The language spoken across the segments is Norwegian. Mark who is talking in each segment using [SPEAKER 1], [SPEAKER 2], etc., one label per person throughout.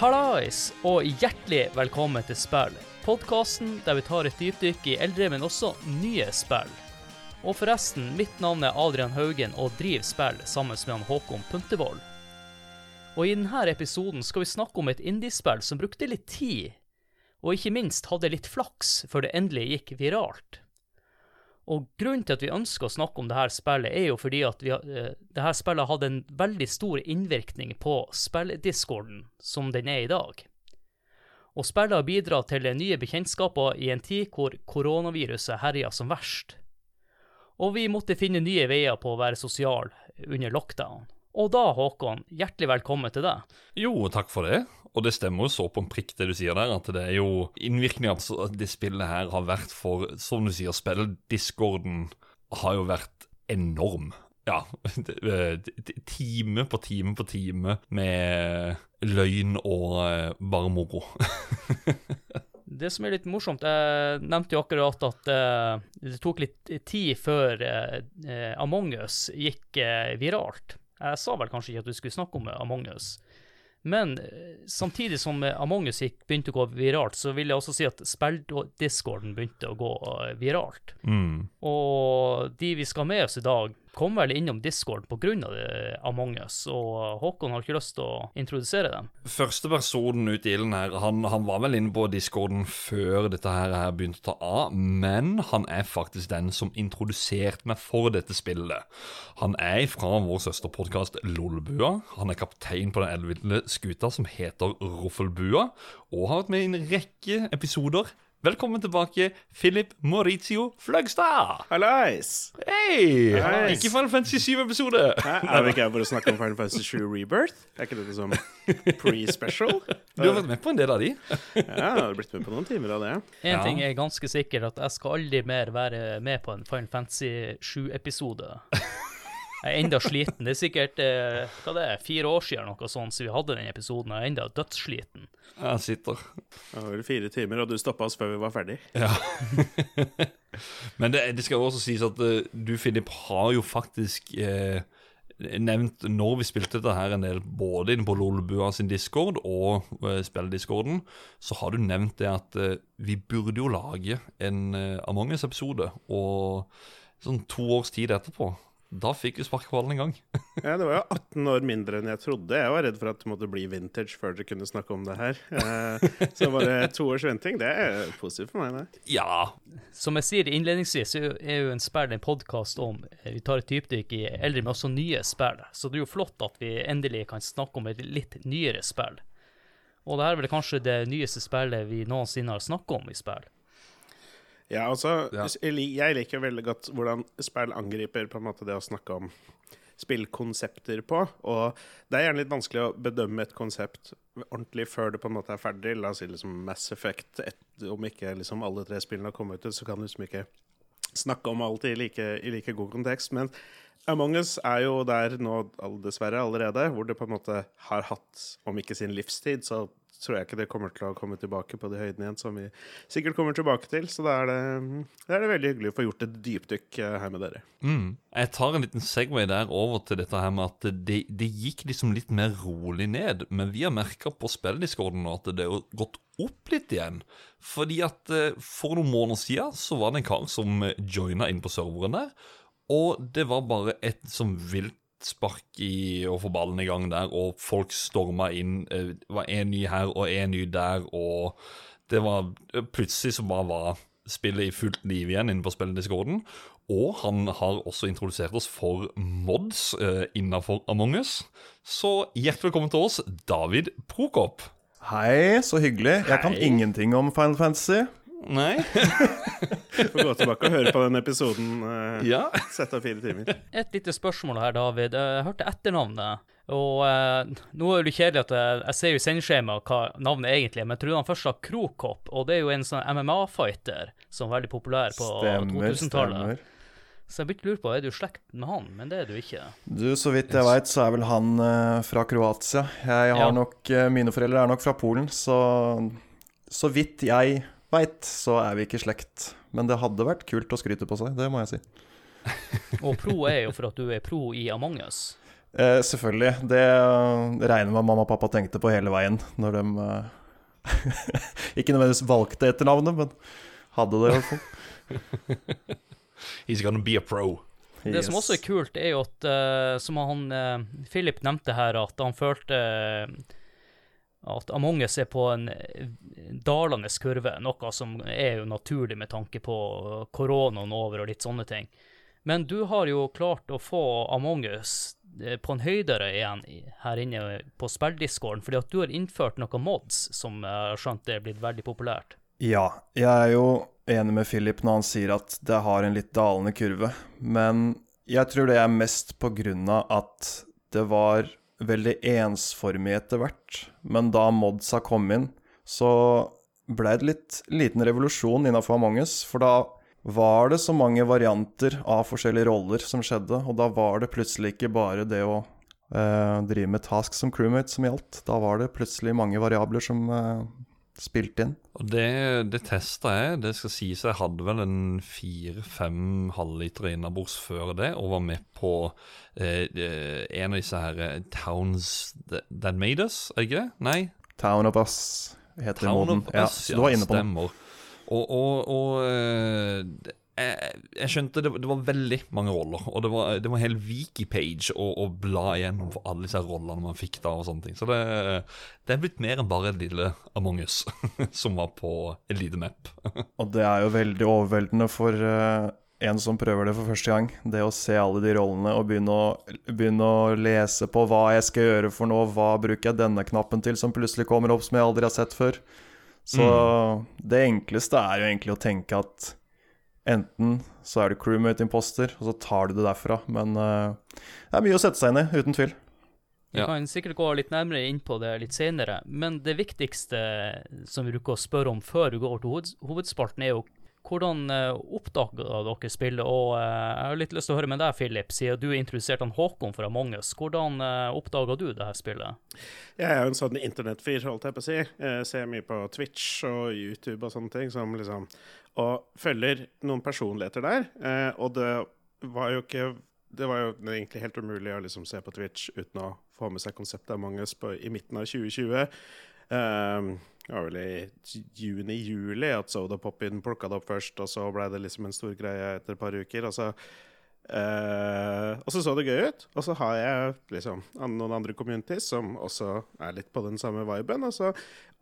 [SPEAKER 1] Hallais, og hjertelig velkommen til Spill. Podkasten der vi tar et dypdykk i eldre, men også nye spill. Og forresten, mitt navn er Adrian Haugen og driver spill sammen med han Håkon Puntervold. Og i denne episoden skal vi snakke om et indiespill som brukte litt tid, og ikke minst hadde litt flaks før det endelig gikk viralt. Og grunnen til at vi ønsker å snakke om dette spillet, er jo fordi at vi, uh, dette spillet hadde en veldig stor innvirkning på spilldiscorden som den er i dag. Og spillet har bidratt til nye bekjentskaper i en tid hvor koronaviruset herjer som verst. Og vi måtte finne nye veier på å være sosial under lockdown. Og da, Håkon, hjertelig velkommen til deg.
[SPEAKER 2] Jo, takk for det. Og det stemmer jo så på en prikk det du sier der, at det er jo innvirkningen at det spillet her har vært for, som du sier, spilldiscorden har jo vært enorm. Ja, time på time på time med løgn og eh, bare moro.
[SPEAKER 1] Det som er litt morsomt, jeg nevnte jo akkurat at uh, det tok litt tid før Among us gikk viralt. Jeg sa vel kanskje ikke at du skulle snakke om Among us. Men samtidig som Among us gikk, begynte å gå viralt, så vil jeg også si at spilldiscorden begynte å gå viralt.
[SPEAKER 2] Mm.
[SPEAKER 1] Og de vi skal ha med oss i dag, kom vel innom Discord pga. Among us, og Håkon har ikke lyst til å introdusere dem.
[SPEAKER 2] Første personen ut i ilden her, han, han, var vel inne på discorden før dette her, begynte å ta av, men han er faktisk den som introduserte meg for dette spillet. Han er fra vår søsterpodkast Lolbua. Han er kaptein på den elleville skuta som heter Roffelbua, og har vært med i en rekke episoder Velkommen tilbake, Philip Maurizio Fløgstad.
[SPEAKER 3] Hallais.
[SPEAKER 2] Hei! Ikke Final Fantasy 7-episode.
[SPEAKER 3] Er vi ikke her for å snakke om Final Fantasy 7 Rebirth? Er ikke dette som pre-special?
[SPEAKER 2] Du har vært med på en del av de.
[SPEAKER 3] ja, jeg har blitt med på noen timer av det.
[SPEAKER 1] En ja. ting er ganske sikkert, at jeg skal aldri mer være med på en Final Fantasy 7-episode. Jeg er enda sliten. Det er sikkert eh, hva det er, fire år siden noe sånt, så vi hadde den episoden. Jeg er enda dødssliten.
[SPEAKER 2] Jeg sitter.
[SPEAKER 3] Det var vel fire timer, og du stoppa oss før vi var ferdig.
[SPEAKER 2] Ja. Men det, det, skal også sies at uh, du, Filip, har jo faktisk uh, nevnt når vi spilte dette her en del, både inne på Lolbua sin discord og uh, spillediscorden, så har du nevnt det at uh, vi burde jo lage en uh, Among us-episode. Og sånn to års tid etterpå da fikk vi sparkeballen en gang.
[SPEAKER 3] ja, Det var jo 18 år mindre enn jeg trodde. Jeg var redd for at det måtte bli vintage før dere kunne snakke om det her. Eh, så bare to års venting, det er positivt for meg, det.
[SPEAKER 2] Ja.
[SPEAKER 1] Som jeg sier innledningsvis, så er jo en spill en podkast om eh, Vi tar et dypdykk i eldre, men også nye spill. Så det er jo flott at vi endelig kan snakke om et litt nyere spill. Og det her er vel kanskje det nyeste spillet vi noensinne har snakket om i spill.
[SPEAKER 3] Ja, altså, ja. jeg liker veldig godt hvordan spill angriper på en måte det å snakke om spillkonsepter på. Og det er gjerne litt vanskelig å bedømme et konsept ordentlig før det på en måte er ferdig. La oss si liksom Mass Effect, et, om ikke liksom alle tre spillene har kommet ut, så kan du liksom ikke snakke om alt i like, i like god kontekst. Men Among us er jo der nå, dessverre, allerede, hvor det på en måte har hatt, om ikke sin livstid, så tror jeg ikke det kommer til å komme tilbake på de høydene igjen, som vi sikkert kommer tilbake til. Så da er det, det, er det veldig hyggelig å få gjort et dypdykk eh, her med dere.
[SPEAKER 2] Mm. Jeg tar en liten Segway der over til dette her med at det, det gikk liksom litt mer rolig ned. Men vi har merka på spillediscorden at det har gått opp litt igjen. Fordi at eh, for noen måneder siden så var det en kar som joina inn på serveren der. Og det var bare et som vilt spark i å få ballen i gang der, og folk storma inn. Eh, det var én ny her og én ny der, og det var Plutselig så bare var spillet i fullt liv igjen inne på spillediscorden. Og han har også introdusert oss for mods eh, innafor Among us. Så hjertelig velkommen til oss, David Prokop.
[SPEAKER 4] Hei, så hyggelig. Jeg kan ingenting om Final Fantasy.
[SPEAKER 2] Nei.
[SPEAKER 3] Får gå tilbake og høre på den episoden. Uh,
[SPEAKER 2] ja.
[SPEAKER 3] Sett av fire timer.
[SPEAKER 1] Et lite spørsmål her, David. Jeg hørte etternavnet. Og eh, nå er det kjedelig at jeg, jeg ser jo i sendeskjemaet hva navnet egentlig er, men jeg tror han først sa Krokop, og det er jo en sånn MMA-fighter som er veldig populær på 2000-tallet. Så jeg begynte å lure på, er du i slekt med han? Men det er du ikke.
[SPEAKER 4] Du, Så vidt jeg veit, så er vel han eh, fra Kroatia. Jeg har ja. nok, uh, Mine foreldre er nok fra Polen, så så vidt jeg veit, så er vi ikke slekt. Men det hadde vært kult å skryte på seg, det må jeg si.
[SPEAKER 1] og pro er jo for at du er pro i Among us.
[SPEAKER 4] Eh, selvfølgelig. Det regner med mamma og pappa tenkte på hele veien når de eh, Ikke nødvendigvis valgte etter navnet, men hadde det i hvert fall.
[SPEAKER 2] He's gonna be a pro.
[SPEAKER 1] Det yes. som også er kult, er jo at, uh, som han uh, Philip nevnte her, at han følte uh, at Among us er på en dalende kurve, noe som er jo naturlig med tanke på koronaen over og litt sånne ting. Men du har jo klart å få Among us på en høydere igjen her inne på spilldiscorden, fordi at du har innført noen mods som jeg har skjønt er blitt veldig populært.
[SPEAKER 4] Ja, jeg er jo enig med Philip når han sier at det har en litt dalende kurve, men jeg tror det er mest på grunn av at det var veldig ensformig etter hvert. Men da modsa kom inn, så ble det litt liten revolusjon innafor Among us, for da var det så mange varianter av forskjellige roller som skjedde, og da var det plutselig ikke bare det å eh, drive med task som crewmate som gjaldt. Da var det plutselig mange variabler som eh, spilt inn.
[SPEAKER 2] Og Det, det testa jeg. Det skal sies jeg hadde vel en fire-fem halvliter innabords før det, og var med på eh, eh en av disse her eh, Towns That Made Us, er ikke det? Nei?
[SPEAKER 4] Town of Us heter Town moden. Us,
[SPEAKER 2] ja, du var inne på stemmer. den. Og, og, og eh, jeg, jeg, skjønte det, det, var veldig mange roller, og det var, det var en hel wiki-page å, å, bla igjennom for alle disse rollene man fikk da. og sånne ting. Så det, det er blitt mer enn bare en lille Among us som var på en liten map.
[SPEAKER 4] og det er jo veldig overveldende for uh, en som prøver det for første gang. Det å se alle de rollene og begynne å, begynne å lese på hva jeg skal gjøre for noe, hva bruker jeg denne knappen til som plutselig kommer opp som jeg aldri har sett før. Så mm. det enkleste er jo egentlig å tenke at Enten så er du crewmate imposter, og så tar du det derfra. Men uh, det er mye å sette seg inn i, uten tvil.
[SPEAKER 1] Vi kan sikkert gå litt nærmere inn på det litt senere, men det viktigste som vi bruker å spørre om før du går til hovedspalten, er jo hvordan uh, oppdaga dere spillet? Og uh, jeg har litt lyst til å høre med deg, Philip, siden du introduserte han Håkon fra Among us. Hvordan uh, oppdaga du det her spillet?
[SPEAKER 3] Jeg er jo en sånn internettfyr, holdt jeg på å si. Jeg ser mye på Twitch og YouTube og sånne ting som liksom og følger noen personligheter der. Eh, og det var jo ikke Det var jo egentlig helt umulig å liksom se på Twitch uten å få med seg konseptet av us på, i midten av 2020. Um, det var vel i juni-juli at Soda Pop-In plukka det opp først, og så ble det liksom en stor greie etter et par uker. Og så Uh, og så så det gøy ut. Og så har jeg liksom noen andre communities som også er litt på den samme viben. Altså.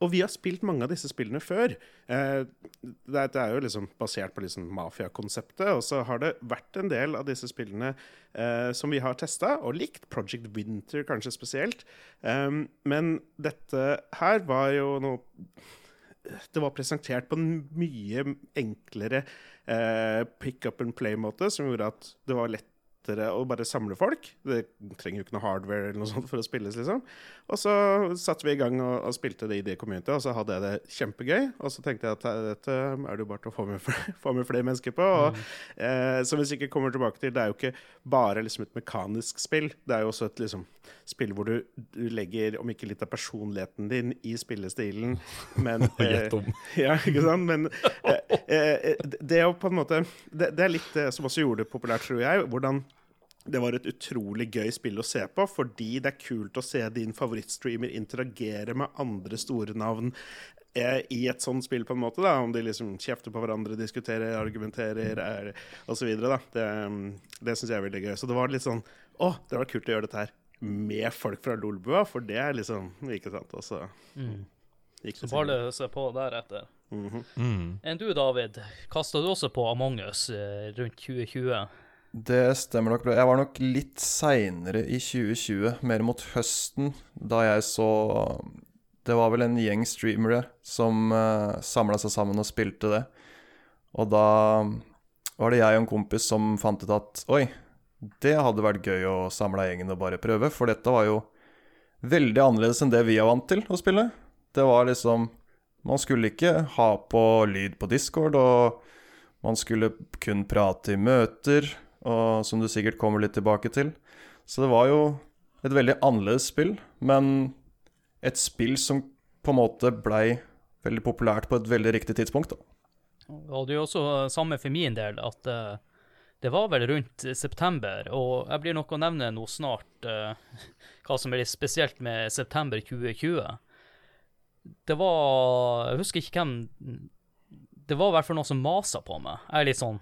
[SPEAKER 3] Og vi har spilt mange av disse spillene før. Uh, det, er jo liksom basert på liksom mafiakonseptet. Og så har det vært en del av disse spillene uh, som vi har testa og likt. Project Winter kanskje spesielt. Um, men dette her var jo noe Det var presentert på en mye enklere eh, pick up and play-måte, som gjorde at det var lettere å bare samle folk. Det trenger jo ikke noe hardware eller noe sånt for å spilles, liksom. Og så satte vi i gang og, og spilte det i det community, og så hadde jeg det kjempegøy. Og så tenkte jeg at dette er det jo bare til å få med, få med flere mennesker på. Og, mm. eh, som vi sikkert kommer tilbake til, det er jo ikke bare liksom et mekanisk spill. Det er jo også et liksom, spill hvor du, du, legger, om ikke litt av personligheten din i spillestilen, men
[SPEAKER 2] eh,
[SPEAKER 3] Ja, ikke sant? Men eh, eh, det er jo på en måte det, det er litt det som også gjorde det populært, tror jeg. hvordan det var et utrolig gøy spill å se på, fordi det er kult å se din favorittstreamer interagere med andre store navn eh, i et sånt spill, på en måte. da, Om de liksom kjefter på hverandre, diskuterer, argumenterer osv. Det, det syns jeg er veldig gøy. Så det var litt sånn Å, det var kult å gjøre dette her med folk fra Lolbua, for det er liksom Ikke sant? Altså,
[SPEAKER 1] mm. Så bare løse på deretter.
[SPEAKER 3] Mm -hmm.
[SPEAKER 1] mm. Enn du, David, kasta du også på Among us eh, rundt 2020?
[SPEAKER 4] Det stemmer nok. Jeg var nok litt seinere i 2020, mer mot høsten, da jeg så Det var vel en gjeng streamere som uh, eh, samla seg sammen og spilte det. Og da var det jeg og en kompis som fant ut at oi, det hadde vært gøy å samle gjengen og bare prøve, for dette var jo veldig annerledes enn det vi er vant til å spille. Det var liksom Man skulle ikke ha på lyd på Discord, og man skulle kun prate i møter og som du sikkert kommer litt tilbake til. Så det var jo et veldig annerledes spill, men et spill som på en måte blei veldig populært på et veldig riktig tidspunkt. da.
[SPEAKER 1] Og det er jo også samme for min del, at uh, Det var vel rundt september, og jeg blir nok å nevne noe snart uh, hva som er litt spesielt med september 2020. Det var Jeg husker ikke hvem Det var i hvert fall noen som masa på meg. Jeg er litt sånn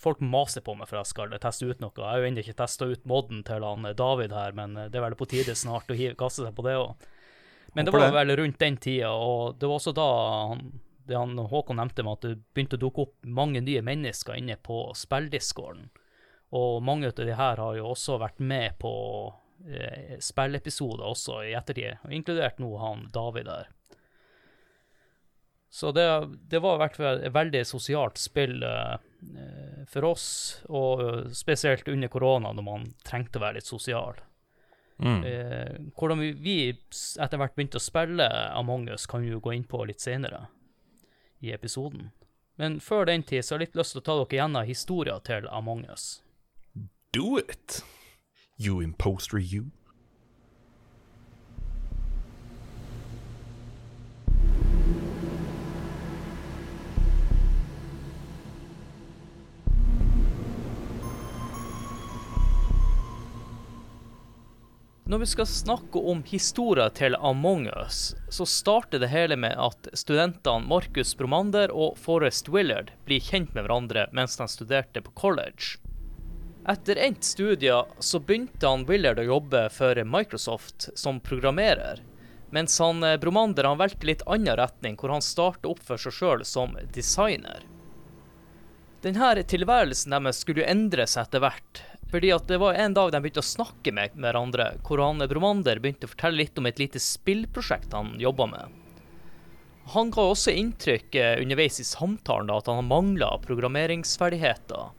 [SPEAKER 1] Folk maser på meg for jeg skal teste ut noe. Jeg har jo ennå ikke testa ut moden til han David her, men det er vel på tide snart å kaste seg på det òg. Men det var vel rundt den tida, og det var også da han, det han Håkon nevnte med at det begynte å dukke opp mange nye mennesker inne på spilldiscorden. Og mange av de her har jo også vært med på eh, spillepisoder også i ettertid, inkludert nå han David der. Så det, det, var i hvert fall et veldig sosialt spill eh, for oss, og spesielt under korona, når man trengte å være litt sosial. Mm. Eh, hvordan vi, vi, etter hvert begynte å spille Among us, kan vi jo gå inn på litt senere i episoden. Men før den tid så har jeg litt lyst til å ta dere gjennom historien til Among us.
[SPEAKER 2] Do it, you imposter you.
[SPEAKER 1] Når vi skal snakke om historien til Among us, så starter det hele med at studentene Marcus Bromander og Forrest Willard blir kjent med hverandre mens de studerte på college. Etter endt studie så begynte han Willard å jobbe for Microsoft som programmerer, mens han eh, Bromander han valgte litt annen retning, hvor han startet opp for seg sjøl som designer. Denne tilværelsen deres skulle endre seg etter hvert, fordi at det var en dag de begynte å snakke med hverandre, hvor han Bromander begynte å fortelle litt om et lite spillprosjekt han jobba med. Han ga også inntrykk eh, underveis i samtalen da, at han mangla programmeringsferdigheter.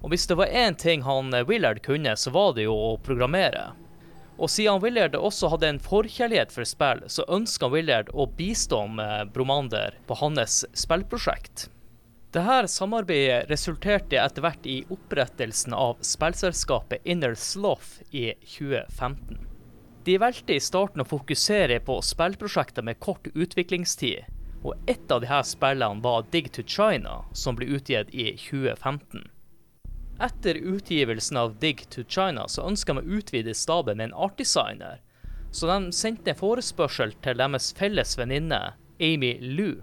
[SPEAKER 1] Og hvis det var én ting han eh, Willard kunne, så var det jo å programmere. Og siden Willard også hadde en forkjærlighet for spill, så ønska Willard å bistå med Bromander på hans spillprosjekt. Dette samarbeidet resulterte etter hvert i opprettelsen av spillselskapet Inner Sloth i 2015. De valgte i starten å fokusere på spillprosjekter med kort utviklingstid, og ett av disse spillene var Dig to China, som ble utgitt i 2015. Etter utgivelsen av Dig to China så ønska de å utvide staben med en artdesigner, så de sendte en forespørsel til deres felles venninne Amy Lou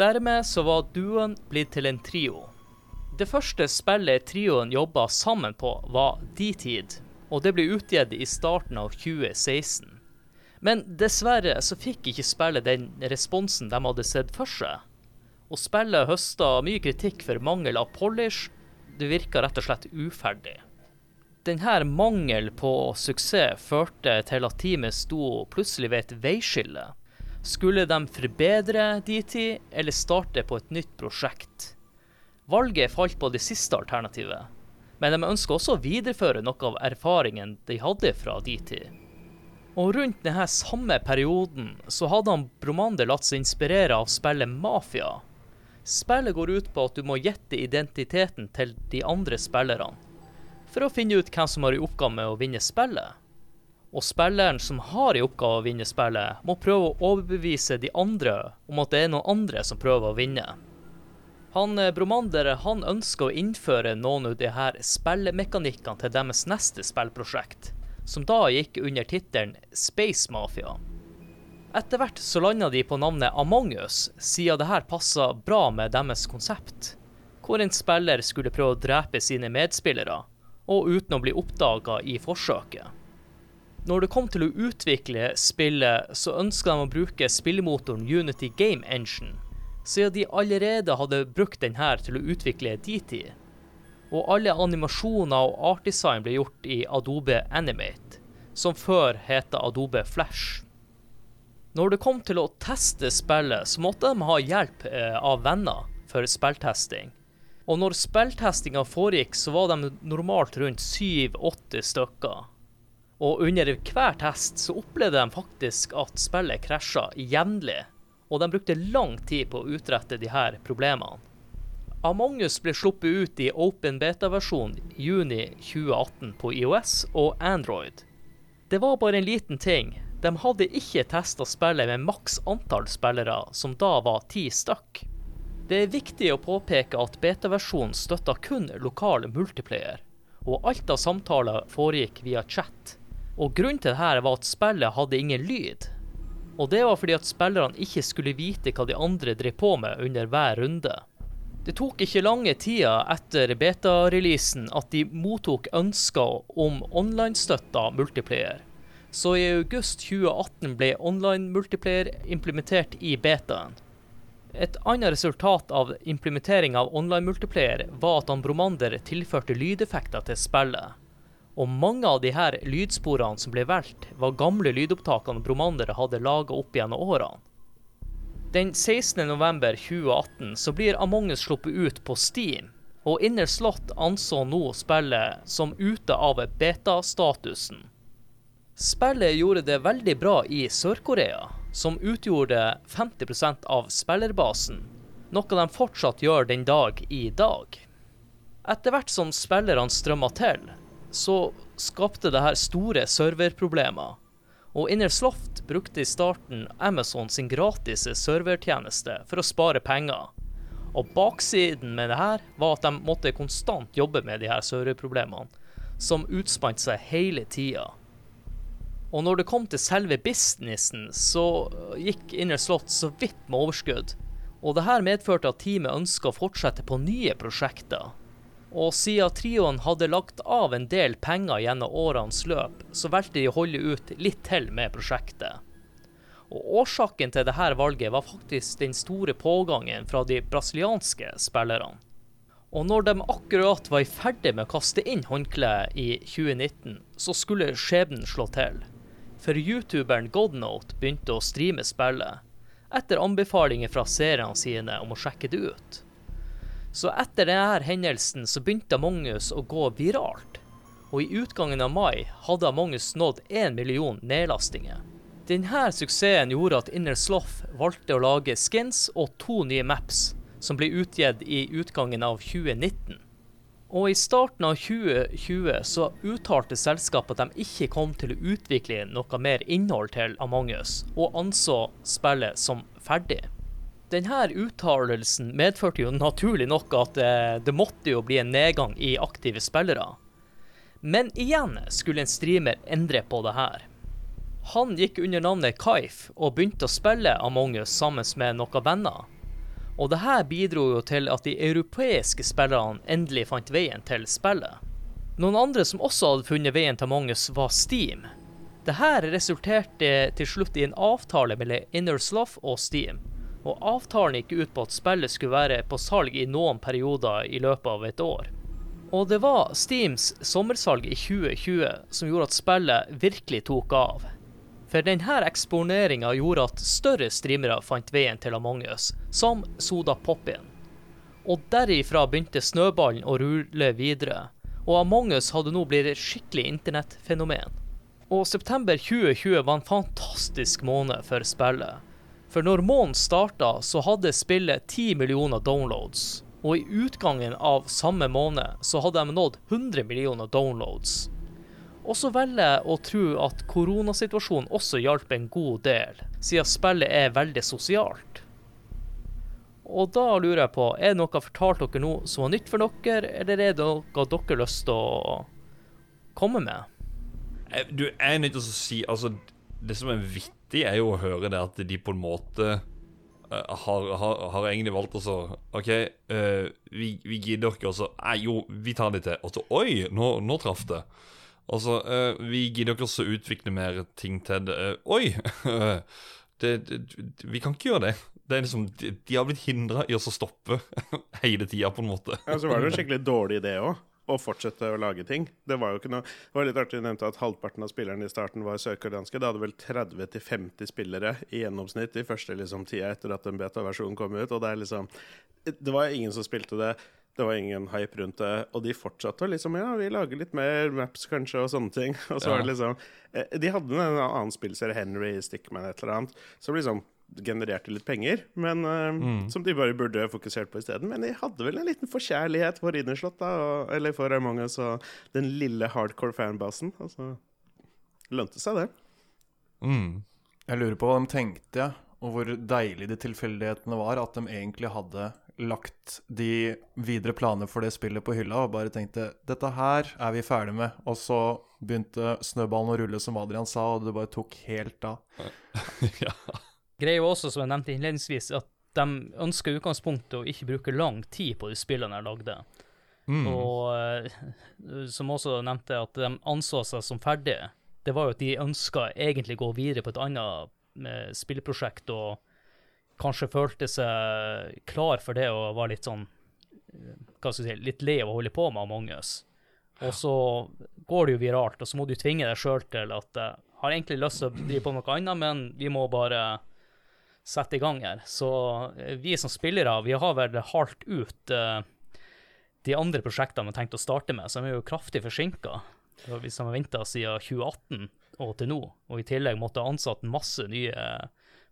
[SPEAKER 1] Dermed så var duoen blitt til en trio. Det første spillet trioen jobba sammen på, var D-Tid, og det ble utgitt i starten av 2016. Men dessverre så fikk ikke spillet den responsen de hadde sett for seg. Og spillet høsta mye kritikk for mangel av polish. Det virka rett og slett uferdig. Denne mangel på suksess førte til at teamet sto plutselig ved et veiskille. Skulle de forbedre DT eller starte på et nytt prosjekt? Valget falt på det siste alternativet, men de ønsker også å videreføre noe av erfaringen de hadde fra DT. Og rundt denne samme perioden så hadde han Bromander latt seg inspirere av spillet Mafia. Spillet går ut på at du må gjette identiteten til de andre spillerne, for å finne ut hvem som har i oppgave med å vinne spillet. Og spilleren som har i oppgave å vinne spillet, må prøve å overbevise de andre om at det er noen andre som prøver å vinne. Han eh, Bromander han ønsker å innføre noen av de her spillemekanikkene til deres neste spillprosjekt, som da gikk under tittelen Space Mafia. Etter hvert så landa de på navnet Among us, siden det her passa bra med deres konsept, hvor en spiller skulle prøve å drepe sine medspillere, og uten å bli oppdaga i forsøket. Når det kom til å utvikle spillet, så ønska de å bruke spillemotoren Unity Game Engine, siden de allerede hadde brukt denne til å utvikle DT. Og alle animasjoner og artdesign ble gjort i Adobe Animate, som før het Adobe Flash. Når det kom til å teste spillet, så måtte de ha hjelp eh, av venner for spilltesting. Og når spilltestinga foregikk, så var de normalt rundt syv-åtte stykker. Og under hver test så opplevde de faktisk at spillet krasja jevnlig, og de brukte lang tid på å utrette de her problemene. Among us ble sluppet ut i open beta-versjon juni 2018 på IOS og Android. Det var bare en liten ting. De hadde ikke testa spillet med maks antall spillere, som da var ti stykk. Det er viktig å påpeke at beta-versjonen støtta kun lokal multiplayer, og alt av samtaler foregikk via chat. Og Grunnen til dette var at spillet hadde ingen lyd. Og det var fordi at spillerne ikke skulle vite hva de andre drev på med under hver runde. Det tok ikke lange tida etter beta-releasen at de mottok ønsker om online-støtta multiplayer. Så i august 2018 ble online multiplayer implementert i betaen. Et annet resultat av implementering av online multiplayer var at Ambromander tilførte lydeffekter til spillet. Og mange av de her lydsporene som ble valgt, var gamle lydopptakene Bromander hadde laga opp gjennom årene. Den 16.11.2018 så blir Among us sluppet ut på Steam, og Inner Slot anså nå spillet som ute av beta-statusen. Spillet gjorde det veldig bra i Sør-Korea, som utgjorde 50% av spillerbasen, noe de fortsatt gjør den dag i dag. Etter hvert som spillerne strømma til, så skapte det her store serverproblemer. Og Innersloft brukte i starten Amazon sin gratis servertjeneste for å spare penger. Og baksiden med det her var at de måtte konstant jobbe med de her serverproblemene, som utspant seg hele tida. Og når det kom til selve businessen, så gikk Innersloft så vidt med overskudd. Og det her medførte at teamet ønska å fortsette på nye prosjekter. Og siden trioen hadde lagt av en del penger gjennom årenes løp, så valgte de å holde ut litt til med prosjektet. Og Årsaken til dette valget var faktisk den store pågangen fra de brasilianske spillerne. Og når de akkurat var i ferd med å kaste inn håndkleet i 2019, så skulle skjebnen slå til. For youtuberen Godnote begynte å streame spillet, etter anbefalinger fra seerne sine om å sjekke det ut. Så etter denne hendelsen så begynte Among us å gå viralt. Og i utgangen av mai hadde Among us nådd én million nedlastinger. Denne suksessen gjorde at Inner Sloth valgte å lage skins og to nye maps, som ble utgitt i utgangen av 2019. Og i starten av 2020 så uttalte selskapet at de ikke kom til å utvikle noe mer innhold til Among us, og anså spillet som ferdig. Denne uttalelsen medførte jo naturlig nok at eh, det måtte jo bli en nedgang i aktive spillere. Men igjen skulle en streamer endre på det her. Han gikk under navnet Kaif og begynte å spille Among us sammen med noen venner. Og det her bidro jo til at de europeiske spillerne endelig fant veien til spillet. Noen andre som også hadde funnet veien til Among us, var Steam. Dette resulterte til slutt i en avtale mellom Inner Sloth og Steam og avtalen gikk ut på at spillet skulle være på salg i noen perioder i løpet av et år. Og det var Steams sommersalg i 2020 som gjorde at spillet virkelig tok av. For denne eksponeringa gjorde at større streamere fant veien til Among us, som Soda Poppin. Og derifra begynte snøballen å rulle videre, og Among us hadde nå blitt et skikkelig internettfenomen. Og september 2020 var en fantastisk måned for spillet. For når måneden starta, så hadde spillet 10 millioner downloads. Og i utgangen av samme måned så hadde de nådd 100 millioner downloads. Og så velger jeg å tro at koronasituasjonen også hjalp en god del, siden spillet er veldig sosialt. Og da lurer jeg på, er det noe jeg fortalte dere nå som var nytt for dere, eller er det noe dere har lyst til å komme med?
[SPEAKER 2] Du, jeg er nødt til å si Altså, det som er vittig er jo å høre det at de på en måte uh, har, har, har, egentlig valgt å så OK, uh, vi, vi, gidder ikke, og så Nei, jo, vi tar det til. Og så Oi, nå, nå traff det. Altså, uh, vi gidder ikke også utvikle mer ting til det. oi! Det, det, vi kan ikke gjøre det. det liksom, de, de, har blitt hindra i å stoppe hele tida, på en måte.
[SPEAKER 3] Ja, Så var det en skikkelig dårlig idé òg å fortsette å lage ting. Det var jo ikke noe Det var litt artig du nevnte at halvparten av spillerne i starten var sørkoreanske. Det hadde vel 30-50 spillere i gjennomsnitt i første liksom, tida etter at en beta-versjon kom ut. Og det er liksom Det var ingen som spilte det. Det var ingen hype rundt det. Og de fortsatte å liksom Ja, vi lager litt mer maps, kanskje, og sånne ting. Og så ja. var det liksom eh, De hadde en annen spillserie, Henry Stickman, et eller annet. Så liksom genererte litt penger, men uh, mm. som de bare burde fokusert på isteden. Men de hadde vel en liten forkjærlighet for Ridderslott, da, og, eller for Among us og den lille hardcore fanbasen. Altså, lønte seg, det.
[SPEAKER 4] Mm. Jeg lurer på hva de tenkte, og hvor deilig de tilfeldighetene var. At de egentlig hadde lagt de videre planer for det spillet på hylla og bare tenkte dette her er vi ferdig med. Og så begynte snøballen å rulle, som Adrian sa, og det bare tok helt av.
[SPEAKER 2] ja.
[SPEAKER 1] Greia også, som jeg nevnte innledningsvis, at de ønsker i utgangspunktet å ikke bruke lang tid på de spillene de lagde.
[SPEAKER 2] Mm.
[SPEAKER 1] Og eh, som også nevnte, at de anså seg som ferdige. Det var jo at de ønska egentlig gå videre på et annet spillprosjekt og kanskje følte seg klar for det og var litt sånn eh, hva skal jeg si, litt lei av å holde på med Among us. Og så går det jo viralt, og så må du tvinge deg sjøl til at jeg har egentlig lyst til å drive på noe annet, men vi må bare sette i gang her. Så eh, vi som spillere, vi har vel halt ut uh, de andre prosjektene vi har tenkt å starte med, som er jo kraftig forsinka. Hvis de har venta siden 2018 og til nå, og i tillegg måtte ha ansatt masse nye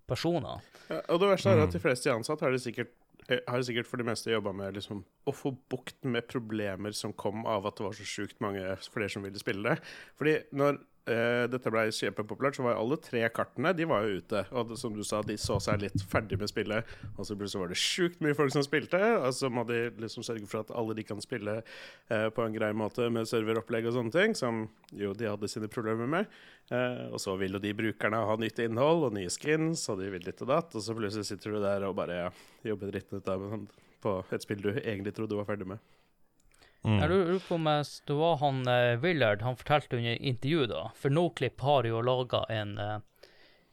[SPEAKER 1] personer.
[SPEAKER 3] Ja, og det verste er at de fleste de ansatte har det sikkert har sikkert for det meste jobba med liksom, å få bukt med problemer som kom av at det var så sjukt mange flere som ville spille det. Fordi når dette ble kjempepopulært, så var alle tre kartene de var jo ute. Og som du sa, de så seg litt ferdig med spillet. Og så plutselig var det sjukt mye folk som spilte. Og så må de liksom sørge for at alle de kan spille uh, på en grei måte med serveropplegg og sånne ting, som jo de hadde sine problemer med. Uh, og så vil jo de brukerne ha nytt innhold og nye skins, og de vil ditt og datt. Og så plutselig sitter du der og bare jobber dritten ut av på et spill du egentlig trodde du var ferdig med.
[SPEAKER 2] Mm.
[SPEAKER 1] Jeg lurer på om det var han uh, Willard han fortalte under intervjuet, da. For Noclip har jo laga en uh,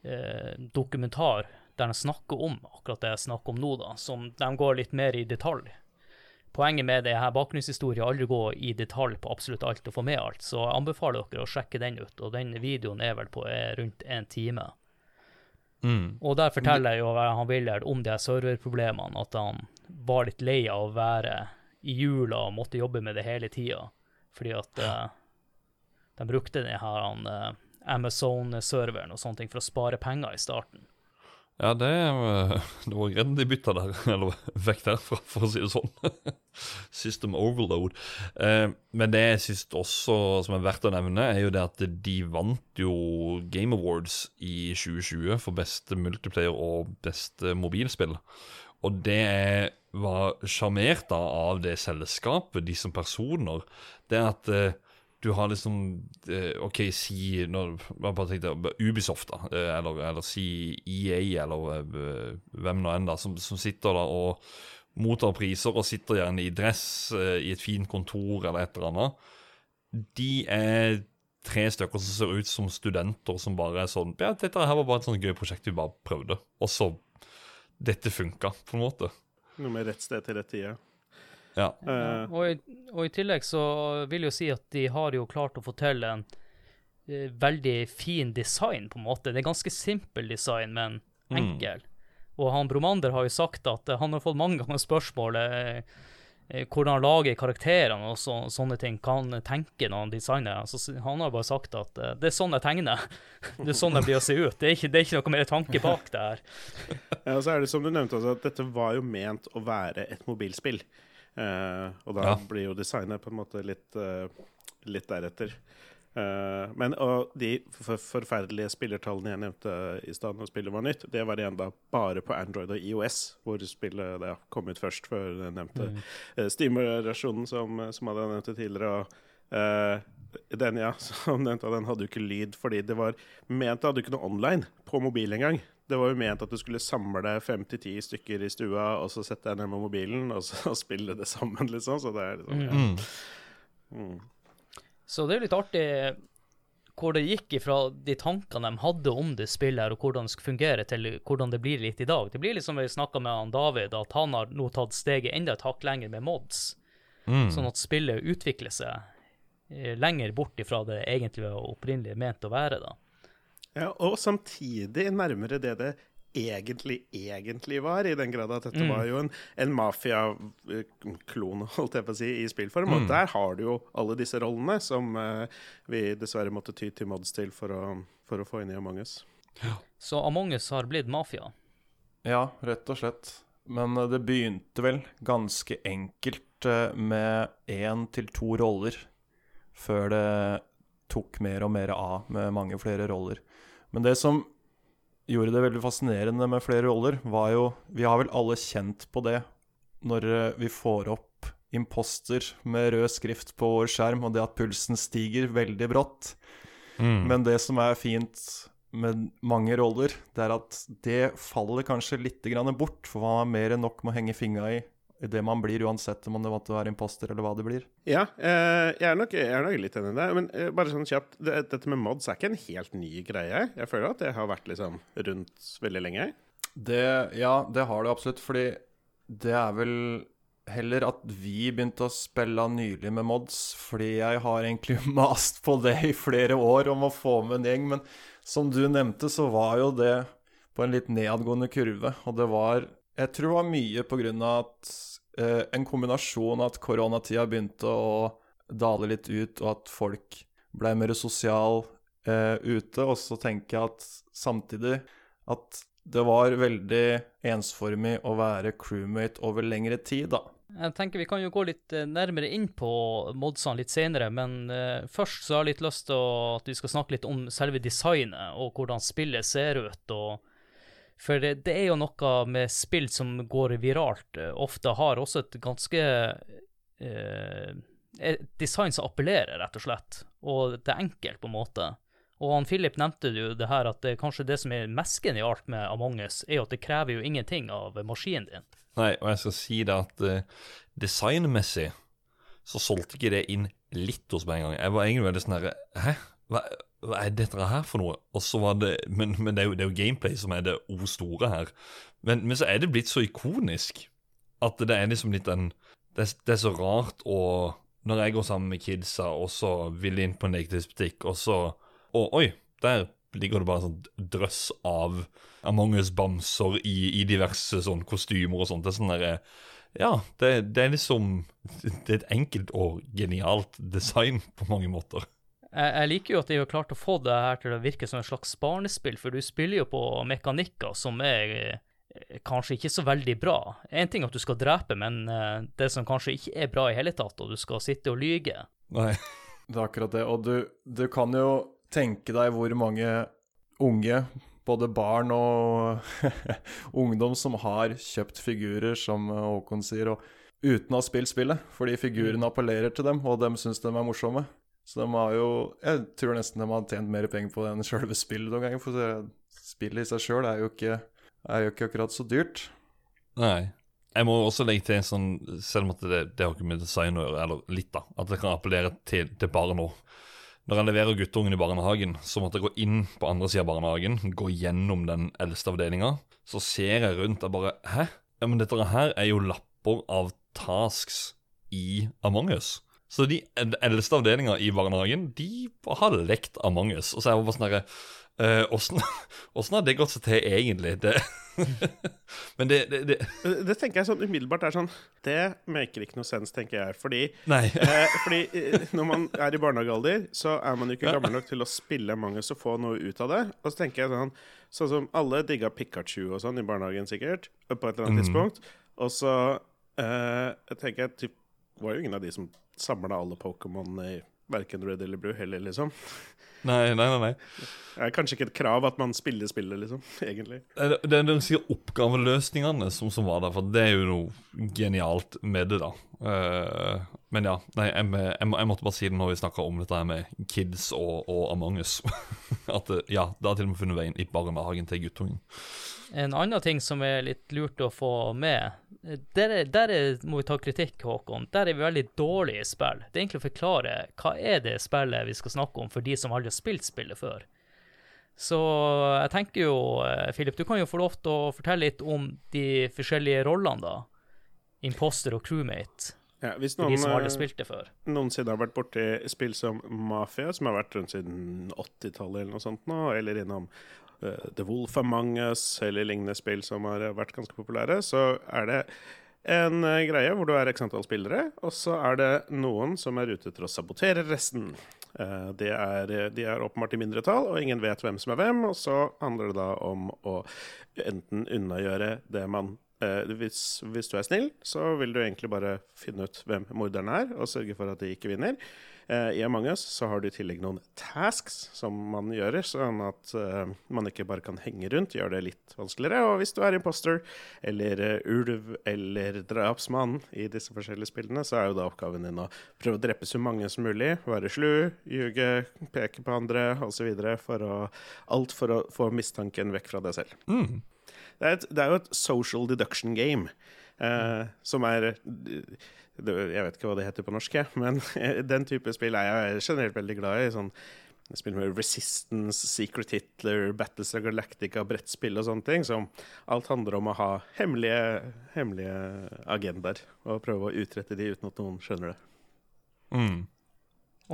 [SPEAKER 1] uh, dokumentar der de snakker om akkurat det jeg snakker om nå, da. Som de går litt mer i detalj. Poenget med det her bakgrunnshistorie er aldri gå i detalj på absolutt alt og få med alt, så jeg anbefaler dere å sjekke den ut. Og den videoen er vel på er rundt en time.
[SPEAKER 2] Mm.
[SPEAKER 1] Og der forteller jo han Willard om de serverproblemene, at han var litt lei av å være i jula og måtte jobbe med det hele tida, fordi at uh, de brukte denne her uh, Amazon-serveren og sånne ting for å spare penger i starten.
[SPEAKER 2] Ja, det, det var greit de bytta der, eller vekk derfra, for å si det sånn. System overload. Eh, men det jeg syns også som er verdt å nevne, er jo det at de vant jo Game Awards i 2020 for beste multiplayer og beste mobilspill. Og det jeg var sjarmert av det selskapet, de som personer, det er at eh, du har liksom eh, OK, si når, tenkte, Ubisoft, da, eh, eller, eller, si EA, eller eh, hvem nå enn, da, som, som, sitter da og mottar priser og sitter gjerne i dress i et fint kontor eller et eller annet. De er tre stykker som ser ut som studenter som bare er sånn Ja, dette her var bare et sånt gøy prosjekt vi bare prøvde. Og så Dette funka, på en måte.
[SPEAKER 3] Noe med rett sted til rett tid, ja.
[SPEAKER 2] Ja.
[SPEAKER 1] Uh, og, i, og, i, tillegg så vil jeg jo si at de har jo klart å få til en uh, veldig fin design, på en måte. Det er ganske simpel design, men mm. enkel. Mm. Og han Bromander har jo sagt at uh, han har fått mange ganger spørsmålet hvordan han lager karakterene og så, sånne ting. Hva han tenker når han designer. Altså, han har bare sagt at det er sånn jeg tegner. det er sånn jeg blir å se ut. Det er ikke, det er ikke noe mer tanke bak det her.
[SPEAKER 3] ja, og så er det som du nevnte, at dette var jo ment å være et mobilspill. Uh, og da ja. blir jo designet på en måte litt, uh, litt deretter. Uh, men og de forferdelige spillertallene jeg nevnte i stad når spillet var nytt, det var igjen da bare på Android og IOS, hvor spillet det kom ut først, før den nevnte mm. Steam-versjonen som, som hadde nevnt tidligere. Og, den ja, som nevnte, den hadde jo ikke lyd fordi det var ment det hadde ikke noe online på mobil engang. Det var jo ment at du skulle samle fem til ti stykker i stua, og så sette deg ned med mobilen og så spille det sammen, liksom. Så det er liksom ja.
[SPEAKER 2] Mm.
[SPEAKER 3] Mm.
[SPEAKER 1] Så det er litt artig hvor det gikk ifra de tankene de hadde om det spillet her, og hvordan det skulle fungere, til hvordan det blir litt i dag. Det blir litt som vi snakka med han David, at han har nå tatt steget enda et hakk lenger med mods.
[SPEAKER 2] Mm.
[SPEAKER 1] Sånn at spillet utvikler seg eh, lenger bort ifra det egentlig var opprinnelig ment å være. da.
[SPEAKER 3] Ja, og samtidig nærmere det det egentlig, egentlig var, i den grad at dette mm. var jo en, en mafia-klone, holdt jeg på å si, i spillform. Mm. Og der har du jo alle disse rollene som uh, vi dessverre måtte ty til mods til for å, for å få inn i Among us.
[SPEAKER 2] Ja.
[SPEAKER 1] Så Among us har blitt mafia?
[SPEAKER 4] Ja, rett og slett. Men uh, det begynte vel ganske enkelt uh, med én til to roller, før det tok mer og mer av med mange flere roller. Men det som gjorde det veldig fascinerende med flere roller, var jo Vi har vel alle kjent på det når eh, vi får opp imposter med rød skrift på vår skjerm, og det at pulsen stiger veldig brått.
[SPEAKER 2] Mm.
[SPEAKER 4] Men det som er fint med mange roller, det er at det faller kanskje litt grann bort, for man har mer enn nok med å henge fingra i det man blir, uansett om det måtte være imposter eller hva det blir.
[SPEAKER 3] Ja, eh, jeg, er nok, jeg er nok litt enig i det. Men eh, bare sånn kjapt, dette med mods er ikke en helt ny greie. Jeg føler at det har vært liksom rundt veldig lenge.
[SPEAKER 4] Det, ja, det har det absolutt, fordi det er vel heller at vi begynte å spille nylig med mods, fordi jeg har egentlig mast på det i flere år om å få med en gjeng, men som du nevnte, så var jo det på en litt nedadgående kurve, og det var Jeg tror det var mye av at eh, en kombinasjon av at koronatida begynte å dale litt ut, og at folk ble mer sosial eh, ute, og så tenker jeg at samtidig at det var veldig ensformig å være crewmate over lengre tid, da.
[SPEAKER 1] Jeg tenker Vi kan jo gå litt eh, nærmere inn på modsene litt senere, men uh, først så har jeg litt lyst til at vi skal snakke litt om selve designet og hvordan spillet ser ut. og For det, er jo noe med spill som går viralt, uh, ofte har også et ganske eh, et design som appellerer, rett og slett. Og det er enkelt, på en måte. Og han Philip nevnte jo det her at det, kanskje det som er mest genialt med Among us, er jo at det krever jo ingenting av maskinen din.
[SPEAKER 2] Nei, og jeg skal si det at uh, designmessig så solgte ikke det inn litt hos meg engang. Jeg var egentlig veldig sånn herre Hæ? Hva, hva er dette her for noe? Og så var det Men, men det, er jo, det er jo gameplay som er det o store her. Men, men så er det blitt så ikonisk at det er liksom litt en Det, er- det er så rart å Når jeg går sammen med kidsa, og så vil inn på en leketøysbutikk, og så Og oi, der ligger det bare sånn drøss av Among us-bamser i, i diverse sånn kostymer og sånt. Det er sånn derre Ja, det, det er liksom Det er et enkelt og genialt design på mange måter.
[SPEAKER 1] Jeg, jeg liker jo at de har klart å få det her til å virke som et slags barnespill, for du spiller jo på mekanikker som er eh, kanskje ikke så veldig bra. En ting er at du skal drepe, men eh, det som kanskje ikke er bra i hele tatt, og du skal sitte og lyge.
[SPEAKER 2] Nei.
[SPEAKER 4] Det er akkurat det. Og du, du kan jo tenke deg hvor mange unge, både barn og ungdom, som har kjøpt figurer, som Håkon sier, og uten å ha spilt spillet. Fordi figurene appellerer til dem, og de syns de er morsomme. Så de har jo Jeg tror nesten de har tjent mer penger på det enn sjølve spillet noen ganger. For spillet i seg sjøl er, er jo ikke akkurat så dyrt.
[SPEAKER 2] Nei. Jeg må også legge til en sånn, selv om det, det har ikke med design å gjøre, eller litt, da, at det kan appellere til, til barn òg. Når jeg leverer guttungen i barnehagen, så måtte jeg gå inn på andre sida av barnehagen, gå gjennom den eldste avdelinga. Så ser jeg rundt og bare Hæ? Ja, men dette her er jo lapper av tasks i Among us. Så de eldste avdelinga i barnehagen, de har lekt Among us. Og så er jeg bare sånn herre eh, Åssen har det gått seg til, egentlig? Det, men det, det, det
[SPEAKER 3] Det, tenker jeg sånn umiddelbart er sånn Det maker ikke noe sens, tenker jeg. Fordi, eh, fordi eh, når man er i barnehagealder, så er man jo ikke gammel nok til å spille mange og få noe ut av det. Og så tenker jeg sånn Sånn som alle digga Pikachu og sånn i barnehagen, sikkert, på et eller annet tidspunkt. Og så eh, tenker jeg typ, var jo ingen av de som samla alle Pokémon i verken Red eller Blue heller, liksom.
[SPEAKER 2] Nei, nei, nei.
[SPEAKER 3] Det er kanskje ikke et krav at man spiller spillet, liksom, egentlig.
[SPEAKER 2] Det det er sier oppgaveløsningene som, som var der, for det er jo noe genialt med det, da. Uh, men ja, nei, jeg, jeg, jeg måtte bare si det når vi snakka om dette her med kids og, og Among us. At eh, ja, det har til og med funnet veien i barnehagen til guttungen.
[SPEAKER 1] En annen ting som er litt lurt å få med, der, er, der er, må vi ta kritikk, Håkon. Der er vi veldig dårlige i spill. Det er egentlig å forklare hva er det spillet vi skal snakke om for de som aldri har spilt spillet før. Så jeg tenker jo, eh, Philip, du kan jo få lov til å fortelle litt om de forskjellige rollene, da. Imposter og crewmate,
[SPEAKER 3] Ja, hvis
[SPEAKER 1] for de som
[SPEAKER 3] noen eh, noensinne har vært borti spill som Mafia, som har vært rundt siden 80-tallet eller noe sånt nå, eller innom The Wolf Among Us eller lignende spill som har vært ganske populære, så er det en eh, greie hvor du er x antall spillere, og så er det noen som er ute etter å sabotere resten. Eh, det er, de er åpenbart i mindretall, og ingen vet hvem som er hvem, og så handler det da om å enten unnagjøre det man eh, hvis, hvis du er snill, så vil du egentlig bare finne ut hvem morderen er, og sørge for at de ikke vinner. Eh, I Among us så har du i tillegg noen tasks som man gjør, sånn at eh, man ikke bare kan henge rundt, gjør det litt vanskeligere. Og hvis du er imposter eller uh, ulv eller drapsmann i disse forskjellige spillene, så er jo da oppgaven din å prøve å drepe så mange som mulig, være slu, ljuge, peke på andre osv. for å Alt for å få mistanken vekk fra deg selv.
[SPEAKER 2] Mm.
[SPEAKER 3] Det er, et, det er jo et social deduction game, eh, som er Jeg vet ikke hva det heter på norsk, men den type spill er jeg generelt veldig glad i. sånn Spill med Resistance, Secret Hitler, Battles of Galactica, brettspill og sånne ting. Som alt handler om å ha hemmelige, hemmelige agendaer. Og prøve å utrette de uten at noen skjønner det.
[SPEAKER 2] Mm.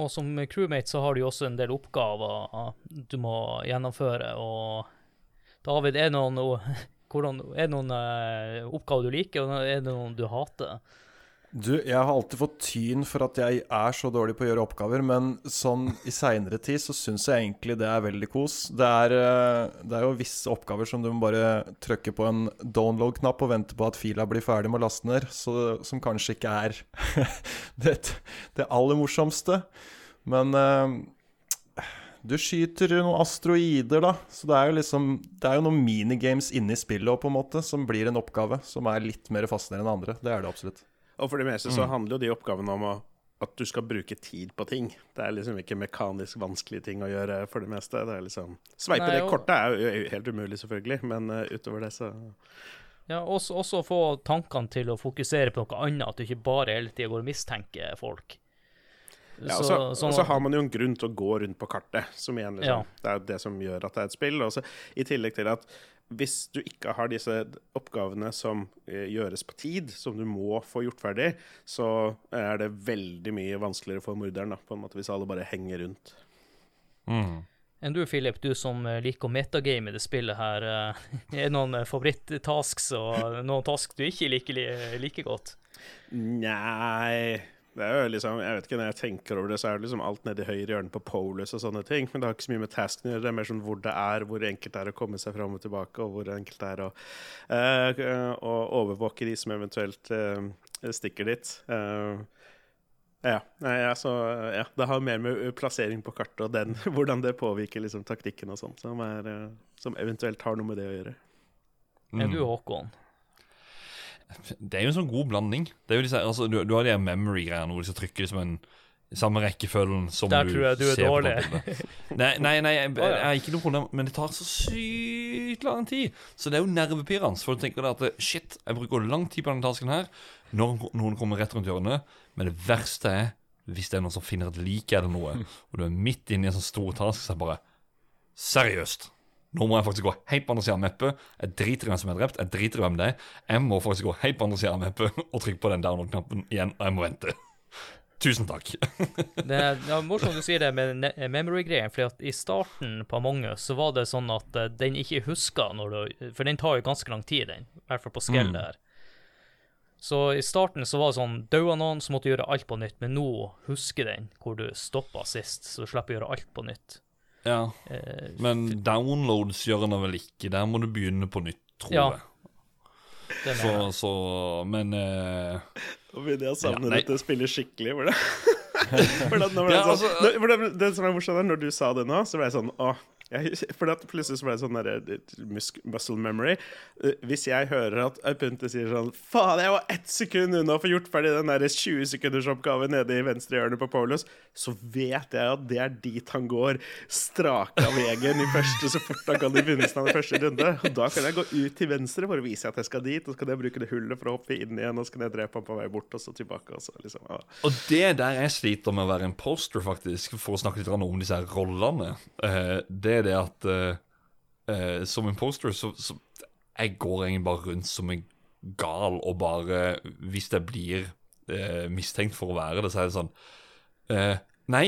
[SPEAKER 1] Og som crewmate så har du jo også en del oppgaver du må gjennomføre. Og David, er det noen, hvordan, er det noen uh, oppgaver du liker, og er det noen du hater?
[SPEAKER 4] Du, jeg har alltid fått tyn for at jeg er så dårlig på å gjøre oppgaver, men sånn i seinere tid så syns jeg egentlig det er veldig kos. Det er, eh, det er, jo visse oppgaver som du må bare trykke på en download-knapp og vente på at fila blir ferdig med å laste ned, så, som kanskje ikke er det, det, aller morsomste. Men uh, du skyter noen asteroider, da. Så det er jo liksom Det er jo noen minigames inni spillet på en måte som blir en oppgave som er litt mer fascinerende enn andre. Det er det absolutt.
[SPEAKER 3] Og for det meste så mm. handler jo de oppgavene om å, at du skal bruke tid på ting. Det er liksom ikke mekanisk vanskelige ting å gjøre for det meste. Det er liksom Sveipe det kortet er jo helt umulig, selvfølgelig, men uh, utover det, så
[SPEAKER 1] ja, også, også få tankene til å fokusere på noe annet, at du ikke bare hele tida går og mistenker folk.
[SPEAKER 3] Ja, og så, så, så, har man jo en grunn til å gå rundt på kartet, som igjen liksom, ja. det er det som gjør at det er et spill. Også, I tillegg til at hvis du ikke har disse oppgavene som eh, gjøres på tid, som du må få gjort ferdig, så er det veldig mye vanskeligere for morderen, da, på en måte, hvis alle bare henger rundt.
[SPEAKER 1] Mm. Enn du, Philip, du som eh, liker å metagame i det spillet her, eh, er det noen favoritt-tasks og noen tasks du ikke liker like godt?
[SPEAKER 3] Nei det er jo liksom, jeg vet ikke, Når jeg tenker over det, så er det liksom alt nede i høyre hjørne på Polus og sånne ting. Men det har ikke så mye med tasken å gjøre. Det er mer sånn hvor det er, hvor enkelt det er å komme seg fram og tilbake, og hvor enkelt det er å, uh, å overvåke de som eventuelt uh, stikker dit. Uh, ja, nei, altså, ja, Det har mer med plassering på kartet og den, hvordan det påvirker liksom, taktikken og sånt, som, som eventuelt har noe med det å gjøre.
[SPEAKER 1] Mm. Er du Håkon?
[SPEAKER 2] Det er jo en sånn god blanding. Det er jo disse, altså, du, du har de memory-greiene hvor du skal trykke liksom en samme rekkefølgen som
[SPEAKER 1] Der
[SPEAKER 2] du
[SPEAKER 1] tror jeg du er dårlig.
[SPEAKER 2] nei, nei, nei, jeg, jeg, jeg har ikke noe problem, men det tar så sykt lang tid. Så det er jo nervepirrende. For du tenker at shit, jeg bruker lang tid på denne tasken her når noen kommer rett rundt hjørnet. Men det verste er hvis det er noen som finner et lik eller noe, og du er midt inne i en sånn stor task, så er det bare Seriøst! Nå må jeg faktisk gå helt på andre siden av mappet. Jeg driter i hvem som er drept. Jeg driter i hvem det er. Jeg må faktisk gå helt på andre siden av mappet og trykke på den download-knappen igjen, og jeg må vente. Tusen takk.
[SPEAKER 1] det er ja, morsomt du sier det med memory-greien, for i starten på Among us så var det sånn at uh, den ikke huska når du For den tar jo ganske lang tid, den. I hvert fall på skellet mm. her. Så i starten så var det sånn Daua noen, så måtte du gjøre alt på nytt, men nå husker den hvor du stoppa sist, så du slipper å gjøre alt på nytt.
[SPEAKER 2] Ja, eh, Men downloads gjør den vel ikke. Der må du begynne på nytt, tror ja. jeg. Så, så, men
[SPEAKER 3] Nå begynner jeg å savne ja, dette spillet skikkelig. For hvordan, det, ja, altså, det, hvordan, det som er morsomt, er når du sa det nå, så ble jeg sånn Å, for plutselig så ble det sånn der, eh, muscle memory. Eh, hvis jeg hører at Aupunte sier sånn Faen, jeg var ett sekund unna å få gjort ferdig den der 20 sekunders oppgaven nede i venstre hjørne på Paulus, så vet jeg at det er dit han går. Straka veien i første så fort han kan i begynnelsen av den første runde. Og da kan jeg gå ut til venstre for å vise at jeg skal dit, og så kan jeg bruke det hullet for å hoppe inn igjen, og så kan jeg drepe han på vei bort, og så tilbake. Og, så, liksom, ja.
[SPEAKER 2] og det der jeg sliter med å være en poster, faktisk, for å snakke litt om disse rollene, eh, det er det at uh, uh, som imposter så, så Jeg går egentlig bare rundt som en gal og bare Hvis jeg blir uh, mistenkt for å være det, så er det sånn Nei,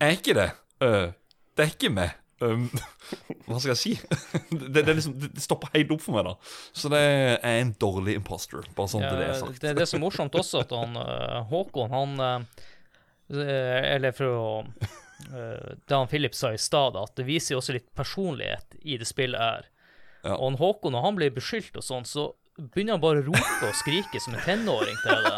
[SPEAKER 2] jeg er ikke det. det er ikke meg. Um, hva skal jeg si? det, det, liksom, det, stopper helt opp for meg, da. Så det er en dårlig imposter. Bare sånn til det er sagt.
[SPEAKER 1] Det, det er så morsomt også at han Håkon, han Eller for å uh, det han Philip sa i stad, at det viser jo også litt personlighet i det spillet her. Ja. Og Håkon, når han blir beskyldt og sånn, så begynner han bare å rope og skrike som en tenåring til det.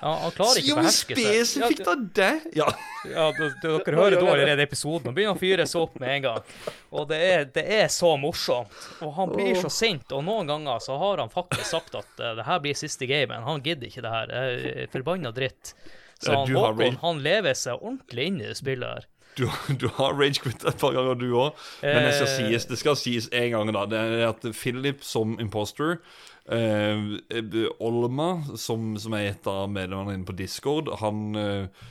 [SPEAKER 1] Ja, han klarer ikke å beherske seg.
[SPEAKER 2] spesifikt av deg! Ja.
[SPEAKER 1] Ja, d- det, dere hører da allerede episoden. Han begynner å fyre seg opp med en gang. Og det er, det er så morsomt. Og han blir så sint. Og noen ganger så har han faktisk sagt at uh, det her blir siste gamen. Han gidder ikke det her. Uh, Forbanna dritt. Så han Håkon, han lever seg ordentlig inn i det spillet her.
[SPEAKER 2] Du, du har ragequit et par ganger, du òg. Men det skal,
[SPEAKER 1] Eh.
[SPEAKER 2] sies, det skal sies en gang, da. Det er at Philip som imposter eh, Olma, som, som er et av medlemmene inne på Discord, han eh,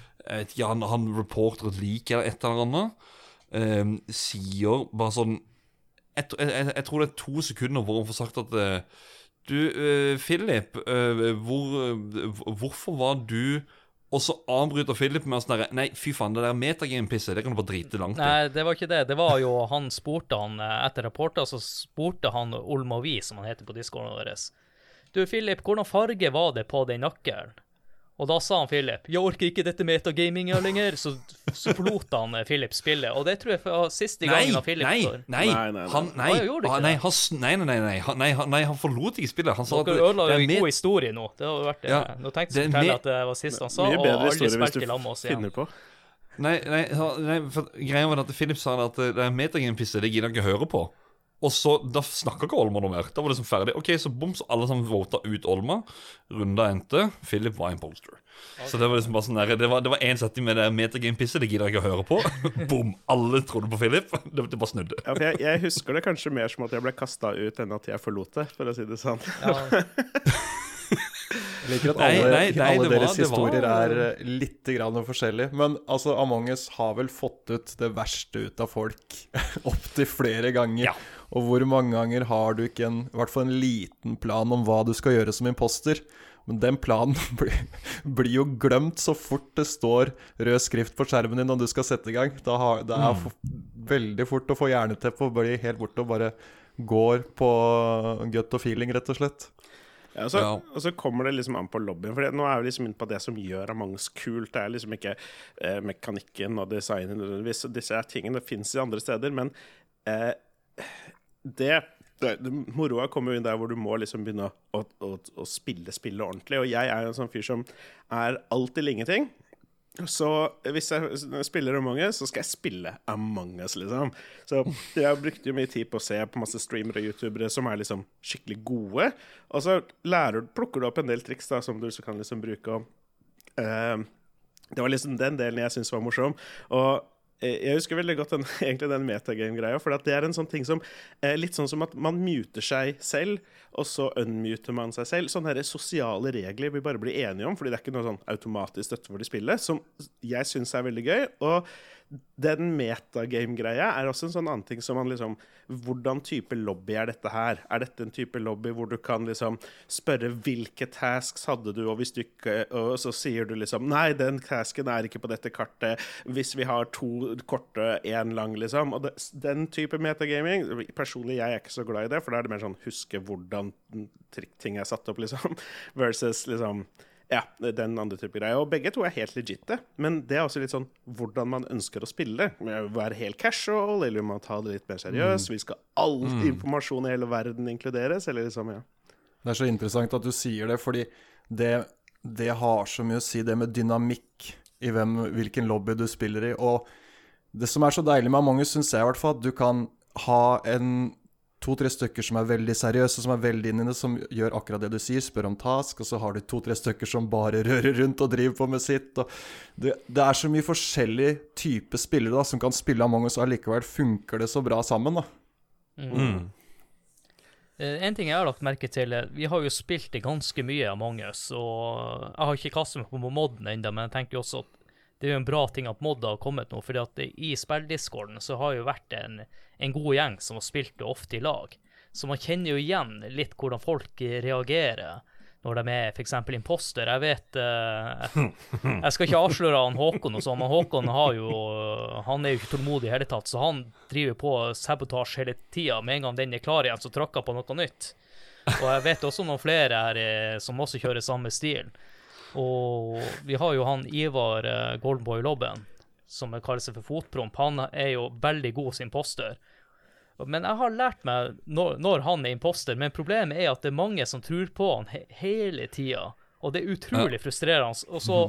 [SPEAKER 2] ja, han, han reporter et lik eller et eller annet, eh, sier bare sånn jeg, jeg, jeg, tror det er to sekunder hvor han får sagt at eh, Du, eh, Philip, hvor, hvorfor var du og så avbryter Philip med sånn derre Nei, fy faen, det der metagame-pisset, det kan du bare drite langt i.
[SPEAKER 1] Nei, det var ikke det. Det var jo Han spurte han eh, etter rapporter, så spurte han Olmovi, som han heter på discoen vår. Du, Philip, hvordan farge var det på den nøkkelen? Og da sa han Philip, jeg orker ikke dette metagaminga lenger, så, så forlot han eh, Philip spillet. Og det tror jeg var siste
[SPEAKER 2] Nei,
[SPEAKER 1] gangen av Philip
[SPEAKER 2] nei, nei,
[SPEAKER 3] Nei, nei, nei.
[SPEAKER 2] han Nei, nei, han, nei, nei, nei, nei, han, nei, han, forlot ikke spillet. Han sa
[SPEAKER 1] Dere ødela jo en god historie nå. Det har vært,
[SPEAKER 2] Ja,
[SPEAKER 1] Nå tenkte jeg å fortelle at det var sist han sa, og alle spilte i lag med oss igjen.
[SPEAKER 3] på.
[SPEAKER 2] Nei, nei, nei for greia var at Philip sa at det er metagame-pisset, det gidder han ikke høre på. Og så, Da snakka ikke Olma noe mer. Da var det som ferdig. Ok, Så bom, så alle sammen vota ut Olma. Runda endte. Philip var imposter. Så det var liksom bare sånn der, Det var, det var en setting med det metagame-pisset, det gidder jeg ikke å høre på. bom! Alle trodde på Philip. Det, det bare snudde.
[SPEAKER 3] Ja, for jeg, jeg husker det kanskje mer som at jeg ble kasta ut enn at jeg forlot det, for å si det sånn.
[SPEAKER 1] Ja,
[SPEAKER 4] Jeg liker at alle,
[SPEAKER 2] nei, nei,
[SPEAKER 4] alle
[SPEAKER 2] deres var-
[SPEAKER 4] deres
[SPEAKER 2] var-
[SPEAKER 4] historier er eh, litt grann forskjellige. Men altså, Among us har vel fått ut det verste ut av folk opptil flere ganger.
[SPEAKER 2] Ja.
[SPEAKER 4] Og hvor mange ganger har du ikke en, i hvert fall en liten plan om hva du skal gjøre som imposter? Men den planen blir, blir jo glemt så fort det står rød skrift på skjermen din når du skal sette i gang. Da har, det er for, veldig fort å få hjerneteppe og bli helt borte og bare går på gut og feeling, rett og slett.
[SPEAKER 3] Ja, og, så,
[SPEAKER 2] Ja.
[SPEAKER 3] og så kommer det liksom an på lobbyen. For nå er vi liksom inne på det som gjør Amangs kult. Det er liksom ikke eh, mekanikken og designen nødvendigvis. Disse tingene fins i andre steder, men eh, det, det, det Moroa kommer jo inn der hvor du må liksom begynne å, å, å spille spillet ordentlig. Og jeg er jo en sånn fyr som er alt eller ingenting. Så hvis jeg spiller Among us, så skal jeg spille Among us, liksom. Så jeg brukte jo mye tid på å se på masse streamere og youtubere som er liksom skikkelig gode. Og så lærer, plukker du opp en del triks da, som du kan liksom bruke. Og, uh, det var liksom den delen jeg syntes var morsom. Og eh, jeg husker veldig godt den, egentlig den metagame-greia, for det er en sånn ting som eh, Litt sånn som at man muter seg selv, og så unmuter man seg selv. Sånne her sosiale regler vi bare blir enige om, fordi det er ikke noe sånn automatisk støtte for det spillet, som jeg syns er veldig gøy. Og den metagame-greia er også en sånn annen ting som man liksom Hvordan type lobby er dette her? Er dette en type lobby hvor du kan liksom spørre hvilke tasks hadde du, og hvis du ikke Og så sier du liksom Nei, den tasken er ikke på dette kartet. Hvis vi har to korte, én lang, liksom. Og det, den type metagaming Personlig, jeg er ikke så glad i det, for da er det mer sånn huske hvordan ting er satt opp, liksom. Versus liksom ja, den andre type greia. Og begge to er helt legitte, men det er også litt sånn hvordan man ønsker å spille. Være helt casual, eller man tar det litt mer seriøst. Vi skal all informasjon i hele verden inkluderes, eller liksom, ja.
[SPEAKER 4] Det er så interessant at du sier det, fordi det, det har så mye å si, det med dynamikk i hvem, hvilken lobby du spiller i. Og det som er så deilig med Among us, syns jeg i hvert fall, at du kan ha en to-tre stykker som er veldig seriøse, som er veldig inn i det, som gjør akkurat det du sier, spør om task, og så har du to-tre stykker som bare rører rundt og driver på med sitt. Og det, det er så mye forskjellig type spillere da, som kan spille Among us, og allikevel funker det så bra sammen. da.
[SPEAKER 2] Mm.
[SPEAKER 1] Mm. En ting jeg har lagt merke til, er vi har jo spilt det ganske mye Among us, og jeg har ikke kastet meg på moden ennå, men jeg tenker jo også at det er jo en bra ting at Modda har kommet nå, at i spilldiscorden så har jo vært en, en god gjeng som har spilt det ofte i lag. Så man kjenner jo igjen litt hvordan folk reagerer når de er f.eks. imposter. Jeg vet jeg, Jeg skal ikke avsløre han Håkon og sånn, men Håkon jo Han er jo ikke tålmodig i hele tatt, så han driver på sabotasje hele tida. Med en gang den er klar igjen, så tråkker han på noe nytt. Og jeg vet også noen flere her eh, som også kjører samme stil. Og vi har jo han Ivar eh, Goldenboy Lobben, som kaller seg for Fotpromp. Han er jo veldig god som imposter. Men jeg har lært meg når, når han er imposter, men problemet er at det er mange som tror på han he hele tida. Og det er utrolig frustrerende. Og så,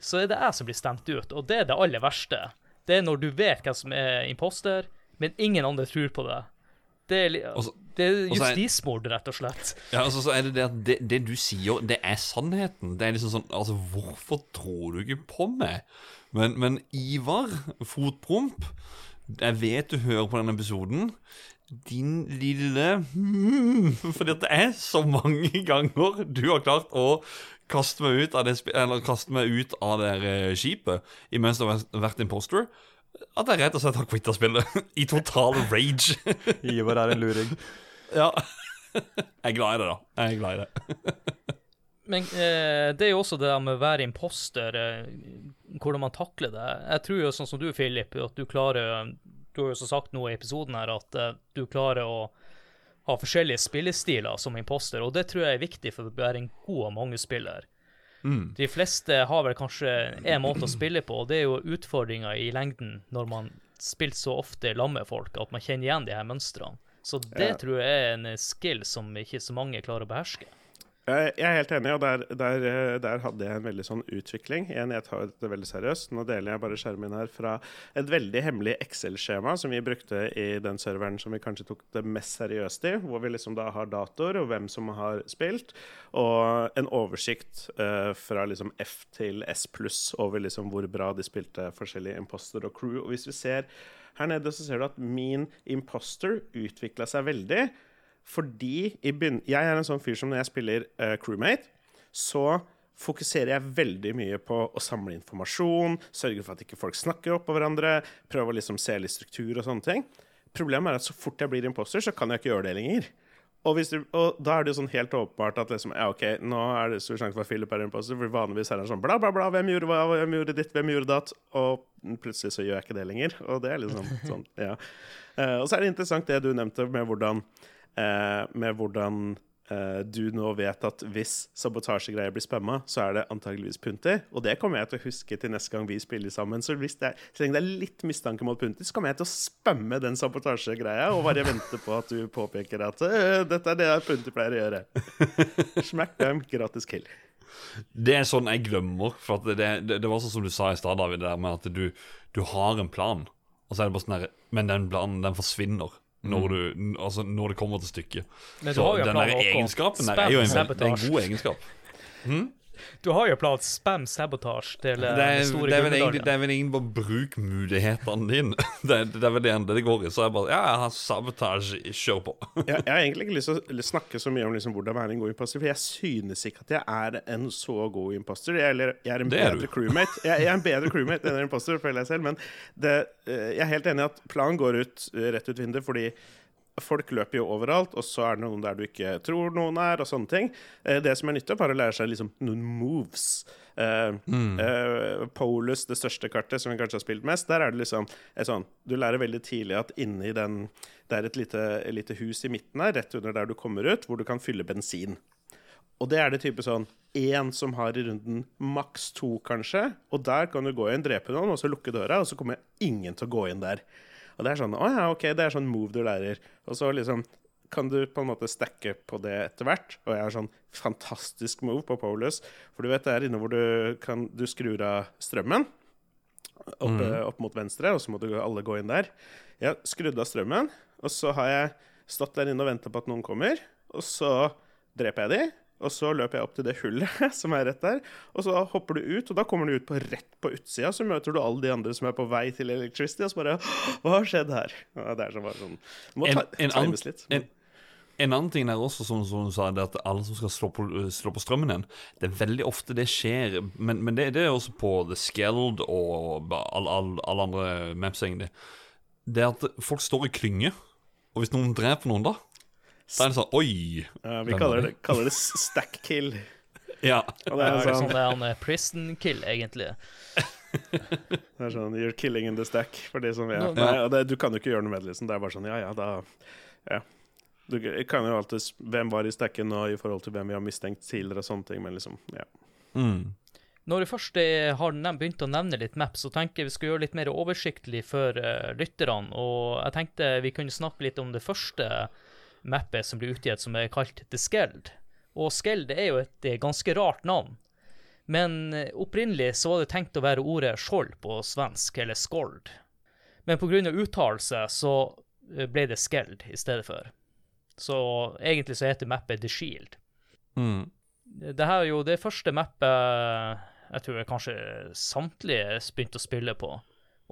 [SPEAKER 1] så er det jeg som blir stemt ut, og det er det aller verste. Det er når du vet hvem som er imposter, men ingen andre tror på det. Det er,
[SPEAKER 2] litt...
[SPEAKER 1] det er justismord, rett og slett.
[SPEAKER 2] Ja, altså, så er det det at det, det du sier, det er sannheten. Det er liksom sånn Altså, hvorfor tror du ikke på meg? Men, men Ivar Fotpromp, jeg vet du hører på denne episoden. Din lille hmm, Fordi at det er så mange ganger du har klart å kaste meg ut av det, eller kaste meg ut av det eh, skipet imens du har vært imposter. At jeg rett og slett har quitta spillet. I total rage.
[SPEAKER 4] Ivar er en luring.
[SPEAKER 2] Ja. Jeg er glad i det, da. Jeg er glad i det.
[SPEAKER 1] Men eh, det er jo også det der med å være imposter, eh, hvordan man takler det. Jeg tror jo sånn som du, Philip, at du klarer Du har jo så sagt noe i episoden her at eh, du klarer å ha forskjellige spillestiler som imposter, og det tror jeg er viktig for å være en god og mangespiller.
[SPEAKER 2] Mm.
[SPEAKER 1] De fleste har vel kanskje én måte å spille på, og det er jo utfordringa i lengden når man spiller så ofte sammen med folk at man kjenner igjen de her mønstrene. Så det
[SPEAKER 3] Ja.
[SPEAKER 1] tror jeg er en skill som ikke så mange klarer å beherske.
[SPEAKER 3] Jeg jeg er helt enig, og der, der, eh, der hadde jeg en veldig sånn utvikling. Igjen, jeg tar det veldig seriøst. Nå deler jeg bare skjermen her fra et veldig hemmelig Excel-skjema som vi brukte i den serveren som vi kanskje tok det mest seriøst i, hvor vi liksom da har datoer og hvem som har spilt, og en oversikt uh, fra liksom F til S pluss over liksom hvor bra de spilte forskjellige imposter og crew. Og hvis vi ser her nede, så ser du at min imposter utvikla seg veldig. Fordi Jeg er en sånn fyr som når jeg spiller uh, crewmate, så fokuserer jeg veldig mye på å samle informasjon, sørge for at ikke folk snakker oppå hverandre, prøve å liksom se litt struktur og sånne ting. Problemet er at så fort jeg blir imposter, så kan jeg ikke gjøre det lenger. Og, du, og da er det jo sånn helt åpenbart at liksom, ja, ok, nå er det stor sjanse for at Philip er imposter, for vanligvis er det sånn bla, bla, bla, hvem gjorde hva, hvem gjorde ditt, hvem gjorde datt? Og plutselig så gjør jeg ikke det lenger. Og det er liksom sånn, ja. Uh, og så er det interessant det du nevnte med hvordan uh, med hvordan eh, du nå vet at hvis sabotasjegreier blir spamma, så er det antageligvis Punti. Og det kommer jeg til å huske til neste gang vi spiller sammen. Så hvis det er, så lenge det er litt mistanke mot Punti, så kommer jeg til å spamme den sabotasjegreia og bare vente på at du påpeker at «Øh, dette er det Punti pleier å gjøre. Smack dem, gratis kill.
[SPEAKER 2] Det er sånn jeg glemmer. For det, det, det var sånn som du sa i stad, David, det der med at du, du har en plan, og så er det bare sånn her Men den planen, den forsvinner. Når, du, altså, når det kommer til stykket.
[SPEAKER 1] Men du
[SPEAKER 2] Så
[SPEAKER 1] har jo en
[SPEAKER 2] den
[SPEAKER 1] plan,
[SPEAKER 2] der egenskapen der er jo en, en
[SPEAKER 1] sabotage.
[SPEAKER 2] god egenskap.
[SPEAKER 1] Du har jo planlagt spam sabotage til eh,
[SPEAKER 2] Det er,
[SPEAKER 1] store
[SPEAKER 2] det er, egentlig, det er vel egentlig bare bruk mulighetene dine. Det, er- det er vel det det går i. Så jeg bare Ja, jeg har sabotasje, kjør på.
[SPEAKER 3] Jeg, jeg har egentlig ikke lyst til å snakke så mye om liksom hvordan være en god imposter, for jeg synes ikke at jeg er en så god imposter. Jeg, eller, jeg er en
[SPEAKER 2] Det
[SPEAKER 3] bedre crewmate. Jeg, jeg er en bedre crewmate enn en imposter, føler jeg selv. Men det, eh, jeg er helt enig i at planen går ut eh, rett ut vinduet, fordi folk løper jo overalt, og så er det noen der du ikke tror noen er, og sånne ting. Eh, Det som er nyttig, er å lære seg liksom noen moves. Eh, eh, Polus, det største kartet som vi kanskje har spilt mest, der er det liksom sånn Du lærer veldig tidlig at inni den Det er et lite, lite hus i midten her, rett under der du kommer ut, hvor du kan fylle bensin. Og det er det type sånn én som har i runden maks to, kanskje. Og der kan du gå inn, drepe noen, og så lukke døra, og så kommer ingen til å gå inn der. Og det er sånn Å ja, OK, det er sånn move du lærer. Og så liksom kan du på en måte stacke på det etter hvert. Og jeg har sånn fantastisk move på Polus. For du vet det er inne hvor du kan Du skrur av strømmen opp, opp mot venstre, og så må du alle gå inn der. Jeg har skrudd av strømmen, og så har jeg stått der inne og venta på at noen kommer. Og så dreper jeg de, og så løper jeg opp til det hullet som er rett der. Og så hopper du ut, og da kommer du ut på rett på utsida. Så møter du alle de andre som er på vei til Electricity, og så bare Hva har skjedd her? Ja, det er så bare sånn må ta,
[SPEAKER 2] en,
[SPEAKER 3] en litt.
[SPEAKER 2] en, en annen ting er også, som, som du sa, det at alle som skal slå på, slå på strømmen igjen Det er veldig ofte det skjer, men, men det, det er også på The Skeld og alle all, all andre maps, egentlig. Det er at folk står i klynge, og hvis noen dreper noen, da Da er det sånn Oi!
[SPEAKER 3] Ja, vi kaller det, kaller det stack kill.
[SPEAKER 2] Ja.
[SPEAKER 3] Og det er
[SPEAKER 1] det
[SPEAKER 3] sånn,
[SPEAKER 1] sånn det er han eh, prison kill, egentlig.
[SPEAKER 3] det er sånn You're killing in the stack, for de som vet.
[SPEAKER 1] Ja.
[SPEAKER 3] Nei, det, du kan jo ikke gjøre noe med det, liksom. Det er bare sånn Ja, ja, da Ja. Du kan jo alltid Hvem var i stacken nå i forhold til hvem vi har mistenkt tidligere og sånne ting, men liksom Ja.
[SPEAKER 2] Mm.
[SPEAKER 1] Når vi først har begynt å nevne litt maps, så tenker jeg vi skal gjøre litt mer oversiktlig for eh, lytterne. Og jeg tenkte vi kunne snakke litt om det første mappet som blir utgitt, som er kalt The Skeld. Og Skeld er jo et eh, ganske rart navn. Men eh, opprinnelig så var det tenkt å være ordet skjold på svensk, eller skold. Men pga. uttalelse så eh, ble det Skeld i stedet for. Så egentlig så heter mappet The Shield.
[SPEAKER 2] Mm.
[SPEAKER 1] Det her er jo det første mappet jeg tror jeg kanskje samtlige begynte å spille på.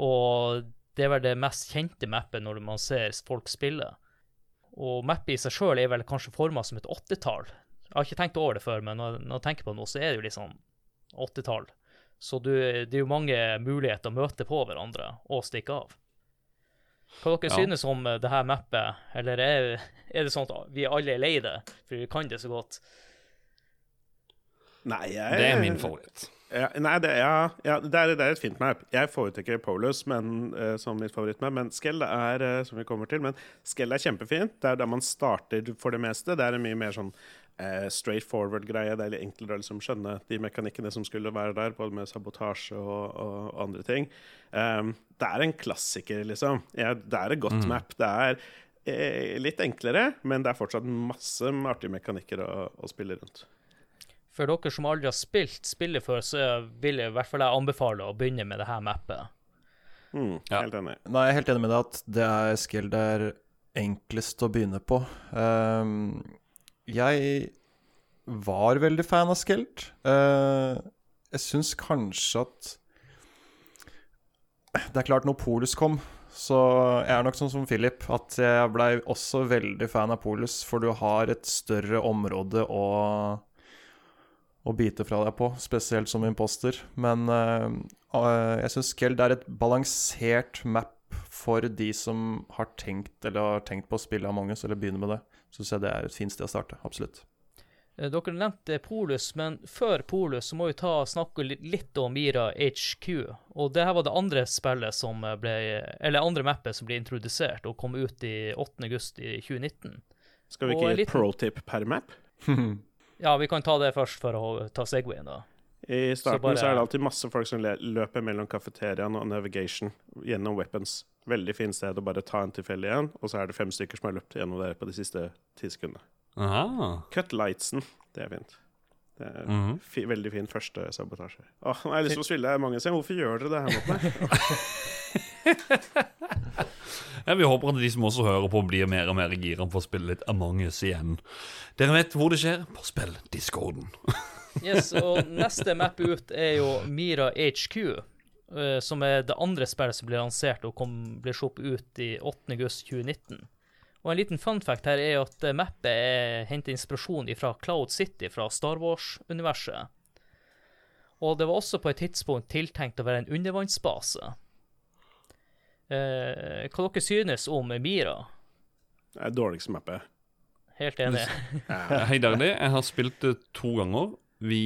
[SPEAKER 1] Og det er vel det mest kjente mappet når man ser folk spille. Og mappet i seg sjøl er vel kanskje forma som et åttetall. Jeg har ikke tenkt over det før, men når, når jeg tenker på det nå, så er det jo liksom åttetall. Så du, det er jo mange muligheter å møte på hverandre og stikke av. Hva dere
[SPEAKER 2] Ja.
[SPEAKER 1] synes om det her mappet, eller er, er det sånn at vi alle er lei det, for vi kan det så godt?
[SPEAKER 3] Nei, jeg
[SPEAKER 2] Det er min favoritt.
[SPEAKER 3] Ja, nei, det, ja, ja, det, er, det er et fint map. Jeg foretrekker Polus men, uh, som mitt favorittmap, men Skell er uh, som vi kommer til, men Skell er kjempefint. Det er der man starter for det meste. Det er en mye mer sånn uh, straight forward-greie. Det er litt enklere å liksom skjønne de mekanikkene som skulle være der, både med sabotasje og, og, og andre ting. Um, det er en klassiker, liksom. Ja, det er et godt map. Det er eh, litt enklere, men det er fortsatt masse artige mekanikker å, å spille rundt.
[SPEAKER 1] For dere som aldri har spilt spillet før, så vil jeg i hvert fall jeg anbefale å begynne med det her mappet.
[SPEAKER 3] Mm,
[SPEAKER 2] Ja.
[SPEAKER 3] Helt enig.
[SPEAKER 4] Nei, jeg er helt enig med deg at det er skill det er enklest å begynne på. Um, jeg var veldig fan av Skeld. Uh, jeg syns kanskje at Det er klart, når Polus kom, så jeg er nok sånn som Philip, at jeg blei også veldig fan av Polus, for du har et større område å å bite fra deg på, spesielt som imposter. Men uh, jeg syns Skeld er et balansert map for de som har tenkt eller har tenkt på å spille Among us, eller begynne med det. Syns jeg det er et fint sted å starte. Absolutt.
[SPEAKER 1] Eh, Dere nevnte Polus, men før Polus så må vi ta snakke litt om Mira HQ. Og det her var det andre spillet som ble Eller andre mappet som ble introdusert og kom ut i 8. august 2019.
[SPEAKER 3] Skal vi ikke gi et
[SPEAKER 1] liten-
[SPEAKER 3] pro-tip per map?
[SPEAKER 1] Ja, vi kan ta det først for å ta Segwayen, da.
[SPEAKER 3] I starten så,
[SPEAKER 1] bare-
[SPEAKER 3] er det alltid masse folk som løper mellom kafeteriaen og navigation gjennom weapons. Veldig fint sted å bare ta en tilfeldig en, og så er det fem stykker som har løpt gjennom der på de siste ti sekundene.
[SPEAKER 2] Aha.
[SPEAKER 3] Cut lightsen, det er fint. Det er
[SPEAKER 2] Mhm.
[SPEAKER 3] fi, veldig fin første sabotasje. Åh, nå har jeg lyst til å spille mange sier Hvorfor gjør dere det her mot meg?
[SPEAKER 2] Ja, Vi håper at de som også hører på, blir mer og mer gira på å spille litt Among us igjen. Dere vet hvor det skjer? På spill-discorden.
[SPEAKER 1] Yes, og neste map ut er jo Mira HQ, eh, som er det andre spillet som blir lansert og kom, blir sluppet ut i 8. august 2019. Og en liten fun fact her er at eh, mappet er hentet inspirasjon fra Cloud City fra Star Wars-universet. Og det var også på et tidspunkt tiltenkt å være en undervannsbase. Eh, hva dere synes om Mira?
[SPEAKER 3] Det er dårligste mappet.
[SPEAKER 1] Helt enig.
[SPEAKER 2] Helt ærlig, jeg har spilt det to ganger. Vi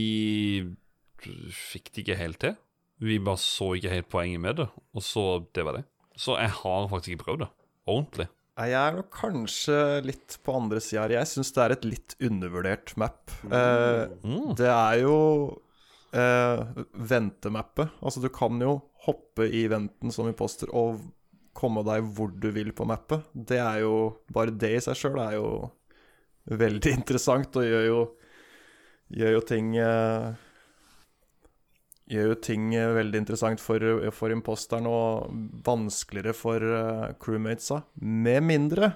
[SPEAKER 2] fikk det ikke helt til. Vi bare så ikke helt poenget med det, og så det var det. Så jeg har faktisk ikke prøvd det ordentlig.
[SPEAKER 4] Jeg er nok kanskje litt på andre sida her. Jeg syns det er et litt undervurdert map. Eh,
[SPEAKER 2] Mm.
[SPEAKER 4] det er jo eh, ventemappet. Altså, du kan jo hoppe i venten som imposter og komme deg hvor du vil på mappet. Det er jo Bare det i seg sjøl er jo veldig interessant og gjør jo Gjør jo ting eh, Gjør jo ting eh, veldig interessant for, for imposteren og vanskeligere for uh, crewmatesa. Med mindre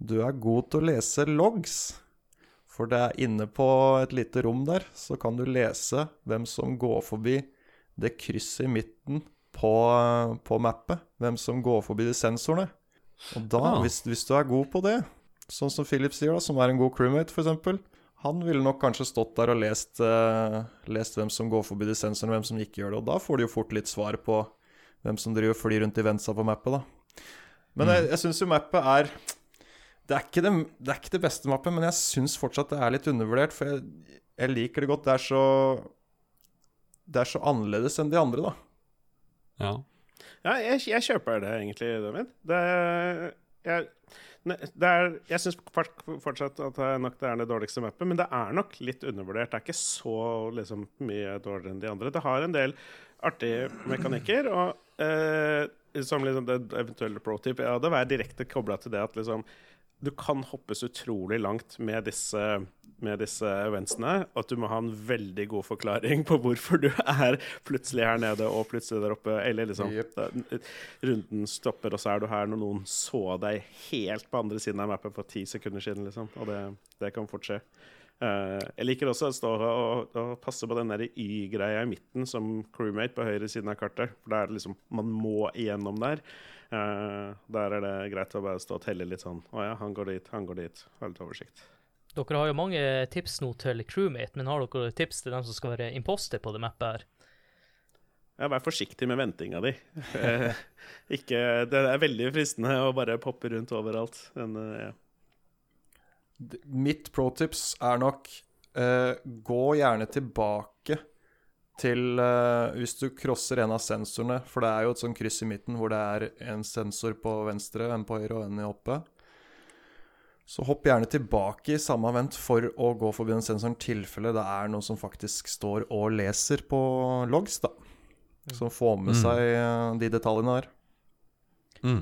[SPEAKER 4] du er god til å lese logs. For det er inne på et lite rom der, så kan du lese hvem som går forbi det krysset i midten på, på mappet. Hvem som går forbi de sensorene. Og da,
[SPEAKER 2] Ah.
[SPEAKER 4] hvis, hvis du er god på det, sånn som Philip sier, da, som er en god crewmate, f.eks., han ville nok kanskje stått der og lest, uh, lest hvem som går forbi de sensorene, hvem som ikke gjør det. Og da får du jo fort litt svar på hvem som driver flyr rundt i venstre på mappet, da. Men jeg, jeg syns jo mappet er det er, ikke det, det er ikke det beste mappet, men jeg syns fortsatt det er litt undervurdert. For jeg, jeg liker det godt. Det er så Det er så annerledes enn de andre, da.
[SPEAKER 2] Ja.
[SPEAKER 3] Ja, jeg, jeg kjøper det egentlig, David. Det, jeg, det er, jeg syns fortsatt at det er nok det er det dårligste mappet, men det er nok litt undervurdert. Det er ikke så liksom, mye dårligere enn de andre. Det har en del artige mekanikker, og eh, som liksom det eventuelle pro-tip Ja, det være direkte kobla til det at liksom du kan hoppes utrolig langt med disse med disse eventsene at du må ha en veldig god forklaring på hvorfor du er plutselig her nede og plutselig der oppe. Eller liksom
[SPEAKER 4] Yep.
[SPEAKER 3] Runden stopper, og så er du her når noen så deg helt på andre siden av mappen for ti sekunder siden, liksom. Og det, det kan fort skje. Uh, jeg liker også å stå og, og passe på den Y-greia i midten som crewmate på høyre siden av kartet. For da er det liksom Man må igjennom der. Uh, der er det greit å bare stå og telle litt sånn Å ja, han går dit, han går dit. Har litt oversikt.
[SPEAKER 1] Dere har jo mange tips nå til crewmate, men har dere tips til dem som skal være imposter på det mappet her?
[SPEAKER 3] Ja, vær forsiktig med ventinga di. Eh, ikke Det er veldig fristende å bare poppe rundt overalt. Men, eh, ja.
[SPEAKER 4] Mitt pro-tips er nok uh, gå gjerne tilbake til uh, Hvis du crosser en av sensorene, for det er jo et sånn kryss i midten hvor det er en sensor på venstre, en på høyre og en i oppe. Så hopp gjerne tilbake i samme vent for å gå forbi den sensoren tilfelle det er noe som faktisk står og leser på logs, da. Som får med
[SPEAKER 2] Mm.
[SPEAKER 4] seg eh, de detaljene der.
[SPEAKER 2] Mm.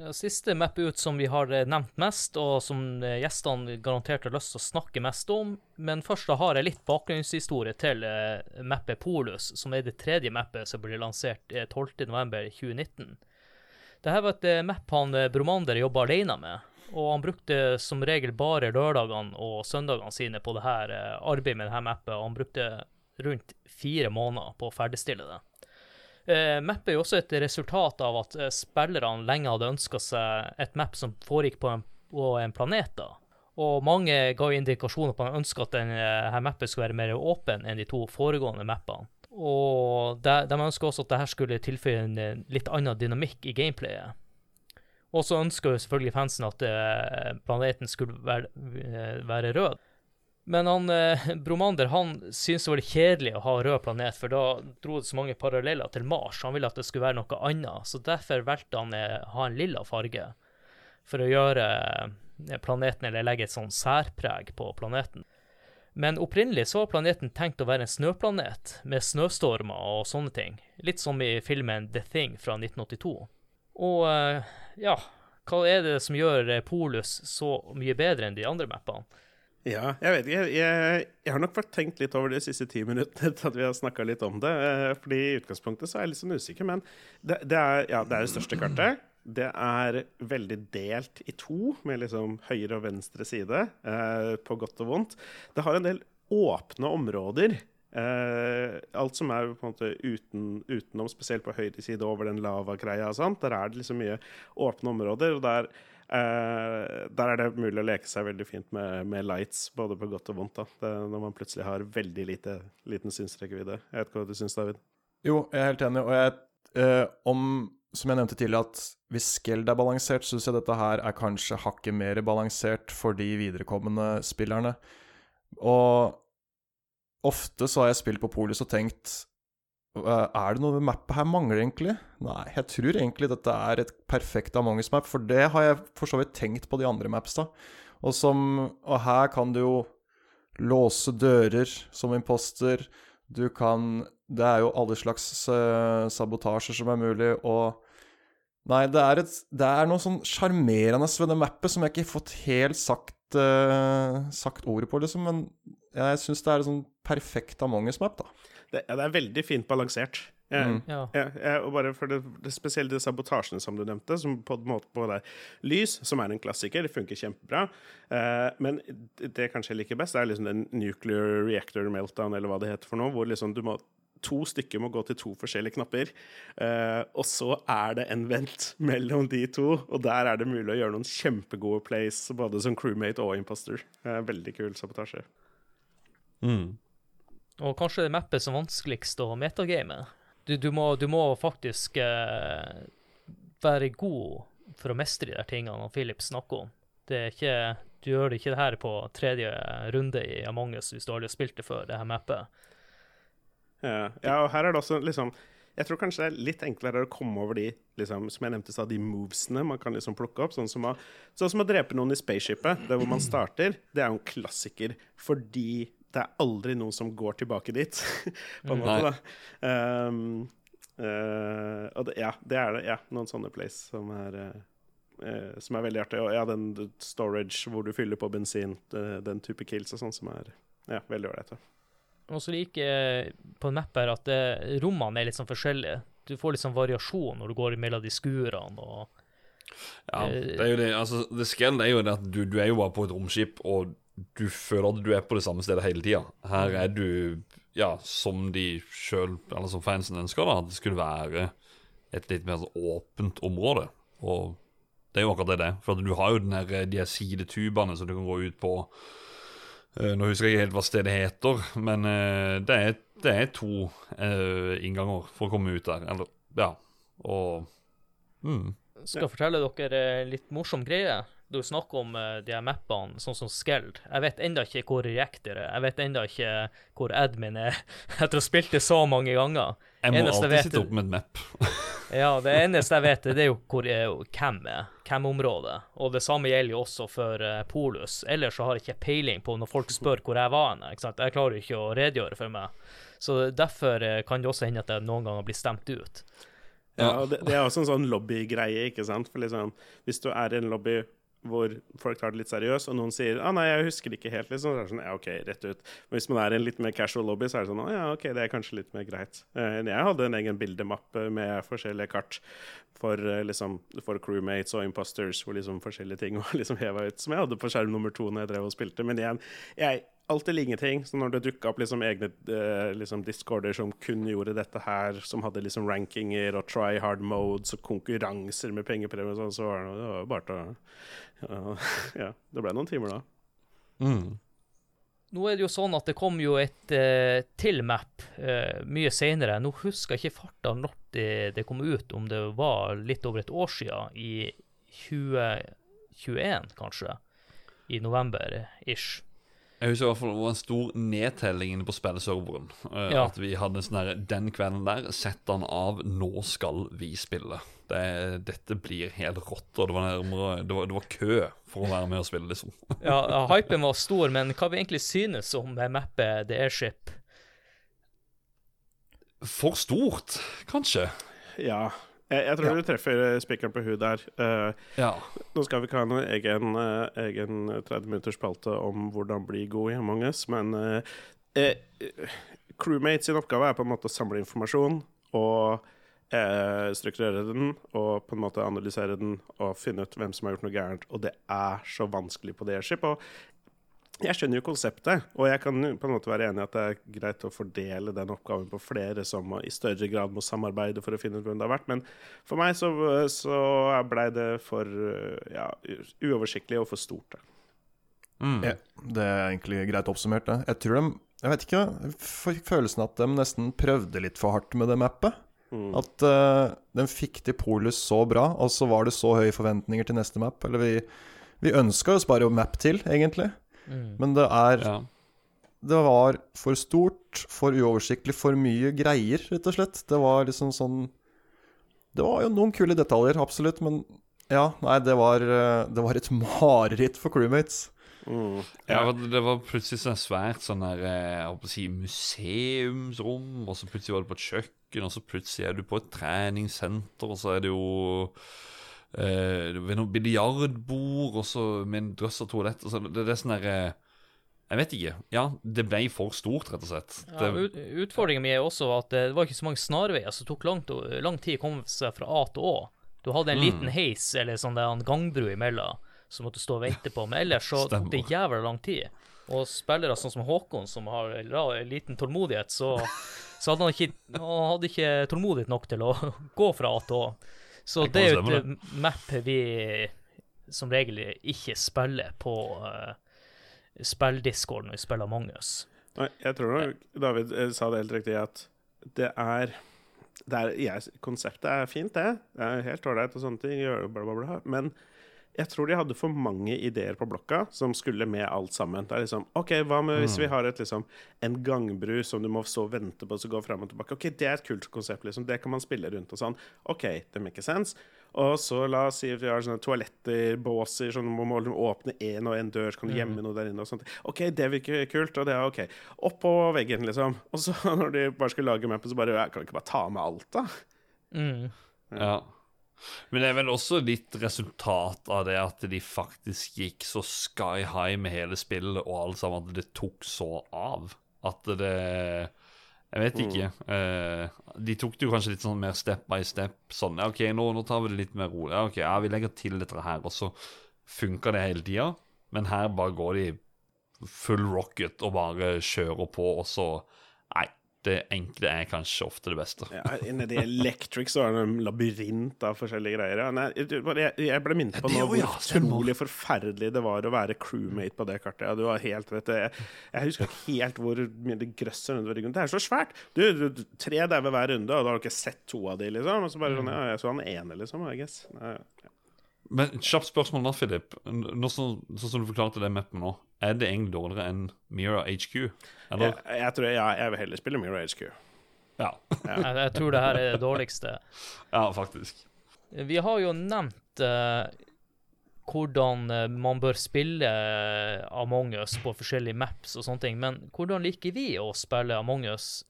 [SPEAKER 1] Ja, siste map ut som vi har eh, nevnt mest, og som eh, gjestene garantert har lyst til å snakke mest om. Men først da har jeg litt bakgrunnshistorie til mappet Polus, som er det tredje mappet som ble lansert eh, 12.11.2019. Dette var et map han Bromander jobba alene med, og han brukte som regel bare lørdagene og søndagene sine på det her eh, arbeidet med dette mappet, og han brukte rundt fire måneder på å ferdigstille det. Uh, mappet er jo også et resultat av at eh, spillerne lenge hadde ønska seg et map som foregikk på en, på en planet. da. Og mange ga indikasjoner på at de ønska at denne mappet skulle være mer åpen enn de to foregående mappene. Og de, de ønska også at dette skulle tilføye en litt annen dynamikk i gameplayet. Og så ønska jo selvfølgelig fansen at eh, planeten skulle være, eh, være rød. Men han, eh, Bromander han syntes det var kjedelig å ha rød planet, for da dro det så mange paralleller til Mars. Han ville at det skulle være noe annet, så derfor valgte han eh, ha en lilla farge. For å gjøre planeten, eller legge et sånn særpreg på planeten. Men opprinnelig så var planeten tenkt å være en snøplanet, med snøstormer og sånne ting. Litt som i filmen The Thing fra 1982. Og eh, ja, hva er det som gjør eh, Polus så mye bedre enn de andre mappene?
[SPEAKER 3] Ja, jeg vet ikke. Jeg, jeg, har nok vært tenkt litt over de siste ti minuttene at vi har snakka litt om det. eh, Fordi i utgangspunktet så er jeg litt sånn usikker, men det, det, er, ja, det er det største kartet. Det er veldig delt i to, med liksom høyre og venstre side, eh, på godt og vondt. Det har en del åpne områder. Eh, alt som er på en måte uten, utenom, spesielt på høyre side over den lavagreia der er det liksom mye åpne områder. og der uh, der er det mulig å leke seg veldig fint med, med lights, både på godt og vondt. Det, når man plutselig har veldig lite, liten synsrekkevidde. Jeg vet ikke hva du syns, David?
[SPEAKER 4] Jo, jeg er helt enig, og jeg uh, om Som jeg nevnte tidligere, at hvis Skeld er balansert, syns jeg dette her er kanskje hakket mer balansert for de viderekommende spillerne. Og ofte så har jeg spilt på Polis og tenkt eh, Er det noe ved mappet her mangler, egentlig? Nei, jeg tror egentlig dette er et perfekt Among us-map, for det har jeg for så vidt tenkt på de andre mapsa. Og, som, og her kan du jo låse dører som imposter. Du kan Det er jo alle slags uh, sabotasjer som er mulig, og Nei, det er, et, det er noe sånn sjarmerende ved det mappet som jeg ikke har fått helt sagt, uh, sagt ordet på, liksom. Men jeg syns det er sånn perfekt Among us-map, da.
[SPEAKER 3] Det, ja, det er veldig fint balansert. Jeg,
[SPEAKER 4] Mm.
[SPEAKER 1] Ja.
[SPEAKER 3] jeg, jeg, og bare for det, det Spesielt de sabotasjene som du nevnte, som på en måte både det lys, som er en klassiker, det funker kjempebra. Eh, men det jeg kanskje liker best, er liksom den nuclear reactor meltdown, eller hva det heter for noe, hvor liksom du må To stykker må gå til to forskjellige knapper, eh, og så er det en vent mellom de to. Og der er det mulig å gjøre noen kjempegode plays, både som crewmate og imposter. Eh, veldig kul sabotasje.
[SPEAKER 2] Mm.
[SPEAKER 1] Og kanskje det mappet som vanskeligst å metagame. Du, du, må, du må faktisk uh, være god for å mestre de der tingene Philip snakker om. Det er ikke, du gjør det ikke det her på tredje runde i Among us hvis du aldri har spilt det før, det her mappet.
[SPEAKER 3] Ja, ja, og her er det også liksom Jeg tror kanskje det er litt enklere å komme over de liksom, som jeg nevnte, de movesene man kan liksom plukke opp. Sånn som, å, sånn som å drepe noen i spaceshipet, der hvor man starter. Det er jo en klassiker fordi det er aldri noen som går tilbake dit, på en måte. da. Um, uh, og det, ja, det er det. Ja, noen sånne place som er, uh, eh, som er veldig artig. Og ja, den storage hvor du fyller på bensin, den type kills og sånn, som er ja, veldig ålreit.
[SPEAKER 1] Og så liker jeg på en map her at det, rommene er litt sånn forskjellige. Du får litt sånn variasjon når du går mellom de skurene og
[SPEAKER 2] Ja, det er jo det. Altså, det skjell er jo det at du, du er jo bare på et romskip, og du føler at du er på det samme stedet hele tida. Her er du, ja, som de sjøl, eller som fansen ønsker, da, at det skulle være et litt mer åpent område. Og det er jo akkurat det det. For du har jo den her, de her sidetubene som du kan gå ut på. Eh, Nå husker jeg ikke helt hva stedet heter, men eh, det er, det er to eh, innganger for å komme ut der. Eller, ja. Og mm.
[SPEAKER 1] Skal jeg fortelle dere litt morsom greie. Du snakker om uh, de her mappene, sånn som Skeld. Jeg vet enda ikke hvor Reactor er. Jeg vet enda ikke hvor admin er, etter å ha spilt det så mange ganger.
[SPEAKER 2] Jeg må
[SPEAKER 1] Eneste
[SPEAKER 2] alltid
[SPEAKER 1] vet-
[SPEAKER 2] sitte opp med en map.
[SPEAKER 1] Ja, det eneste jeg vet, det er jo hvor eh, hvem er. Hvem-området. Og det samme gjelder jo også for uh, Polus. Ellers så har jeg ikke peiling på når folk spør hvor jeg var. hen? Jeg klarer jo ikke å redegjøre for meg. Så derfor uh, kan det også hende at jeg noen ganger blir stemt ut.
[SPEAKER 3] Ja, og det, det er også en sånn lobbygreie, ikke sant. For liksom, hvis du er i en lobby hvor folk tar det litt seriøst, og noen sier ah, 'nei, jeg husker det ikke helt', liksom, så er det sånn ja, OK, rett ut. Men hvis man er i en litt mer casual lobby, så er det sånn å ja, OK, det er kanskje litt mer greit. Eh, Jeg hadde en egen bildemappe med forskjellige kart for eh, liksom for crewmates og imposters, hvor liksom forskjellige ting var liksom heva ut, som jeg hadde på skjerm nummer to når jeg drev og spilte. Men igjen, jeg alltid like ting. Så når det dukka opp liksom egne eh, liksom discorder som kun gjorde dette her, som hadde liksom rankinger og try hard modes og konkurranser med pengepremie sånn, så var det, det var bare til å ja, ja, det ble noen timer da.
[SPEAKER 2] Mm.
[SPEAKER 1] Nå er det jo sånn at det kom jo et uh, til map uh, mye senere. Nå husker jeg ikke farta når det, det kom ut, om det var litt over et år siden, i 2021 kanskje, i november-ish.
[SPEAKER 2] Jeg husker i hvert fall det var en stor nedtelling inne på spilleserveren. Uh,
[SPEAKER 1] Ja.
[SPEAKER 2] At vi hadde en sånn herre Den kvelden der, sett han av, nå skal vi spille. Det, dette blir helt rått, og det var, nærmere, det, var, det var kø for å være med og spille, liksom.
[SPEAKER 1] Ja, ja, hypen var stor, men hva vi egentlig synes om det mappet The Airship?
[SPEAKER 2] For stort, kanskje.
[SPEAKER 3] Ja. Jeg, jeg tror
[SPEAKER 2] Ja.
[SPEAKER 3] du treffer spikeren på huet der. Uh,
[SPEAKER 2] Ja.
[SPEAKER 3] Nå skal vi ikke ha noen egen, uh, egen 30 minutters spalte om hvordan bli god i Among us, men uh, eh, crewmates sin oppgave er på en måte å samle informasjon og eh, strukturere den, og på en måte analysere den og finne ut hvem som har gjort noe gærent. Og det er så vanskelig på det airship. Og jeg skjønner jo konseptet, og jeg kan på en måte være enig i at det er greit å fordele den oppgaven på flere som i større grad må samarbeide for å finne ut hvem det har vært, men for meg så, så blei det for ja, uoversiktlig og for stort. Da.
[SPEAKER 2] Mm.
[SPEAKER 4] Ja, det er egentlig greit oppsummert, det. Jeg tror de Jeg vet ikke, jeg fikk følelsen at de nesten prøvde litt for hardt med det mappet.
[SPEAKER 3] Mm.
[SPEAKER 4] At uh, den fikk til Polus så bra, og så var det så høye forventninger til neste map. Eller vi, vi ønska jo bare å map til, egentlig. Men det er
[SPEAKER 2] Ja.
[SPEAKER 4] Det var for stort, for uoversiktlig, for mye greier, rett og slett. Det var liksom sånn Det var jo noen kule detaljer, absolutt, men ja, nei, det var, eh, det var et mareritt for crewmates.
[SPEAKER 3] Mm.
[SPEAKER 2] Ja, det var plutselig sånn svært sånn der, eh, jeg håper å si, museumsrom, og så plutselig var det på et kjøkken, og så plutselig er du på et treningssenter, og så er det jo eh, ved noen biljardbord, og så med en drøss av toalett, og så det, det er sånn der eh, Jeg vet ikke. Ja, det ble for stort, rett og slett.
[SPEAKER 1] Ja,
[SPEAKER 2] Det,
[SPEAKER 1] ut, Utfordringen min er også at det var ikke så mange snarveier, som tok langt, lang tid å komme seg fra A til Å. Du hadde en
[SPEAKER 2] Mm.
[SPEAKER 1] liten heis eller sånn der en gangbru imellom som måtte stå og vente på, men ellers så tok det jævla lang tid. Og spillere sånn som Håkon, som har liten tålmodighet, så, så hadde han ikke, han hadde ikke tålmodighet nok til å gå fra A til Å. Så det er jo et map vi som regel ikke spiller på uh, spilldiscord når vi spiller Among us.
[SPEAKER 3] Nei, jeg tror nok David eh, sa det helt riktig, at det er, det er jeg, Konseptet er fint, det. Det er helt ålreit og sånne ting, bla, bla, bla. Men jeg tror de hadde for mange ideer på blokka som skulle med alt sammen. Det er liksom OK, hva med hvis vi har et, liksom, en gangbru som du må så vente på, så går fram og tilbake? OK, det er et kult konsept, liksom. Det kan man spille rundt og sånn. OK, det make sense. Og så la oss si at vi har sånne toaletter, båser, sånn man må åpne én og én dør, så kan du gjemme noe der inne og sånt. OK, det virker kult, og det er OK. Oppå veggen, liksom. Og så når de bare skulle lage mappen, så bare Kan vi ikke bare ta med alt, da?
[SPEAKER 1] Mm.
[SPEAKER 2] ja. Men det er vel også litt resultat av det at de faktisk gikk så sky high med hele spillet og alt sammen, at det tok så av. At det Jeg vet ikke. Eh, de tok det jo kanskje litt sånn mer step by step. Sånn ja, OK, nå, nå tar vi det litt mer rolig. Ja, OK, ja, vi legger til dette her, og så funker det hele tida. Men her bare går de full rocket og bare kjører på, og så Nei, det enkle er kanskje ofte det beste.
[SPEAKER 3] Ja, Nedi Electric så er det en labyrint av forskjellige greier. Ja. Nei, jeg, jeg ble minnet på
[SPEAKER 2] Ja,
[SPEAKER 3] nå hvor
[SPEAKER 2] ja,
[SPEAKER 3] utrolig forferdelig det var å være crewmate på det kartet. Ja, du har helt rett. Jeg, jeg husker ikke helt hvor mye det grøsser rundt ryggen. Det er så svært! Du, du tre dauer hver runde, og da har du ikke sett to av de, liksom. Og så bare sånn, ja, jeg så han ene, liksom, I guess. Nei, ja.
[SPEAKER 2] Men kjapt spørsmål nå, Philip. Nå så, sånn som du forklarte det mappet nå, er det egentlig dårligere enn Mira HQ? Eller?
[SPEAKER 3] Jeg, jeg tror ja, jeg vil heller spille Mirror HQ.
[SPEAKER 2] Ja.
[SPEAKER 1] Jeg, jeg tror det her er det dårligste.
[SPEAKER 2] ja, faktisk.
[SPEAKER 1] Vi har jo nevnt uh, hvordan eh, man bør spille eh, Among us på forskjellige maps og sånne ting, men hvordan liker vi å spille Among us?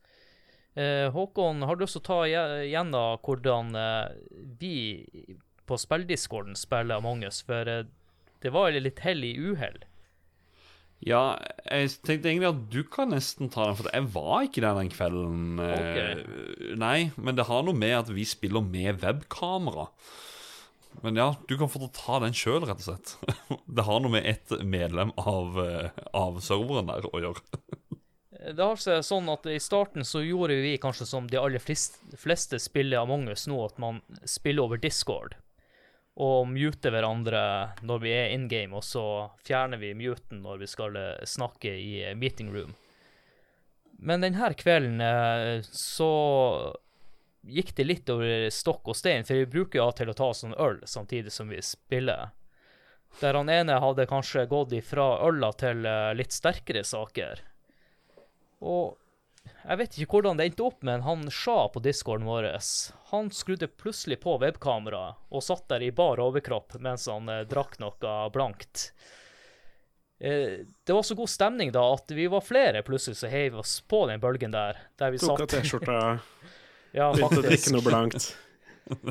[SPEAKER 1] Uh, Håkon, har du lyst til å ta igjen da hvordan uh, vi på spilldiscorden spiller Among us? For det var litt hell i uhell.
[SPEAKER 2] Ja, jeg tenkte egentlig at du kan nesten ta den, for jeg var ikke der den kvelden. Okay. Nei, men det har noe med at vi spiller med webkamera. Men ja, du kan få ta den sjøl, rett og slett. Det har noe med ett medlem av, eh, av serveren der å gjøre.
[SPEAKER 1] Det har seg sånn at I starten så gjorde vi kanskje som de aller fleste spiller Among us nå, at man spiller over Discord. Og mute hverandre når vi er in game, og så fjerner vi muten når vi skal eh, snakke i eh, meeting room. Men denne kvelden eh, så gikk det litt over stokk og stein, for vi bruker av til å ta en øl samtidig som vi spiller. Der han ene hadde kanskje gått ifra øla til litt sterkere saker. Og jeg vet ikke hvordan det endte opp, men han Sja på discorden vår Han skrudde plutselig på webkameraet og satt der i bar overkropp mens han eh, drakk noe blankt. Eh, det var så god stemning da at vi var flere plutselig som heiv oss på den bølgen der. Der vi
[SPEAKER 3] Tok av. T-skjorta,
[SPEAKER 1] Ja,
[SPEAKER 3] begynte å drikke noe blankt.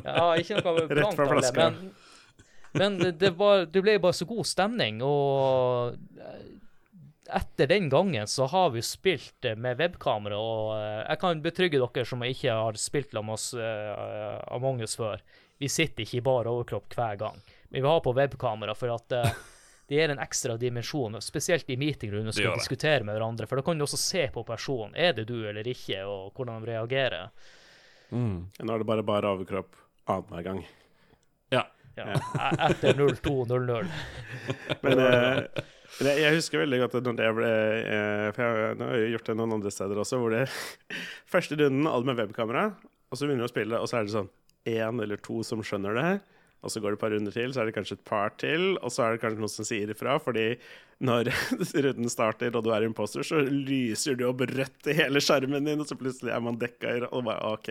[SPEAKER 1] Ja, ikke noe
[SPEAKER 3] Rett
[SPEAKER 1] blankt
[SPEAKER 3] fra
[SPEAKER 1] av det,
[SPEAKER 3] flaska.
[SPEAKER 1] men, men det, det, var, det ble bare så god stemning, og eh, etter den gangen så har vi spilt eh, med webkamera, og eh, jeg kan betrygge dere som ikke har spilt med oss uh, Among us før, vi sitter ikke i bar overkropp hver gang, men vi har på webkamera for at uh, det gir en ekstra dimensjon, spesielt i meeting når du skal diskutere med hverandre, for da kan du også se på personen, er det du eller ikke, og hvordan de reagerer.
[SPEAKER 2] Mm.
[SPEAKER 3] Nå er det bare bare overkropp annenhver gang.
[SPEAKER 2] Ja.
[SPEAKER 1] Ja, e- etter 02.00.
[SPEAKER 3] Men uh, men jeg, jeg husker veldig godt når det ble eh, For jeg, nå har jeg gjort det noen andre steder også, hvor det Første runden, alle med webkamera, og så begynner vi å spille, og så er det sånn én eller to som skjønner det. Og så går det et par runder til, så er det kanskje et par til, og så er det kanskje noen som sier ifra, fordi når runden starter og du er imposter, så lyser du opp rødt i hele skjermen din, og så plutselig er man dekka i Og bare OK.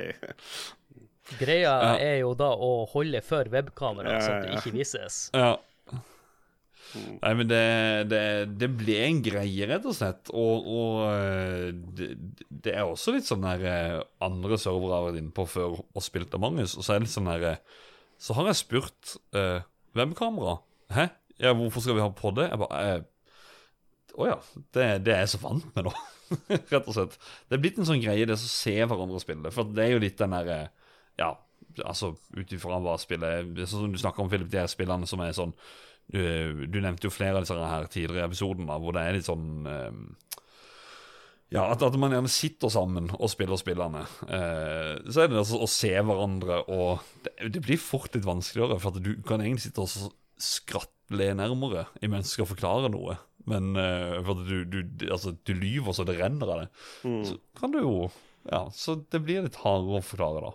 [SPEAKER 1] Greia
[SPEAKER 2] Ja.
[SPEAKER 1] er jo da å holde for webkamera,
[SPEAKER 3] Ja,
[SPEAKER 1] så
[SPEAKER 3] ja,
[SPEAKER 1] at det ikke vises.
[SPEAKER 2] Ja. Nei, men det, det, det ble en greie, rett og slett. Og, og eh, det, det er også litt sånn der eh, andre servere har vært inne på før og spilt av Magnus, og så er det litt sånn der eh, Så har jeg spurt Hvem webkamera. Hæ? Ja, hvorfor skal vi ha på det? Jeg bare Å Å ja. Det, det er jeg så vant med nå. Rett og slett. Det er blitt en sånn greie, det å se hverandre spille. For det er jo litt den derre Ja, altså ut ifra hva spillet er Sånn som du snakker om, Philip, de her spillene som er sånn du, du nevnte jo flere av disse her tidligere i episoden, hvor det er litt sånn eh, Ja, at, at man gjerne sitter sammen og spiller spillene. Eh, så er det altså å se hverandre, og det, det blir fort litt vanskeligere, for at du kan egentlig sitte og så skratle nærmere imens du skal forklare noe. Men eh, for at du, du, altså, du lyver så det renner av det. Så kan du jo Ja, så det blir litt hardere å forklare, da.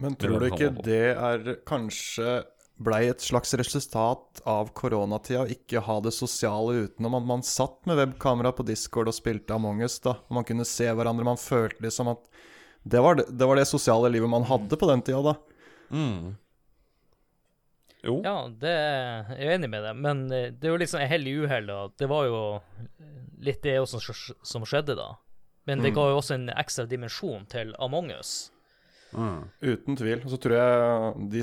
[SPEAKER 4] Men tror du ikke det er kanskje blei et slags resultat av koronatida å ikke ha det sosiale utenom at man satt med webkamera på Discord og spilte Among us, da. Man kunne se hverandre. Man følte liksom at det var det, det var det sosiale livet man hadde på den tida, da.
[SPEAKER 2] Mm. Jo.
[SPEAKER 1] Ja, det er jeg er enig med deg, men eh, det er jo liksom hell i uhell. Det var jo litt det også som- som skjedde da. Men det
[SPEAKER 4] Mm.
[SPEAKER 1] ga jo også en ekstra dimensjon til Among us.
[SPEAKER 2] Mm.
[SPEAKER 4] Uten tvil. Og så tror jeg de,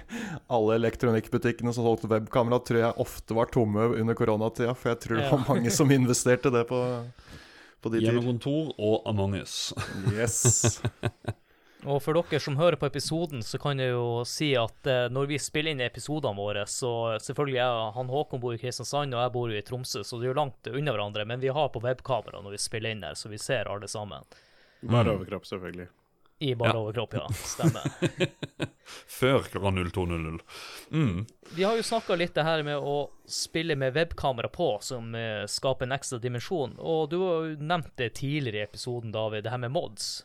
[SPEAKER 4] alle elektronikkbutikkene som solgte webkamera, tror jeg ofte var tomme under koronatida. For jeg tror det var mange som investerte det på, på de tider.
[SPEAKER 2] Hjemmekontor og Among us.
[SPEAKER 4] Yes.
[SPEAKER 1] Og for dere som hører på episoden, så kan jeg jo si at eh, når vi spiller inn episodene våre, så selvfølgelig jeg, han Håkon bor i Kristiansand, og jeg bor jo i Tromsø, så det er jo langt unna hverandre, men vi har på webkamera når vi spiller inn her, så vi ser alle sammen.
[SPEAKER 3] Bare
[SPEAKER 2] Mm.
[SPEAKER 3] overkropp, selvfølgelig.
[SPEAKER 1] I bare
[SPEAKER 2] Ja.
[SPEAKER 1] overkropp, ja. Stemmer.
[SPEAKER 2] Før klokka 02.00. Mm.
[SPEAKER 1] Vi har jo snakka litt det her med å spille med webkamera på, som eh, skaper en ekstra dimensjon. Og du har jo nevnt det tidligere i episoden, David, det her med mods.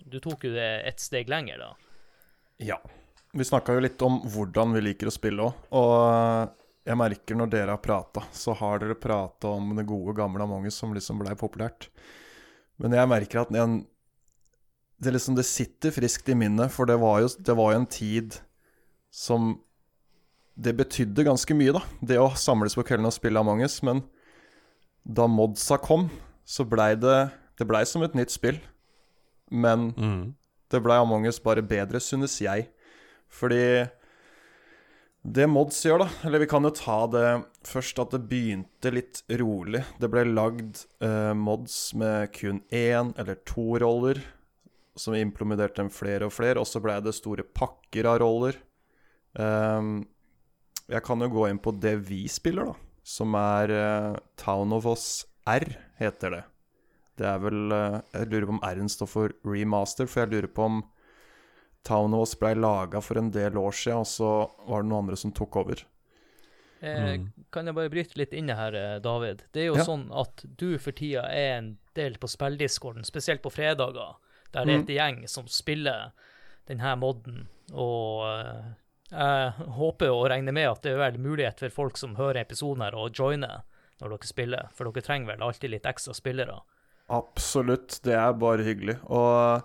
[SPEAKER 1] Du tok jo det et steg lenger, da.
[SPEAKER 4] Ja. Vi snakka jo litt om hvordan vi liker å spille òg. Og eh, jeg merker når dere har prata, så har dere prata om det gode, gamle Among us som liksom blei populært. Men jeg merker at en, det, liksom, det sitter friskt i minnet, for det var, jo, det var jo en tid som Det betydde ganske mye, da, det å samles på kvelden og spille Among us. Men da modsa kom, så blei det Det blei som et nytt spill. Men
[SPEAKER 2] Mm.
[SPEAKER 4] det ble Among us bare bedre, synes jeg. Fordi det Mods gjør, da Eller vi kan jo ta det først at det begynte litt rolig. Det ble lagd eh, mods med kun én eller to roller, som implementerte dem flere og flere. Og så ble det store pakker av roller. Um, jeg kan jo gå inn på det vi spiller, da. Som er uh, Town of Us R, heter det. Det er vel uh, Jeg lurer på om R-en står for remaster, for jeg lurer på om Town of Us ble laga for en del år siden, og så var det noen andre som tok over.
[SPEAKER 1] Eh,
[SPEAKER 2] Mm.
[SPEAKER 1] Kan jeg bare bryte litt inne her, David? Det er jo
[SPEAKER 4] Ja.
[SPEAKER 1] sånn at du for tida er en del på spilldiscorden, spesielt på fredager, der er
[SPEAKER 4] Mm.
[SPEAKER 1] et gjeng som spiller denne modden, og eh, jeg håper og regner med at det er vel mulighet for folk som hører episoden her, å joine når dere spiller, for dere trenger vel alltid litt ekstra spillere.
[SPEAKER 4] Absolutt, det er bare hyggelig. Og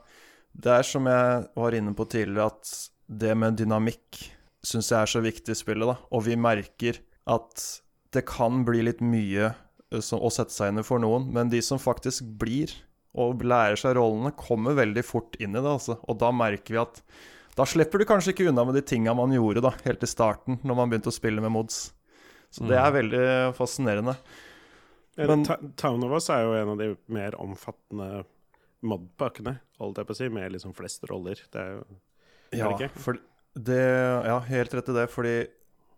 [SPEAKER 4] det er som jeg var inne på tidligere, at det med dynamikk syns jeg er så viktig i spillet, da. Og vi merker at det kan bli litt mye eh, å sette seg inn i for noen, men de som faktisk blir og lærer seg rollene, kommer veldig fort inn i det, altså. Og da merker vi at da slipper du kanskje ikke unna med de tinga man gjorde da, helt i starten, når man begynte å spille med mods. Så det er veldig fascinerende. Men-
[SPEAKER 3] Town of Us er jo en av de mer omfattende modpakkene, holdt jeg på å si, med liksom flest roller. Det er jo
[SPEAKER 4] Ja,
[SPEAKER 3] det ikke?
[SPEAKER 4] for det, ja, helt rett i det, fordi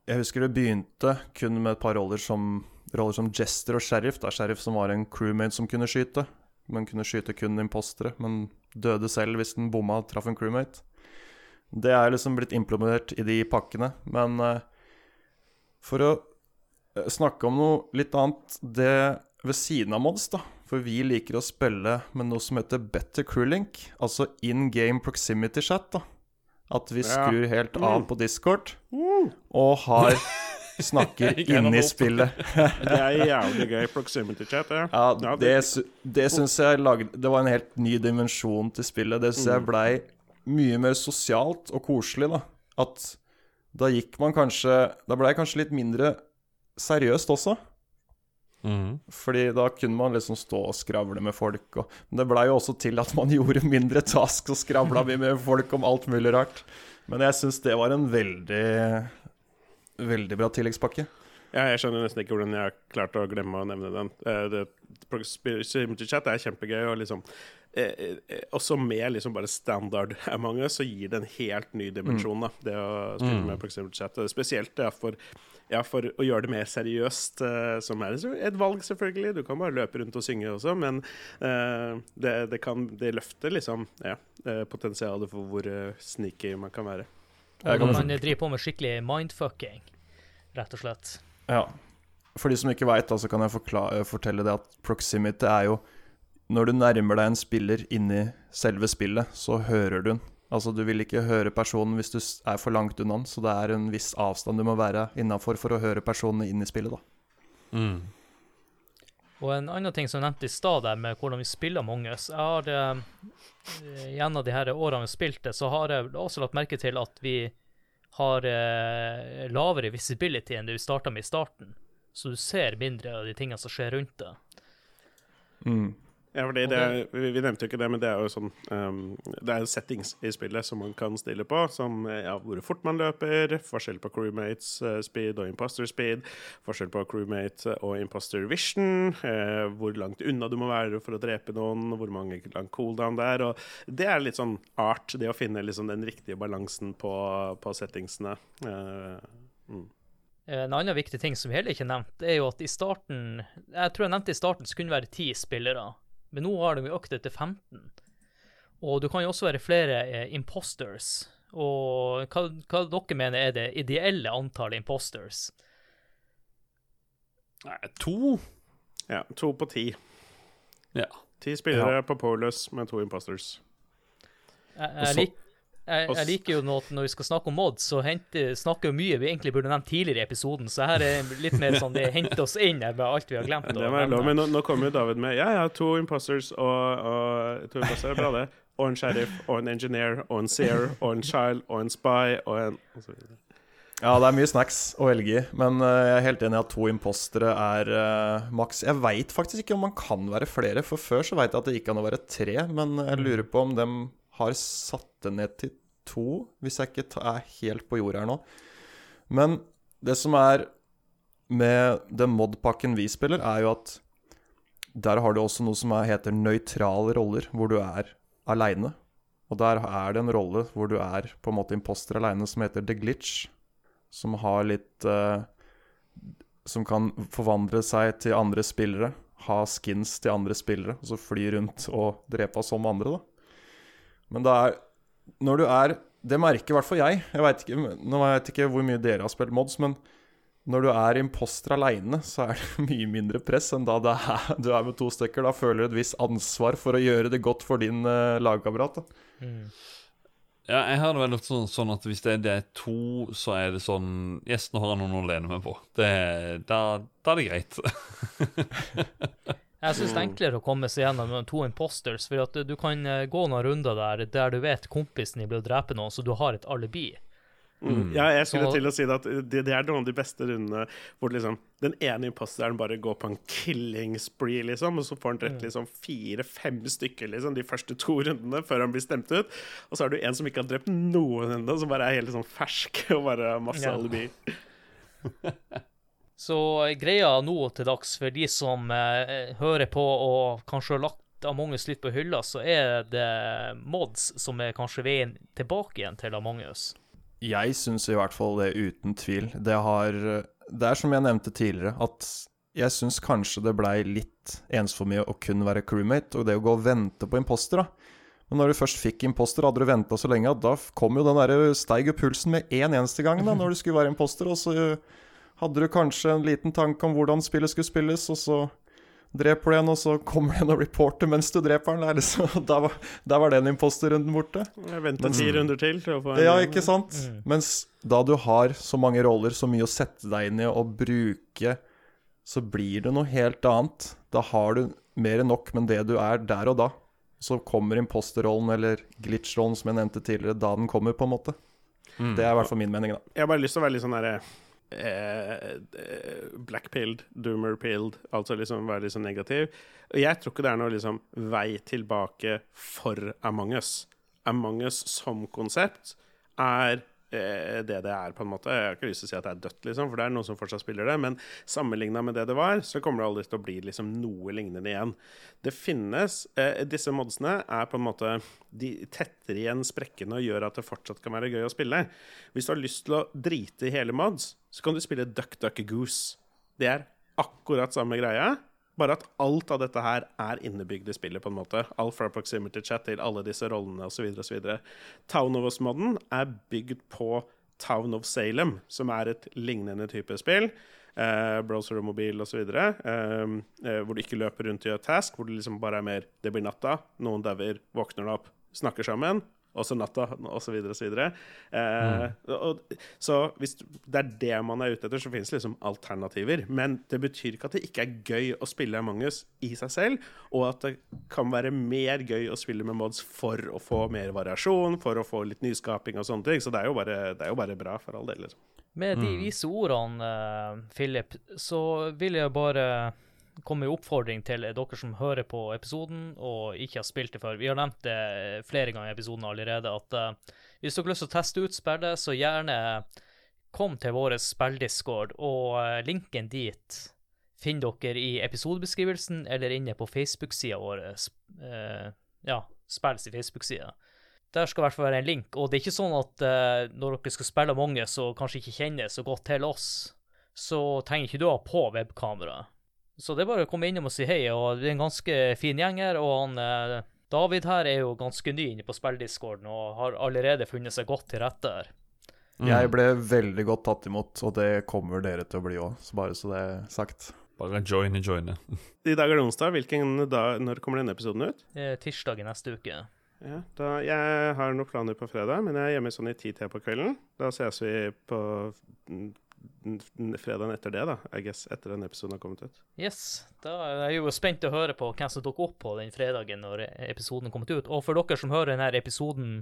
[SPEAKER 4] jeg husker det begynte kun med et par roller som, roller som Jester og Sheriff. Da Sheriff som var en crewmate som kunne skyte, men kunne skyte kun impostere, men døde selv hvis den bomma og traff en crewmate. Det er liksom blitt implementert i de pakkene, men eh, for å eh, snakke om noe litt annet, det ved siden av mods, da. For vi liker å spille med noe som heter Better Crewlink, altså in game proximity chat, da. At vi skrur helt av
[SPEAKER 3] Mm.
[SPEAKER 4] på Discord og har snakker inn
[SPEAKER 2] i
[SPEAKER 4] spillet.
[SPEAKER 3] Det er jævlig gøy proximity chat. Ja.
[SPEAKER 4] Ja, det,
[SPEAKER 3] det-
[SPEAKER 4] det syns jeg lagde Det var en helt ny dimensjon til spillet. Det syns jeg
[SPEAKER 3] Mm.
[SPEAKER 4] blei mye mer sosialt og koselig, da. At da gikk man kanskje Da blei kanskje litt mindre seriøst også.
[SPEAKER 2] Mm.
[SPEAKER 4] Fordi da kunne man liksom stå og skravle med folk. Og, men det blei jo også til at man gjorde mindre task og skravla mye med folk om alt mulig rart. Men jeg syns det var en veldig Veldig bra tilleggspakke.
[SPEAKER 3] Ja, jeg skjønner nesten ikke hvordan jeg har klart å glemme å nevne den. Eh, Det, proximity chat er kjempegøy, og liksom eh, eh, Også med liksom bare standard Among us, så gir det en helt ny dimensjon, da, det å spille
[SPEAKER 2] Mm.
[SPEAKER 3] med proximity chat. Spesielt ja, for, ja, for å gjøre det mer seriøst, eh, som er et valg, selvfølgelig. Du kan bare løpe rundt og synge også, men eh, det, det kan Det løfter liksom ja, eh, potensialet for hvor sneaky man kan være.
[SPEAKER 1] Og man driver på med skikkelig mindfucking, rett og slett.
[SPEAKER 4] Ja. For de som ikke veit, så kan jeg forklare, fortelle det at proximity er jo Når du nærmer deg en spiller inni selve spillet, så hører du den. Altså, du vil ikke høre personen hvis du er for langt unna den, så det er en viss avstand du må være innafor for å høre personene inn i spillet, da.
[SPEAKER 2] Mm.
[SPEAKER 1] Og en annen ting som jeg nevnte i stad, der med hvordan vi spiller Among us. Jeg har eh, Gjennom de her årene vi spilte, så har jeg også lagt merke til at vi har eh, lavere visibility enn det vi starta med i starten. Så du ser mindre av de tingene som skjer rundt deg.
[SPEAKER 4] Mm.
[SPEAKER 3] Ja, fordi det er, vi, vi nevnte jo ikke det, men det er jo sånn um, Det er settings i spillet som man kan stille på, som ja, hvor fort man løper, forskjell på crewmates uh, speed og imposter speed, forskjell på crewmate og imposter vision, uh, hvor langt unna du må være for å drepe noen, hvor mange lang cooldown det er, og det er litt sånn art, det å finne liksom den riktige balansen på, på settingsene. Uh,
[SPEAKER 1] mm. En annen viktig ting som vi heller ikke nevnte, er jo at i starten Jeg tror jeg nevnte i starten så kunne det være ti spillere. Men nå har de økt det til 15. Og du kan jo også være flere eh, imposters. Og hva, hva dere mener er det ideelle antallet imposters?
[SPEAKER 2] To.
[SPEAKER 3] Ja, to på ti.
[SPEAKER 2] Ja.
[SPEAKER 3] Ti spillere ja. på Polus med to imposters.
[SPEAKER 1] Jeg, jeg, lik, jeg, jeg, liker jo nå at når vi skal snakke om mods, så henter, snakker vi mye vi egentlig burde nevnt tidligere i episoden. Så her er litt mer sånn det henter oss inn med alt vi har glemt.
[SPEAKER 3] Det var lov, men nå, nå kommer jo David med Ja, ja, to imposters og, og to imposters er bra, det. Og en sheriff og en engineer og en seer og en child og en spy og en og
[SPEAKER 4] ja, det er mye snacks å velge i, men uh, jeg er helt enig i at to impostere er uh, maks. Jeg veit faktisk ikke om man kan være flere, for før så veit jeg at det gikk an å være tre, men jeg lurer på om dem har satt det ned til to, hvis jeg ikke er helt på jordet her nå. Men det som er med den mod-pakken vi spiller, er jo at der har du også noe som er, heter nøytrale roller, hvor du er aleine. Og der er det en rolle hvor du er på en måte imposter aleine, som heter The Glitch. Som har litt uh, Som kan forvandle seg til andre spillere. Ha skins til andre spillere, og så fly rundt og drepe som andre, da. Men det er Når du er Det merker i hvert fall jeg. jeg vet ikke, nå vet ikke hvor mye dere har spilt mods, men når du er imposter aleine, så er det mye mindre press enn da er, du er med to stykker. Da føler du et visst ansvar for å gjøre det godt for din uh, lagkamerat. Mm.
[SPEAKER 2] Ja, jeg har det vel sånn, sånn at hvis det er, det to, så er det sånn Yes, har jeg noen å lene meg på. Det, da, da er det greit.
[SPEAKER 1] Jeg syns det er enklere å komme seg gjennom to imposters, for at du kan eh, gå noen runder der der du vet kompisen din blir å drepe noen, så du har et alibi.
[SPEAKER 3] Mm. Ja, jeg skulle så, til å si at det, det, er noen av de beste rundene hvor liksom, den ene imposteren bare går på en killing spree, liksom, og så får han drept mm. liksom fire-fem stykker liksom, de første to rundene før han blir stemt ut. Og så er du en som ikke har drept noen ennå, som bare er helt sånn fersk og bare har masse ja. alibi.
[SPEAKER 1] Så greia nå til dags, for de som eh, hører på og kanskje har lagt Among us litt på hylla, så er det mods som er kanskje veien tilbake igjen til Among us.
[SPEAKER 4] Jeg syns i hvert fall det, uten tvil. Det har Det er som jeg nevnte tidligere, at jeg syns kanskje det blei litt ensformig å kun være crewmate, og det å gå og vente på imposter, da. Men når du først fikk imposter, hadde du venta så lenge at da kom jo den derre steig pulsen med én en eneste gang, da, når du skulle være imposter, og så hadde du kanskje en liten tanke om hvordan spillet skulle spilles, og så dreper du en, og så kommer det en og reporter mens du dreper den. Liksom, der, var, der var den imposterrunden borte.
[SPEAKER 3] Venta ti runder til.
[SPEAKER 4] ja, ikke sant? Mm. Mens da du har så mange roller, så mye å sette deg inn i og bruke, så blir det noe helt annet. Da har du mer enn nok med det du er der og da. Så kommer imposterrollen, eller glitch-rollen som jeg nevnte tidligere, da den kommer, på en måte. Mm. Det er i hvert fall min mening, da.
[SPEAKER 3] Jeg har bare lyst til å være litt sånn derre eh, eh blackpilled, doomerpilled, altså liksom være sånn negativ. Jeg tror ikke det er noe liksom vei tilbake for Among us. Among us som konsept er det det er, på en måte. Jeg har ikke lyst til å si at det er dødt, liksom, for det er noen som fortsatt spiller det. Men sammenligna med det det var, så kommer det aldri til å bli liksom noe lignende igjen. Det finnes eh, Disse modsene er på en måte De tetter igjen sprekkene og gjør at det fortsatt kan være gøy å spille. Hvis du har lyst til å drite i hele mods, så kan du spille Duck Duck Goose. Det er akkurat samme greia. Bare at alt av dette her er innebygd i spillet, på en måte. Alt fra proximity chat til alle disse rollene osv. osv. Town of Us-modden er bygd på Town of Salem, som er et lignende type spill. Eh, browser og mobil osv. Eh, eh, hvor du ikke løper rundt i et task, hvor det liksom bare er mer Det blir natta, noen dauer, våkner opp, snakker sammen, også natta, osv., osv. Eh, mm. Så hvis det er det man er ute etter, så finnes det liksom alternativer. Men det betyr ikke at det ikke er gøy å spille Among us i seg selv, og at det kan være mer gøy å spille med mods for å få mer variasjon, for å få litt nyskaping og sånne ting. Så det er jo bare, er jo bare bra, for all del. liksom.
[SPEAKER 1] Med de mm. vise ordene, uh, Philip, så vil jeg bare kommer jo oppfordring til dere som hører på episoden og ikke har spilt det før. Vi har nevnt det flere ganger i episoden allerede, at uh, hvis dere har lyst til å teste ut spillet, så gjerne kom til vår spilldiscord, og uh, linken dit finner dere i episodebeskrivelsen eller inne på Facebook-sida vår. Uh, ja, spills i Facebook-sida. Der skal i hvert fall være en link. Og det er ikke sånn at når dere skal spille mange som kanskje ikke kjenner så godt til oss, så trenger ikke du å ha på webkameraet. Så det er bare å komme innom og si hei, og det er en ganske fin gjeng her. Og han eh, David her er jo ganske ny inne på spilldiscorden og har allerede funnet seg godt til rette her.
[SPEAKER 4] Mm. Jeg ble veldig godt tatt imot, og det kommer dere til å bli òg, bare så det er sagt.
[SPEAKER 2] Bare joine, joine.
[SPEAKER 3] I dag er det onsdag. Hvilken dag, når kommer denne episoden ut?
[SPEAKER 1] Tirsdag i neste uke.
[SPEAKER 3] Ja, da, jeg har noen planer på fredag, men jeg er hjemme sånn i ti-tida på kvelden. Da ses vi på fredagen etter det, da, I guess, etter den episoden har kommet ut.
[SPEAKER 1] Yes. Da er jeg jo spent å høre på hvem som dukker opp på den fredagen når episoden har kommet ut. Og for dere som hører denne episoden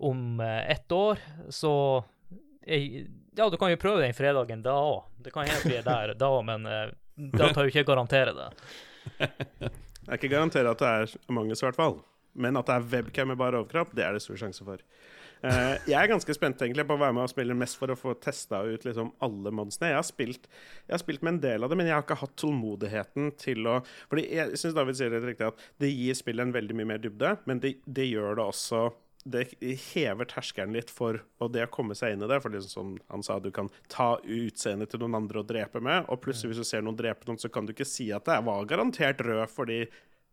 [SPEAKER 1] om eh, ett år, så Ja, du kan jo prøve den fredagen da òg. Det kan hende vi er der da òg, men uh, da tar jo ikke garantere det.
[SPEAKER 3] Jeg kan ikke garantere at det er mange, i hvert fall. Men at det er webcam med bare overkropp, det er det stor sjanse for. Uh, jeg er ganske spent egentlig på å være med og spille mest for å få testa ut liksom alle modsene. Jeg har, spilt, jeg har spilt med en del av det, men jeg har ikke hatt tålmodigheten til å Fordi jeg syns David sier det riktig at det gir spillet en veldig mye mer dybde, men det, det gjør det også det hever terskelen litt for og det å komme seg inn i det. For liksom som han sa, du kan ta utseendet til noen andre og drepe med. Og plutselig, hvis du ser noen drepe noen, så kan du ikke si at det var garantert rød fordi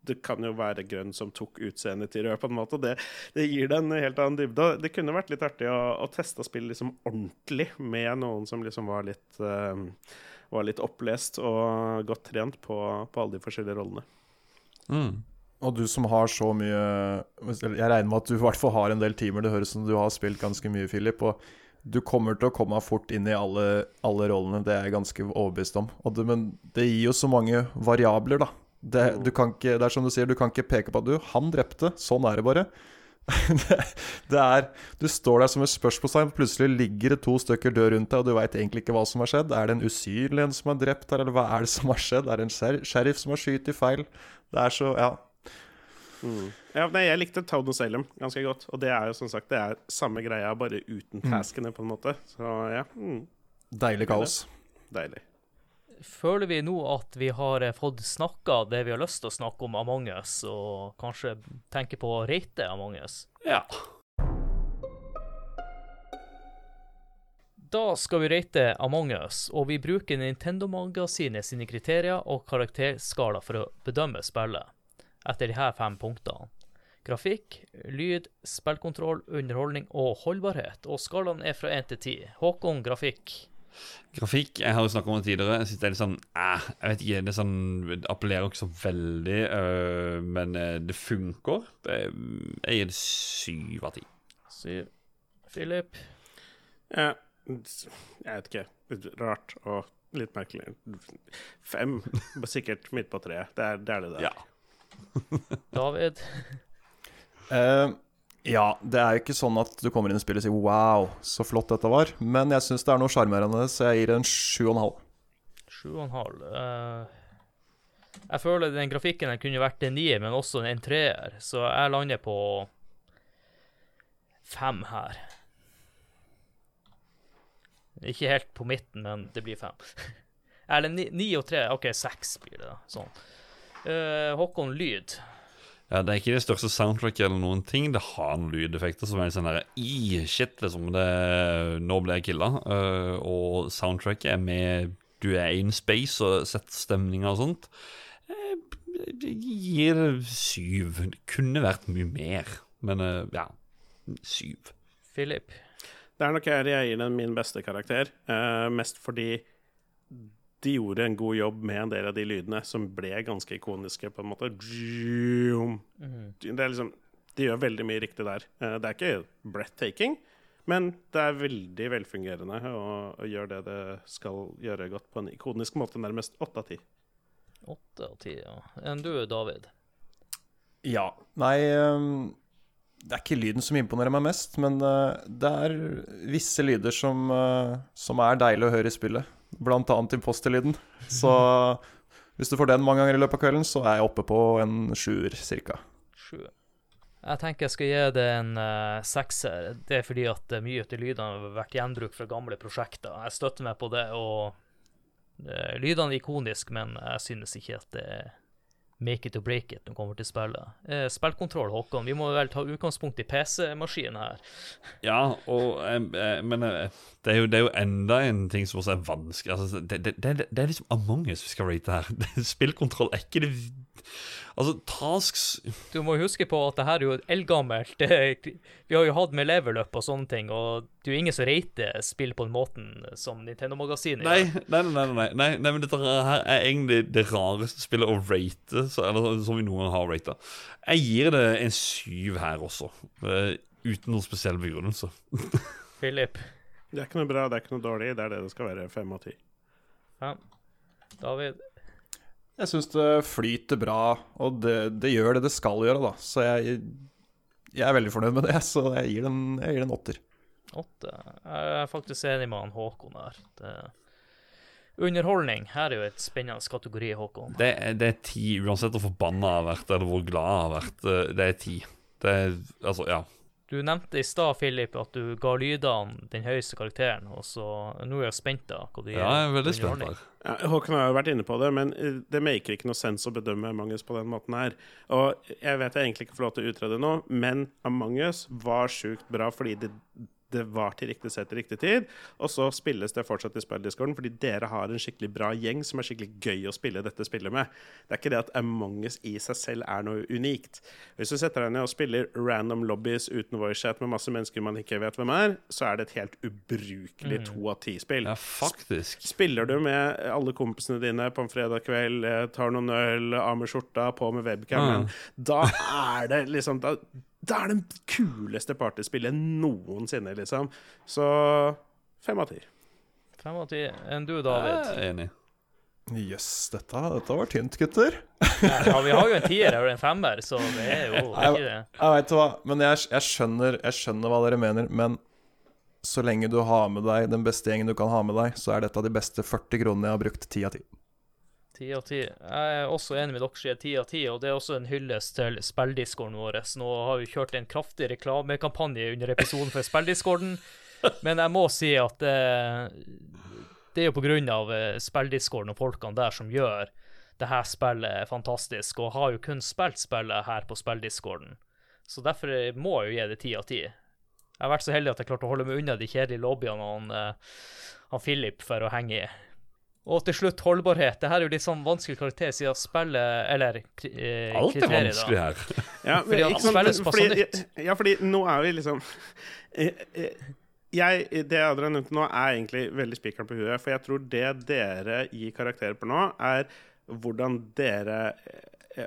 [SPEAKER 3] det kan jo være grønn som tok utseendet til rød, på en måte. Det, det, gir det en helt annen dybde. Det kunne vært litt artig å, å teste spill liksom ordentlig med noen som liksom var litt, uh, var litt opplest og godt trent på, på alle de forskjellige rollene.
[SPEAKER 4] Mm. Og du som har så mye Jeg regner med at du i hvert fall har en del timer. Det høres ut som du har spilt ganske mye, Philip. Og du kommer til å komme fort inn i alle, alle rollene, det er jeg ganske overbevist om. Det, men det gir jo så mange variabler, da. Det, ikke, det, er som du sier, du kan ikke peke på at du, han drepte. Sånn er det bare. det, det, er Du står der som et spørsmålstegn, plutselig ligger det to stykker død rundt deg, og du veit egentlig ikke hva som har skjedd. Er det en usynlig en som er drept her, eller hva er det som har skjedd? Er det en sheriff som har skutt feil? Det er så Ja.
[SPEAKER 3] Mm. ja nei, jeg likte Town of Salem ganske godt, og det er jo som sagt Det er samme greia, bare uten mm. taskene, på en måte. Så ja. Mm.
[SPEAKER 4] Deilig kaos.
[SPEAKER 3] Deilig
[SPEAKER 1] føler vi nå at vi har eh, fått snakka det vi har lyst til å snakke om Among us, og kanskje tenke på å rate Among us?
[SPEAKER 2] Ja.
[SPEAKER 1] Da skal vi rate Among us, og vi bruker Nintendo-magasinet sine kriterier og karakterskala for å bedømme spillet, etter de her fem punktene. Grafikk, lyd, spillkontroll, underholdning og holdbarhet. Og skalaen er fra 1 til 10. Håkon, grafikk.
[SPEAKER 2] Grafikk jeg har jo snakket om det tidligere. Jeg synes det er litt sånn eh, Jeg vet ikke, det, sånn, det appellerer ikke så veldig, øh, men øh, det funker. Jeg gir det syv av ti.
[SPEAKER 1] Syv. Philip?
[SPEAKER 3] Ja, jeg vet ikke. Rart og litt merkelig. Fem. Sikkert midt på treet. Det er det det der.
[SPEAKER 1] Ja. David?
[SPEAKER 4] uh, Ja, det er jo ikke sånn at du kommer inn i spillet og sier 'wow, så flott dette var'. Men jeg syns det er noe sjarmerende, så jeg gir det en 7,5.
[SPEAKER 1] 7,5 halv Jeg føler den grafikken den kunne vært en nier, men også en treer, så jeg lander på fem her. Ikke helt på midten, men det blir fem. Eller ni, ni og tre. OK, seks blir det, da. Sånn. Uh, Håkon Lyd.
[SPEAKER 2] Ja, Det er ikke det største soundtracket eller noen ting. Det har noen lydeffekter som er sånn derre Shit, liksom. Det, nå ble jeg killa. Uh, og soundtracket er med Du er in space og setter stemninga og sånt. Det gir syv. Det kunne vært mye mer, men uh, ja. Syv.
[SPEAKER 1] Philip?
[SPEAKER 3] Det er nok her jeg gir den min beste karakter. Uh, mest fordi de gjorde en god jobb med en del av de lydene som ble ganske ikoniske, på en måte. Mhm. Det er liksom De gjør veldig mye riktig der. Eh, det er ikke breathtaking, men det er veldig velfungerende og, og gjør det det skal gjøre godt på en ikonisk måte, nærmest åtte av ti.
[SPEAKER 1] Åtte av ti, ja. Enn du, David?
[SPEAKER 4] Ja. Nei um det er ikke lyden som imponerer meg mest, men uh, det er visse lyder som, uh, som, er deilig å høre i spillet. Blant annet imposterlyden. Så Hvis du får den mange ganger i løpet av kvelden, så er jeg oppe på en sjuer cirka.
[SPEAKER 1] Jeg tenker jeg skal gi det en uh, sekser. Det er fordi at uh, mye av lydene har vært gjenbruk fra gamle prosjekter. Jeg støtter meg på det, og uh, lydene er ikoniske, men jeg synes ikke at det er make it or break it når det kommer til spillet. Eh, spillkontroll, Håkon. Vi må vel ta utgangspunkt i PC-maskinen her.
[SPEAKER 2] Ja, og, eh, men eh, det, er jo, det, er jo, enda en ting som også er vanskelig. Altså, det, det, det, er liksom Among us vi skal rate her. Spillkontroll er ikke det Altså, tasks
[SPEAKER 1] Du må huske på at det her er jo eldgammelt. Vi har jo hatt med level up og sånne ting, og det er jo ingen som rater spill på den måten som Nintendo-magasinet
[SPEAKER 2] gjør. Nei, nei, nei, nei, nei, men dette her er egentlig det rareste spillet å rate, eller som vi noen gang har rata. Jeg gir det en syv her også, uh, uten noen spesiell begrunnelse.
[SPEAKER 1] Philip?
[SPEAKER 3] Det er ikke noe bra, det er ikke noe dårlig. Det er det det skal være. Fem av ti.
[SPEAKER 1] Ja. David?
[SPEAKER 4] Jeg syns det flyter bra, og det, det, gjør det det skal gjøre, da. Så jeg, jeg er veldig fornøyd med det, så jeg gir den, jeg gir den åtter.
[SPEAKER 1] Åtte? Jeg er faktisk enig med han Håkon her. Det, underholdning. Her er jo et spennende kategori, Håkon.
[SPEAKER 2] Det, det er ti, uansett hvor forbanna jeg har vært, eller hvor glad jeg har vært. Eh, det er ti. Det er Altså, ja.
[SPEAKER 1] Du nevnte i stad, Philip, at du ga lydene den høyeste karakteren, og så nå er jeg spent da, hva du
[SPEAKER 2] gir. Ja, jeg er veldig spent her.
[SPEAKER 3] Ja, Håkon har jo vært inne på det, men eh, det maker ikke noe sens å bedømme Among us på den måten her. Og jeg vet jeg egentlig ikke får lov til å utrede nå, men Among us var sjukt bra fordi det det var til riktig sett til riktig tid. Og så spilles det fortsatt i spilldiscorden, fordi dere har en skikkelig bra gjeng som er skikkelig gøy å spille dette spillet med. Det er ikke det at Among us i seg selv er noe unikt. Hvis du setter deg ned og spiller random lobbies uten voicechat med masse mennesker man ikke vet hvem er, så er det et helt ubrukelig mm. to av ti-spill.
[SPEAKER 2] Ja, faktisk.
[SPEAKER 3] Spiller du med alle kompisene dine på en fredag kveld, eh, tar noen øl, av med skjorta, på med webcamen, mm. da er det liksom da, det er det kuleste partyspillet noensinne, liksom. Så fem av ti.
[SPEAKER 1] Fem av ti. Enn du, David?
[SPEAKER 2] Jeg er enig.
[SPEAKER 4] Jøss, yes, dette, dette, var tynt, gutter.
[SPEAKER 1] ja, vi har jo en tier og en femmer, så det er jo ikke det.
[SPEAKER 4] Jeg, jeg veit hva, men jeg, jeg, skjønner, jeg skjønner hva dere mener. Men så lenge du har med deg den beste gjengen du kan ha med deg, så er dette de beste 40 kronene jeg har brukt ti av ti.
[SPEAKER 1] Ti av ti. Jeg er også enig med dere, sier ti av ti, og det er også en hyllest til spilldiscoren vår. Nå har vi kjørt en kraftig reklamekampanje under episoden for spilldiscorden, men jeg må si at det, det er jo av eh, spilldiscorden og folkene der som gjør det her spillet fantastisk, og har jo kun spilt spillet her på spilldiscorden. Så derfor må jeg jo gi det ti av ti. Jeg har vært så heldig at jeg klarte å holde meg unna de kjedelige lobbyene av han, eh, han Philip for å henge i. Og til slutt holdbarhet. Det her er jo litt sånn vanskelig karakter siden spillet Eller
[SPEAKER 2] eh, Alt er vanskelig her.
[SPEAKER 3] ja, fordi at spillet passer nytt. Ja, fordi nå er vi liksom eh, eh, jeg, Det Adrian nevnte nå, er egentlig veldig spikeren på huet. For jeg tror det dere gir karakterer på nå, er hvordan dere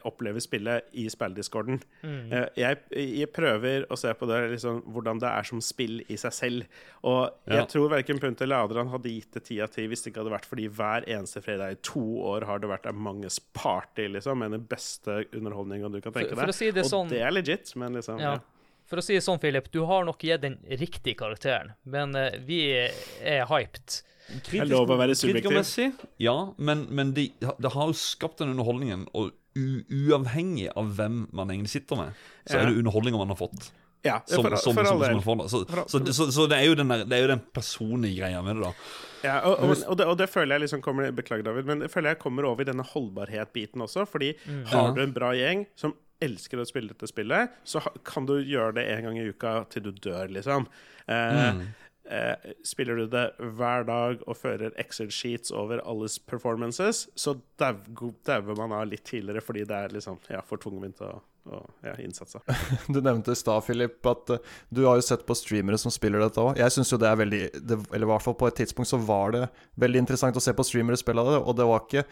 [SPEAKER 3] opplever spillet i spilldiscorden. Mm. Eh, jeg, jeg, prøver å se på det liksom, hvordan det er som spill i seg selv. Og jeg ja. tror verken Punt eller Adrian hadde gitt det ti av ti hvis det ikke hadde vært fordi hver eneste fredag i to år har det vært manges party, liksom, med den beste underholdninga du kan tenke deg. Si det sånn, og det er legit, men liksom ja. ja.
[SPEAKER 1] For å si det sånn, Philip, du har nok gitt den riktige karakteren, men uh, vi er hyped.
[SPEAKER 3] Kritisk, det er lov å være subjektiv.
[SPEAKER 2] Ja, men, men det de har jo skapt den underholdningen, og uavhengig av hvem man egentlig sitter med, så ja. er det underholdninga man har fått.
[SPEAKER 3] Ja, som, for, som, for all del.
[SPEAKER 2] Så, så, så, så, det, er jo den der, det er jo den personlige greia med det, da.
[SPEAKER 3] Ja, og, og, og, det, og, det, føler jeg liksom kommer Beklager, David, men det føler jeg kommer over i denne holdbarhet-biten også. Fordi mm. har du en bra gjeng som elsker å spille dette spillet, så kan du gjøre det en gang i uka til du dør, liksom. Eh, mm. Eh, spiller du det hver dag og fører Excel-sheets over alles performances, så dauer man av litt tidligere fordi det er liksom, ja, for tungvint å og ja, innsatsa.
[SPEAKER 4] Du nevnte i stad, Philip, at uh, du har jo sett på streamere som spiller dette òg. Jeg syns jo det er veldig det, Eller i hvert fall på et tidspunkt så var det veldig interessant å se på streamere spille det, og det var ikke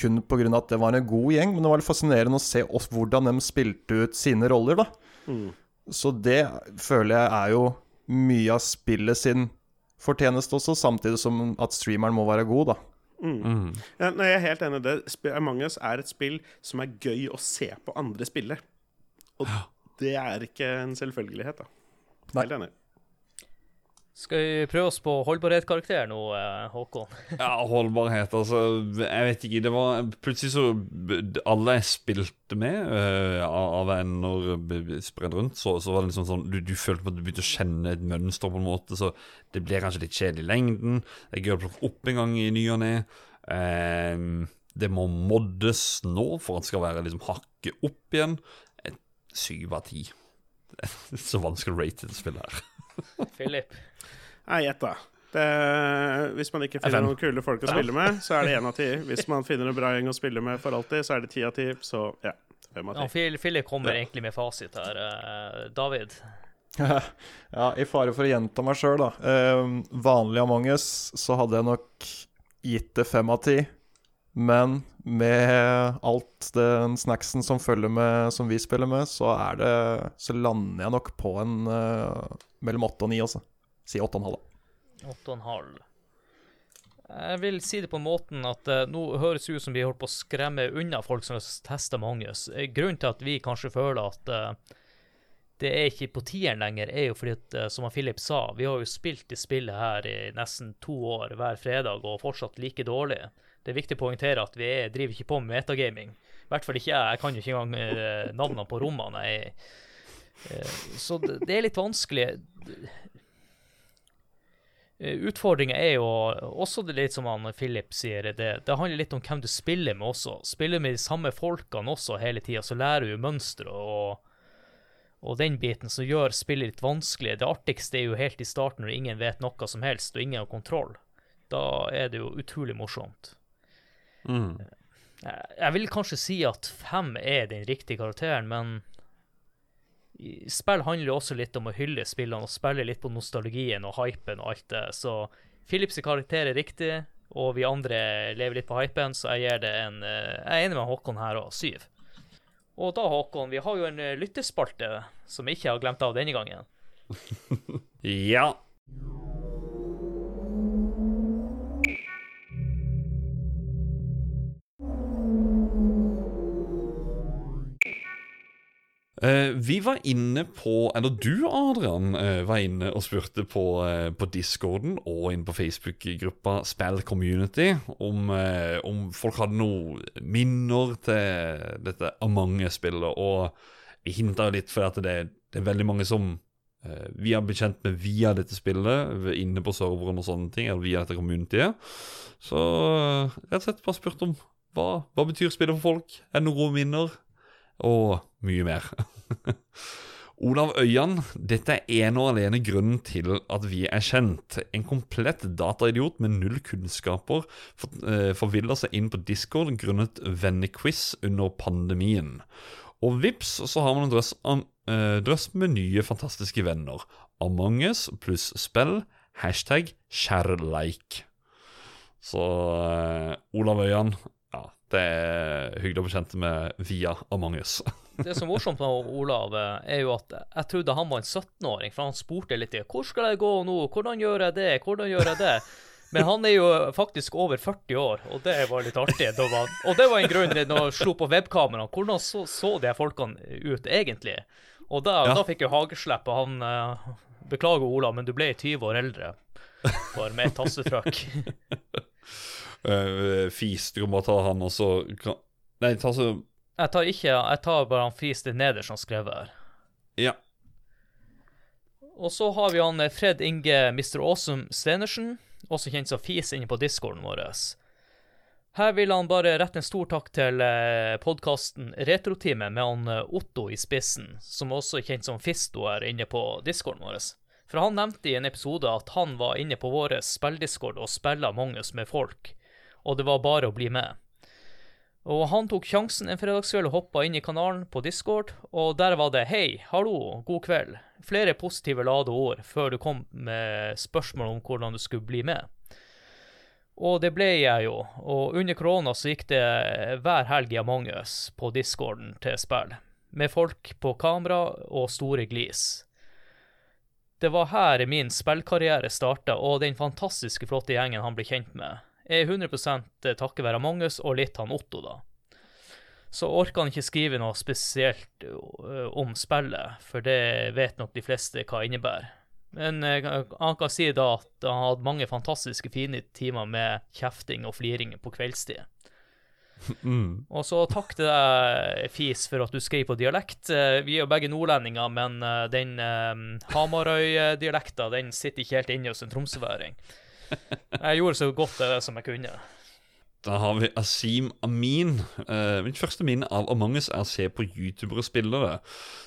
[SPEAKER 4] kun pga. at det var en god gjeng, men det var litt fascinerende å se hvordan de spilte ut sine roller, da. Mm. Så det føler jeg er jo mye av spillet sin fortjeneste også, samtidig som at streameren må være god, da.
[SPEAKER 3] Mm. Mm. Ja, nei, jeg er helt enig i det. Among us er et spill som er gøy å se på andre spille. Og det er ikke en selvfølgelighet, da. Helt enig.
[SPEAKER 1] Skal vi prøve oss på holdbarhetskarakter nå, eh, Håkon?
[SPEAKER 2] Ja, holdbarhet, altså Jeg vet ikke. Det var plutselig så Alle jeg spilte med uh, av venner spredd rundt, så, så, var det liksom sånn du, du, følte på at du begynte å kjenne et mønster, på en måte, så det ble kanskje litt kjedelig i lengden. Det er gøy opp en gang i ny og ne. Uh, det må moddes nå for at det skal være liksom hakket opp igjen. Syv av ti. Så vanskelig å rate det spillet her.
[SPEAKER 1] Philip?
[SPEAKER 3] Nei, gjett, da. Det, hvis man ikke finner noen kule folk å spille med, så er det én av ti. Hvis man finner en bra gjeng å spille med for alltid, så er det ti av ti. Så ja, fem av
[SPEAKER 1] ti. Ja, Philip kommer ja. egentlig med fasit her. Uh, David?
[SPEAKER 4] ja, i fare for å gjenta meg sjøl, da. Uh, vanlig Among us så hadde jeg nok gitt det fem av ti. Men med alt den snacksen som følger med, som vi spiller med, så er det Så lander jeg nok på en uh, mellom åtte og ni, altså. Si åtte og en halv.
[SPEAKER 1] Åtte og en halv. Jeg vil si det på måten at uh, nå høres det ut som vi holdt på å skremme unna folk som tester Magnus. Eh, grunnen til at vi kanskje føler at uh, det er ikke på tieren lenger, er jo fordi at, som Philip sa, vi har jo spilt i spillet her i nesten to år hver fredag og fortsatt like dårlig det er viktig å poengtere at vi er, driver ikke på med metagaming. I hvert fall ikke jeg. Jeg kan jo ikke engang eh, navnene på rommene. Jeg, eh, så det, det, er litt vanskelig. Eh, Utfordringa er jo også det litt som han Philip sier, det, det, handler litt om hvem du spiller med også. Spiller med de samme folkene også hele tida, så lærer du mønstre og, og den biten som gjør spillet litt vanskelig. Det artigste er jo helt i starten når ingen vet noe som helst og ingen har kontroll. Da er det jo utrolig morsomt. Mm. Jeg vil kanskje si at fem er den riktige karakteren, men spill handler også litt om å hylle spillene og spille litt på nostalgien og hypen og alt det. Så Philips karakter er riktig, og vi andre lever litt på hypen, så jeg gir det en Jeg er enig med Håkon her òg, syv. Og da, Håkon, vi har jo en lyttespalte som jeg ikke har glemt av denne gangen.
[SPEAKER 2] ja. Vi var inne på Eller du, Adrian, uh, var inne og spurte på, uh, på Discorden og inne på Facebook-gruppa Spell Community om, om, folk hadde noen minner til dette Amange-spillet. Og vi hinta litt for at det, det, er veldig mange som vi har blitt kjent med via dette spillet, inne på serveren og sånne ting, eller via dette communityet. Så rett og slett bare spurt om hva, hva betyr spillet for folk? Er det noen gode minner? Og mye mer. Olav Øyan, dette er ene og alene grunnen til at vi er kjent. En komplett dataidiot med null kunnskaper forviller seg inn på Discord grunnet vennequiz under pandemien. Og vips, så har man en drøss, uh, drøss med nye, fantastiske venner. Among us pluss spill. Hashtag kjærleik. Så uh, Olav Øyan, det er hyggelig å bli kjent med via Among us.
[SPEAKER 1] det som er morsomt med Olav, er jo at jeg trodde han var en 17-åring, for han spurte litt i hvor skal jeg gå nå, hvordan gjør jeg det, hvordan gjør jeg det? Men han er jo faktisk over 40 år, og det var litt artig. Var, og det var en grunn når han slo på webkameraet. Hvordan så, så de folkene ut egentlig? Og da, ja. da fikk jeg hageslepp, og han uh, Beklager, Olav, men du ble 20 år eldre. Bare med et tastetrykk.
[SPEAKER 2] uh, Fis. Du må ta han, og så Nei, ta så
[SPEAKER 1] Jeg tar ikke Jeg tar bare han Fis det nederst han skrevet her.
[SPEAKER 2] Ja.
[SPEAKER 1] Og så har vi han eh, Fred Inge Mr. Awesome Stenersen, også kjent som Fis, inne på discorden vår. Her vil han bare rette en stor takk til eh, podkasten Retroteamet med han Otto i spissen, som også er kjent som Fisto her inne på discorden vår. For han nevnte i en episode at han var inne på vår spilldiscord og spilla som med folk og det var bare å bli med. Og han tok sjansen en fredagskveld og hoppa inn i kanalen på Discord, og der var det 'hei, hallo, god kveld'. Flere positive lade ord før du kom med spørsmål om hvordan du skulle bli med. Og det ble jeg jo, og under korona så gikk det hver helg Among us på discorden til spill, med folk på kamera og store glis. Det var her min spillkarriere starta, og den fantastiske flotte gjengen han ble kjent med er 100% takket være Mangus og litt han Otto, da. Så orker han ikke skrive noe spesielt om spillet, for det vet nok de fleste hva det innebærer. Men eh, han kan si da at han hadde mange fantastiske fine timer med kjefting og fliring på kveldstid.
[SPEAKER 2] Mm.
[SPEAKER 1] Og så takk til deg, Fis, for at du skrev på dialekt. Eh, Vi er jo begge nordlendinger, men eh, den um, Hamarøy-dialekta den sitter ikke helt inne hos en tromsøværing. Jeg gjorde så godt det som jeg kunne.
[SPEAKER 2] Da har vi Asim Amin. Uh, mitt første minne av Among us er å se på youtubere spille det,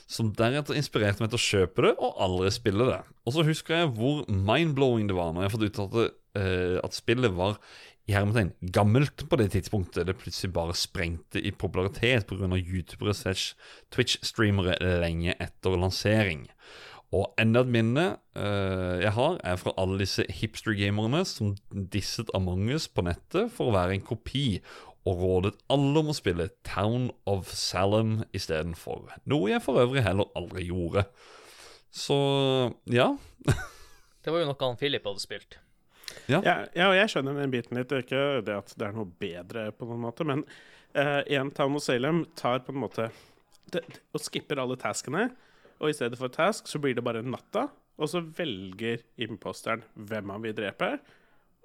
[SPEAKER 2] som deretter inspirerte meg til å kjøpe det og aldri spille det. Og så husker jeg hvor mind-blowing det var når jeg fått ut at, eh, at spillet var i hermetegn gammelt på det tidspunktet det plutselig bare sprengte i popularitet pga. youtubere slash Twitch-streamere lenge etter lansering. Og enda et minne uh, jeg har, er fra alle disse hipster-gamerne som disset Among us på nettet for å være en kopi, og rådet alle om å spille Town of Salem istedenfor. Noe jeg for øvrig heller aldri gjorde. Så ja.
[SPEAKER 1] Det var jo noe han Philip hadde spilt.
[SPEAKER 3] Ja, ja, og jeg skjønner den biten litt. Det er ikke det at det er noe bedre, på noen måte, men uh, en Town of Salem tar på en måte det, og skipper alle taskene. Og i stedet for task så blir det bare natta, og så velger imposteren hvem han vil drepe.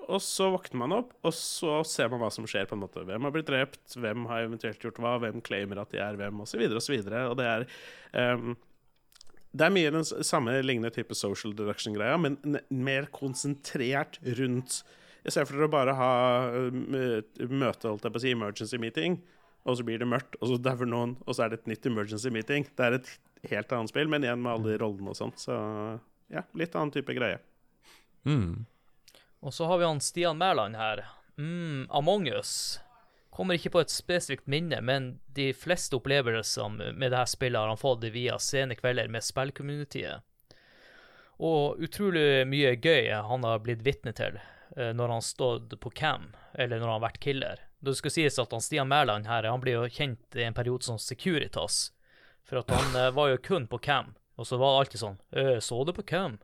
[SPEAKER 3] Og så våkner man opp, og så ser man hva som skjer. på en måte. Hvem har blitt drept, hvem har eventuelt gjort hva, hvem claimer at de er hvem, osv. osv. Og det er um, det er mye den samme lignende type social deduction-greia, men mer konsentrert rundt I stedet for å bare ha møte, holdt jeg på å si, emergency meeting, og så blir det mørkt, og så dauer noen, og så er det et nytt emergency meeting. Det er et helt annet spill, men igjen med alle de rollene og sånt. Så ja, litt annen type greie.
[SPEAKER 2] Mm.
[SPEAKER 1] Og så har vi han Stian Mæland her. Mm, Among us. Kommer ikke på et spesifikt minne, men de fleste opplevelsene med dette spillet har han fått via sene kvelder med spillcommunityet. Og utrolig mye gøy han har blitt vitne til eh, når han stått på cam, eller når han har vært killer. Det skal sies at han Stian Mæland her, han blir jo kjent i en periode som Securitas. For at han uh, var jo kun på cam, og så var det alltid sånn «Øh, Så du på cam?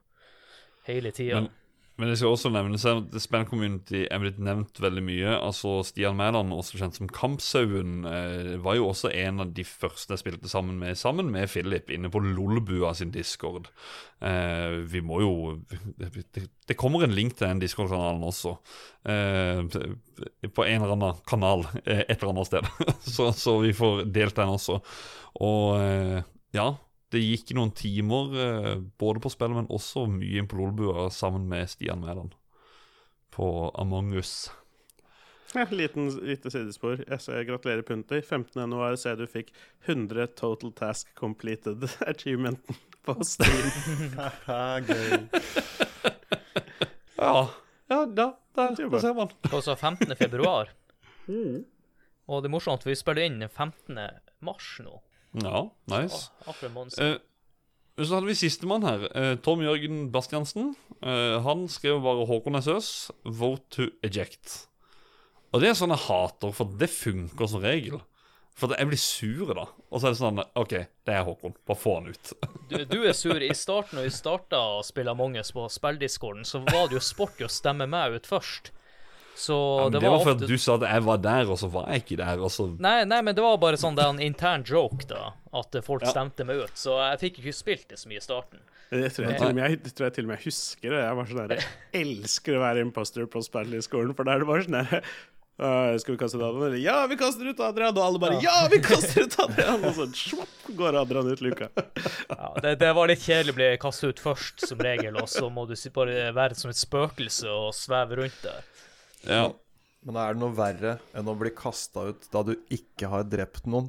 [SPEAKER 1] Hele tida.
[SPEAKER 2] Men det skal også nevnes at Span Community er blitt nevnt veldig mye. Altså Stian Mæland, også kjent som Kampsauen, eh, var jo også en av de første jeg spilte sammen med, sammen med Philip, inne på Lolbua sin discord. Eh, vi må jo det, kommer en link til den discord-kanalen også. Eh, på en eller annen kanal et eller annet sted. så, så, vi får delt den også. Og ja, det gikk noen timer eh, både på spillet, men også mye inn på Lolbua sammen med Stian Mæland på Among us.
[SPEAKER 3] Ja, liten, lite sidespor. Jeg ser gratulerer, Punter. 15.1 ser du fikk 100 total task completed achievementen på Steam.
[SPEAKER 4] Gøy.
[SPEAKER 2] ja. Ja, da, der, der ser man.
[SPEAKER 1] Også 15. februar. Og det er morsomt, for vi spiller inn 15. mars nå.
[SPEAKER 2] Ja, nice. Eh, så hadde vi sistemann her. Eh, Tom Jørgen Bastiansen. Eh, han skrev bare Håkon SØS, 'Vote to eject'. Og det er sånn jeg hater, for det funker som regel. For jeg blir sur, da. Og så er det sånn OK, det er Håkon. Bare få han ut.
[SPEAKER 1] Du, du er sur. I starten, når vi starta å spille Among us på spilldiscorden, så var det jo sport å stemme meg ut først. Så
[SPEAKER 2] Ja,
[SPEAKER 1] det
[SPEAKER 2] det
[SPEAKER 1] var
[SPEAKER 2] var
[SPEAKER 1] ofte
[SPEAKER 2] fordi du sa at jeg var der, og så var jeg ikke der. Og så
[SPEAKER 1] Nei, nei, men det var bare sånn det er en intern joke, da. At folk
[SPEAKER 2] Ja.
[SPEAKER 1] stemte meg ut. Så jeg fikk ikke spilt det så mye i starten.
[SPEAKER 3] Det tror jeg, til og med, jeg, tror jeg til og med jeg husker det. Jeg var sånn der, jeg elsker å være imposter på spill i skolen, for da er det bare sånn der Uh, Skal vi kaste ut Adrian? Ja, vi kaster ut Adrian! Og alle bare Ja, vi kaster ut Adrian! Og så svapp, går Adrian ut luka.
[SPEAKER 1] Ja, det, det var litt kjedelig å bli kastet ut først, som regel, og så må du bare være som et spøkelse og sveve rundt der.
[SPEAKER 2] Ja.
[SPEAKER 4] Men er det noe verre enn å bli kasta ut da du ikke har drept noen,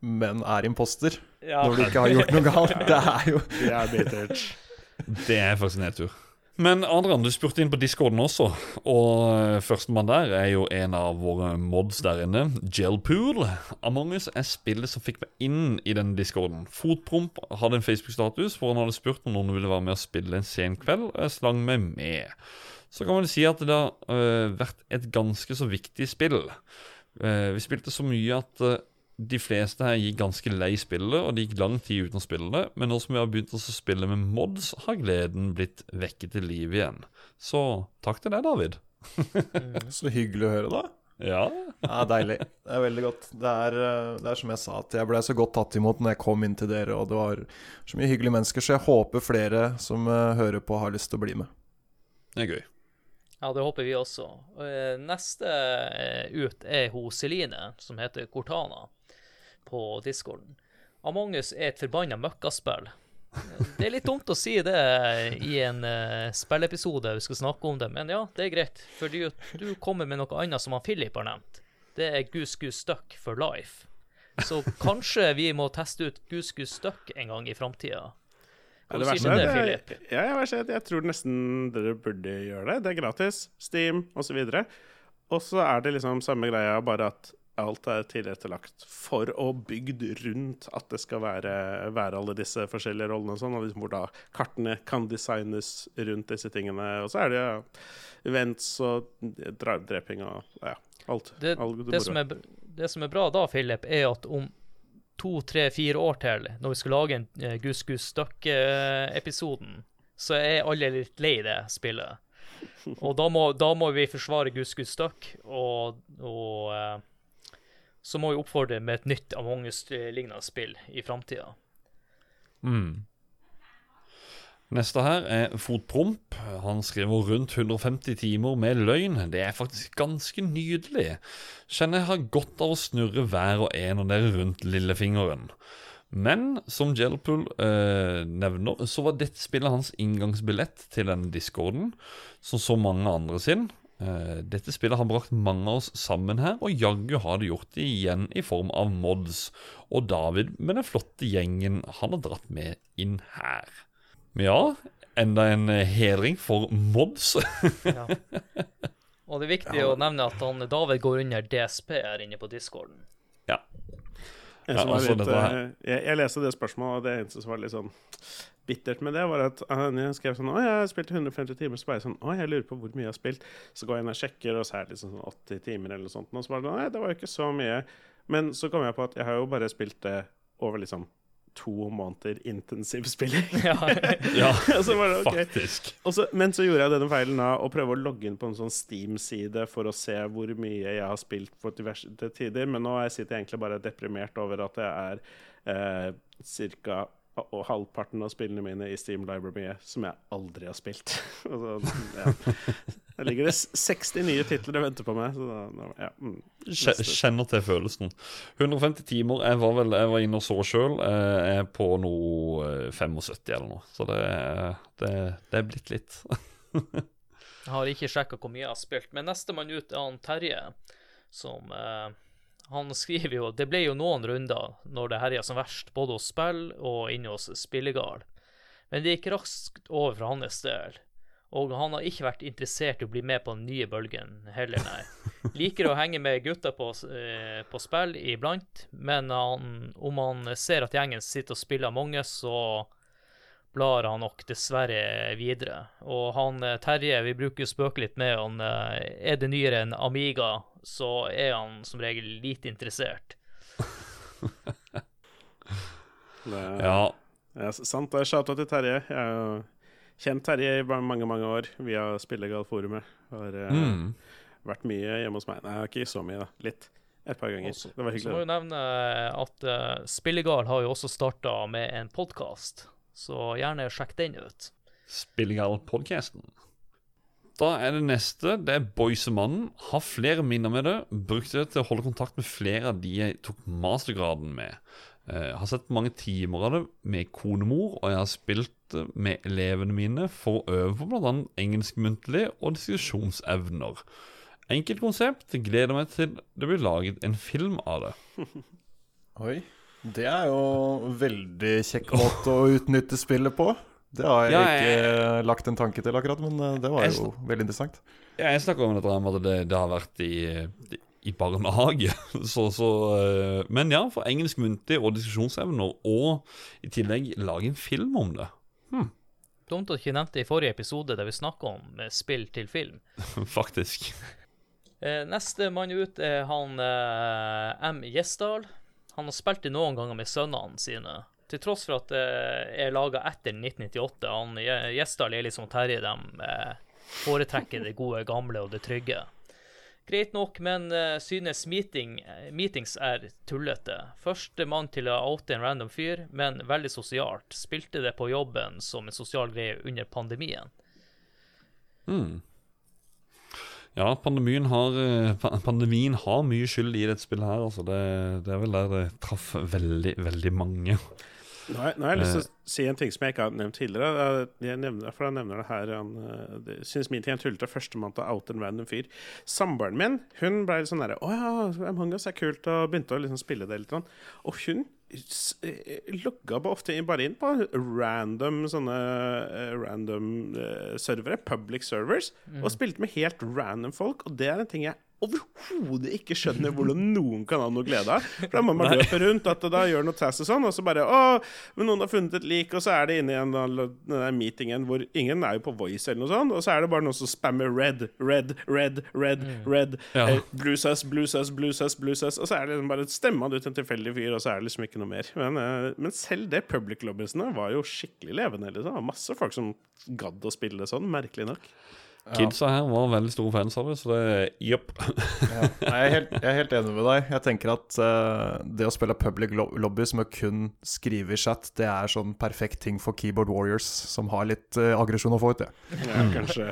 [SPEAKER 4] men er imposter?
[SPEAKER 1] Ja.
[SPEAKER 4] Når du ikke har gjort noe galt? Det er jo
[SPEAKER 3] Det er bittert.
[SPEAKER 2] Det er faktisk en nedtur. Men Adrian, du spurte inn på discorden også, og eh, førstemann der er jo en av våre mods der inne, Gelpool. Among us er spillet som fikk meg inn i den discorden. Fotpromp hadde en Facebook-status hvor han hadde spurt om noen ville være med å spille en sen kveld, og jeg slang meg med. Så kan man si at det har uh, vært et ganske så viktig spill. Uh, vi spilte så mye at uh, de fleste her gikk ganske lei spillet, og det gikk lang tid uten å spille det. Men nå som vi har begynt å spille med mods, har gleden blitt vekket til liv igjen. Så takk til deg, David.
[SPEAKER 4] så hyggelig å høre, da.
[SPEAKER 2] Ja.
[SPEAKER 4] Ja, deilig. Det er veldig godt. Det er, det er som jeg sa, at jeg ble så godt tatt imot når jeg kom inn til dere, og det var så mye hyggelige mennesker, så jeg håper flere som hører på, har lyst til å bli med.
[SPEAKER 2] Det er gøy.
[SPEAKER 1] Ja, det håper vi også. Uh, neste ut er hun Celine, som heter Cortana, på discorden. Among us er et forbanna møkkaspill. Det er litt dumt å si det i en uh, spillepisode vi skal snakke om det, men ja, det er greit. Fordi du kommer med noe annet som han Philip har nevnt. Det er Goose Goose Stuck for life. Så kanskje vi må teste ut Goose Goose Stuck en gang i framtida.
[SPEAKER 3] Ja, det verste er at jeg, ja, jeg, jeg tror nesten dere burde gjøre det. Det er gratis. Steam osv. Og så er det liksom samme greia, bare at alt er tilrettelagt for og bygd rundt at det skal være, være alle disse forskjellige rollene og sånn, og liksom hvor da kartene kan designes rundt disse tingene. Og så er det ja, events og dreping og ja, alt.
[SPEAKER 1] Det,
[SPEAKER 3] alt
[SPEAKER 1] det, som er, det, som er, bra da, Philip, er at om to, tre, fire år til, når vi skal lage en uh, Gus Gus Støkke-episoden, så er alle litt lei det spillet. Og da må, da må vi forsvare Gus Gus Støkk, og, og uh, så må vi oppfordre med et nytt Among us-lignende spill i framtida.
[SPEAKER 2] Mm. Neste her er Fotpromp. Han skriver rundt 150 timer med løgn. Det er faktisk ganske nydelig. Kjenner jeg har godt av å snurre hver og en av dere rundt lillefingeren. Men som Gelpool eh, nevner, så var dette spillet hans inngangsbillett til denne discorden, som så mange andre sin. Eh, dette spillet har brakt mange av oss sammen her, og jaggu har det gjort det igjen i form av mods. Og David med den flotte gjengen han har dratt med inn her. Ja, enda en uh, hedring for mods.
[SPEAKER 1] ja. Og det er viktig ja. å nevne at han, David går under DSP her inne på discorden.
[SPEAKER 2] Ja.
[SPEAKER 3] ja litt, uh, jeg, jeg leste det spørsmålet, og det eneste som var litt sånn bittert med det, var at han skrev sånn Å, jeg har spilt 150 timer. Så bare sånn Å, jeg lurer på hvor mye jeg har spilt. Så går jeg inn og sjekker, og så er det liksom sånn 80 timer eller noe sånt. Og så bare Nei, det var jo ikke så mye. Men så kom jeg på at jeg har jo bare spilt det over liksom to måneder intensivspilling.
[SPEAKER 2] Ja, ja
[SPEAKER 3] bare, okay.
[SPEAKER 2] faktisk.
[SPEAKER 3] Så, men så gjorde jeg denne feilen da, å prøve å logge inn på en sånn Steam-side for å se hvor mye jeg har spilt på diverse tider. Men nå sitter jeg egentlig bare deprimert over at jeg er eh, ca og halvparten av spillene mine i Steam Library som jeg aldri har spilt. altså, ja. Der ligger det 60 nye titler og venter på meg. Så da, ja, mm,
[SPEAKER 2] Kjenner til følelsen. 150 timer. Jeg var vel jeg var inne og så sjøl. Jeg er på noe 75 eh, eller noe. Så det, det, det er blitt litt.
[SPEAKER 1] jeg har ikke sjekka hvor mye jeg har spilt, men nestemann ut er han Terje, som eh, han skriver jo det ble jo noen runder når det herja som verst, både hos spill og inne hos Spillegard. Men det gikk raskt over for hans del. Og han har ikke vært interessert i å bli med på den nye bølgen heller, nei. Liker å henge med gutta på, eh, på spill iblant, men han, om han ser at gjengen sitter og spiller mange, så blar han nok dessverre videre. Og han eh, Terje, vi bruker jo spøke litt med han, eh, er det nyere enn Amiga så er han som regel lite interessert.
[SPEAKER 3] det,
[SPEAKER 2] ja.
[SPEAKER 3] ja. Sant. Det er shout til Terje. Jeg har jo kjent Terje i mange, mange år via Spillegal-forumet. Har eh, mm. vært mye hjemme hos meg. Nei, ikke så mye, da. Litt. Et par ganger. Også, det var hyggelig.
[SPEAKER 1] Så må jo nevne at uh, Spillegal har jo også starta med en podkast, så gjerne sjekk den ut.
[SPEAKER 2] Spillegal-podkasten. Da er det neste. Det er Boysemannen. Har flere minner med det. Brukte det til å holde kontakt med flere av de jeg tok mastergraden med. Jeg eh, har sett mange timer av det med konemor, og jeg har spilt det med elevene mine for å øve på bl.a. engelskmuntlig og diskusjonsevner. Enkelt konsept. Gleder meg til det blir laget en film av det.
[SPEAKER 4] Oi. Det er jo veldig kjekk måte å utnytte spillet på. Det har jeg ja, ikke jeg, lagt en tanke til akkurat, men eh, det var jo veldig interessant.
[SPEAKER 2] Ja, jeg snakker om dette med at det, det har vært i, i barnehage. Så, så, eh, men ja, for engelsk muntlig og diskusjonsevner, og i tillegg lage en film om det. Hmm.
[SPEAKER 1] Dumt at du ikke nevnte det i forrige episode der vi snakka om eh, spill til film.
[SPEAKER 2] Faktisk.
[SPEAKER 1] Neste mann ut er han M. Gjesdal. Han har spilt det noen ganger med sønnene sine til tross for at det er laga etter 1998. Han Gjesdal er liksom Terje, de eh, foretrekker det gode, gamle og det trygge. Greit nok, men uh, synes meeting, meetings er tullete. Førstemann til å oute en random fyr, men veldig sosialt. Spilte det på jobben som en sosial greie under pandemien.
[SPEAKER 2] Mm. Ja, pandemien har, eh, pandemien har mye skyld i dette spillet her. Altså det, det, er vel der det traff veldig, veldig mange.
[SPEAKER 3] Nå har, nå har jeg lyst til å si en ting som jeg ikke har nevnt tidligere. Jeg nevner, for jeg nevner det her Han det, Synes min ting er tullete førstemann til å oute en random fyr. Samboeren min hun ble litt sånn derre Å ja, Among us er kult, og begynte å liksom spille det litt. Og hun eh, logga ofte bare inn på random sånne random servere, public servers, mm. og spilte med helt random folk. Og det er en ting jeg overhodet ikke skjønner hvordan noen kan ha noe glede av. For da må man løpe rundt at da gjør noe tass og sånn, og så bare Å, men noen har funnet et lik, og så er det inne i den meetingen hvor ingen er jo på Voice eller noe sånt, og så er det bare noen som spammer red, red, red, red, mm. red. Ja. Eh, blues us, blues us, blues us, blues us. Og så er det liksom bare stemma ut en tilfeldig fyr, og så er det liksom ikke noe mer. Men, eh, men selv det, public lobbiesene var jo skikkelig levende. Liksom. Det var Masse folk som gadd å spille sånn, merkelig nok.
[SPEAKER 2] Kidsa her var veldig store fans av det, så det Jepp.
[SPEAKER 4] ja. jeg, er helt, jeg er helt enig med deg. Jeg tenker at uh, det å spille public lobby som å kun skrive i chat, det er sånn perfekt ting for keyboard warriors som har litt uh, aggresjon å få ut, det.
[SPEAKER 3] Ja, kanskje.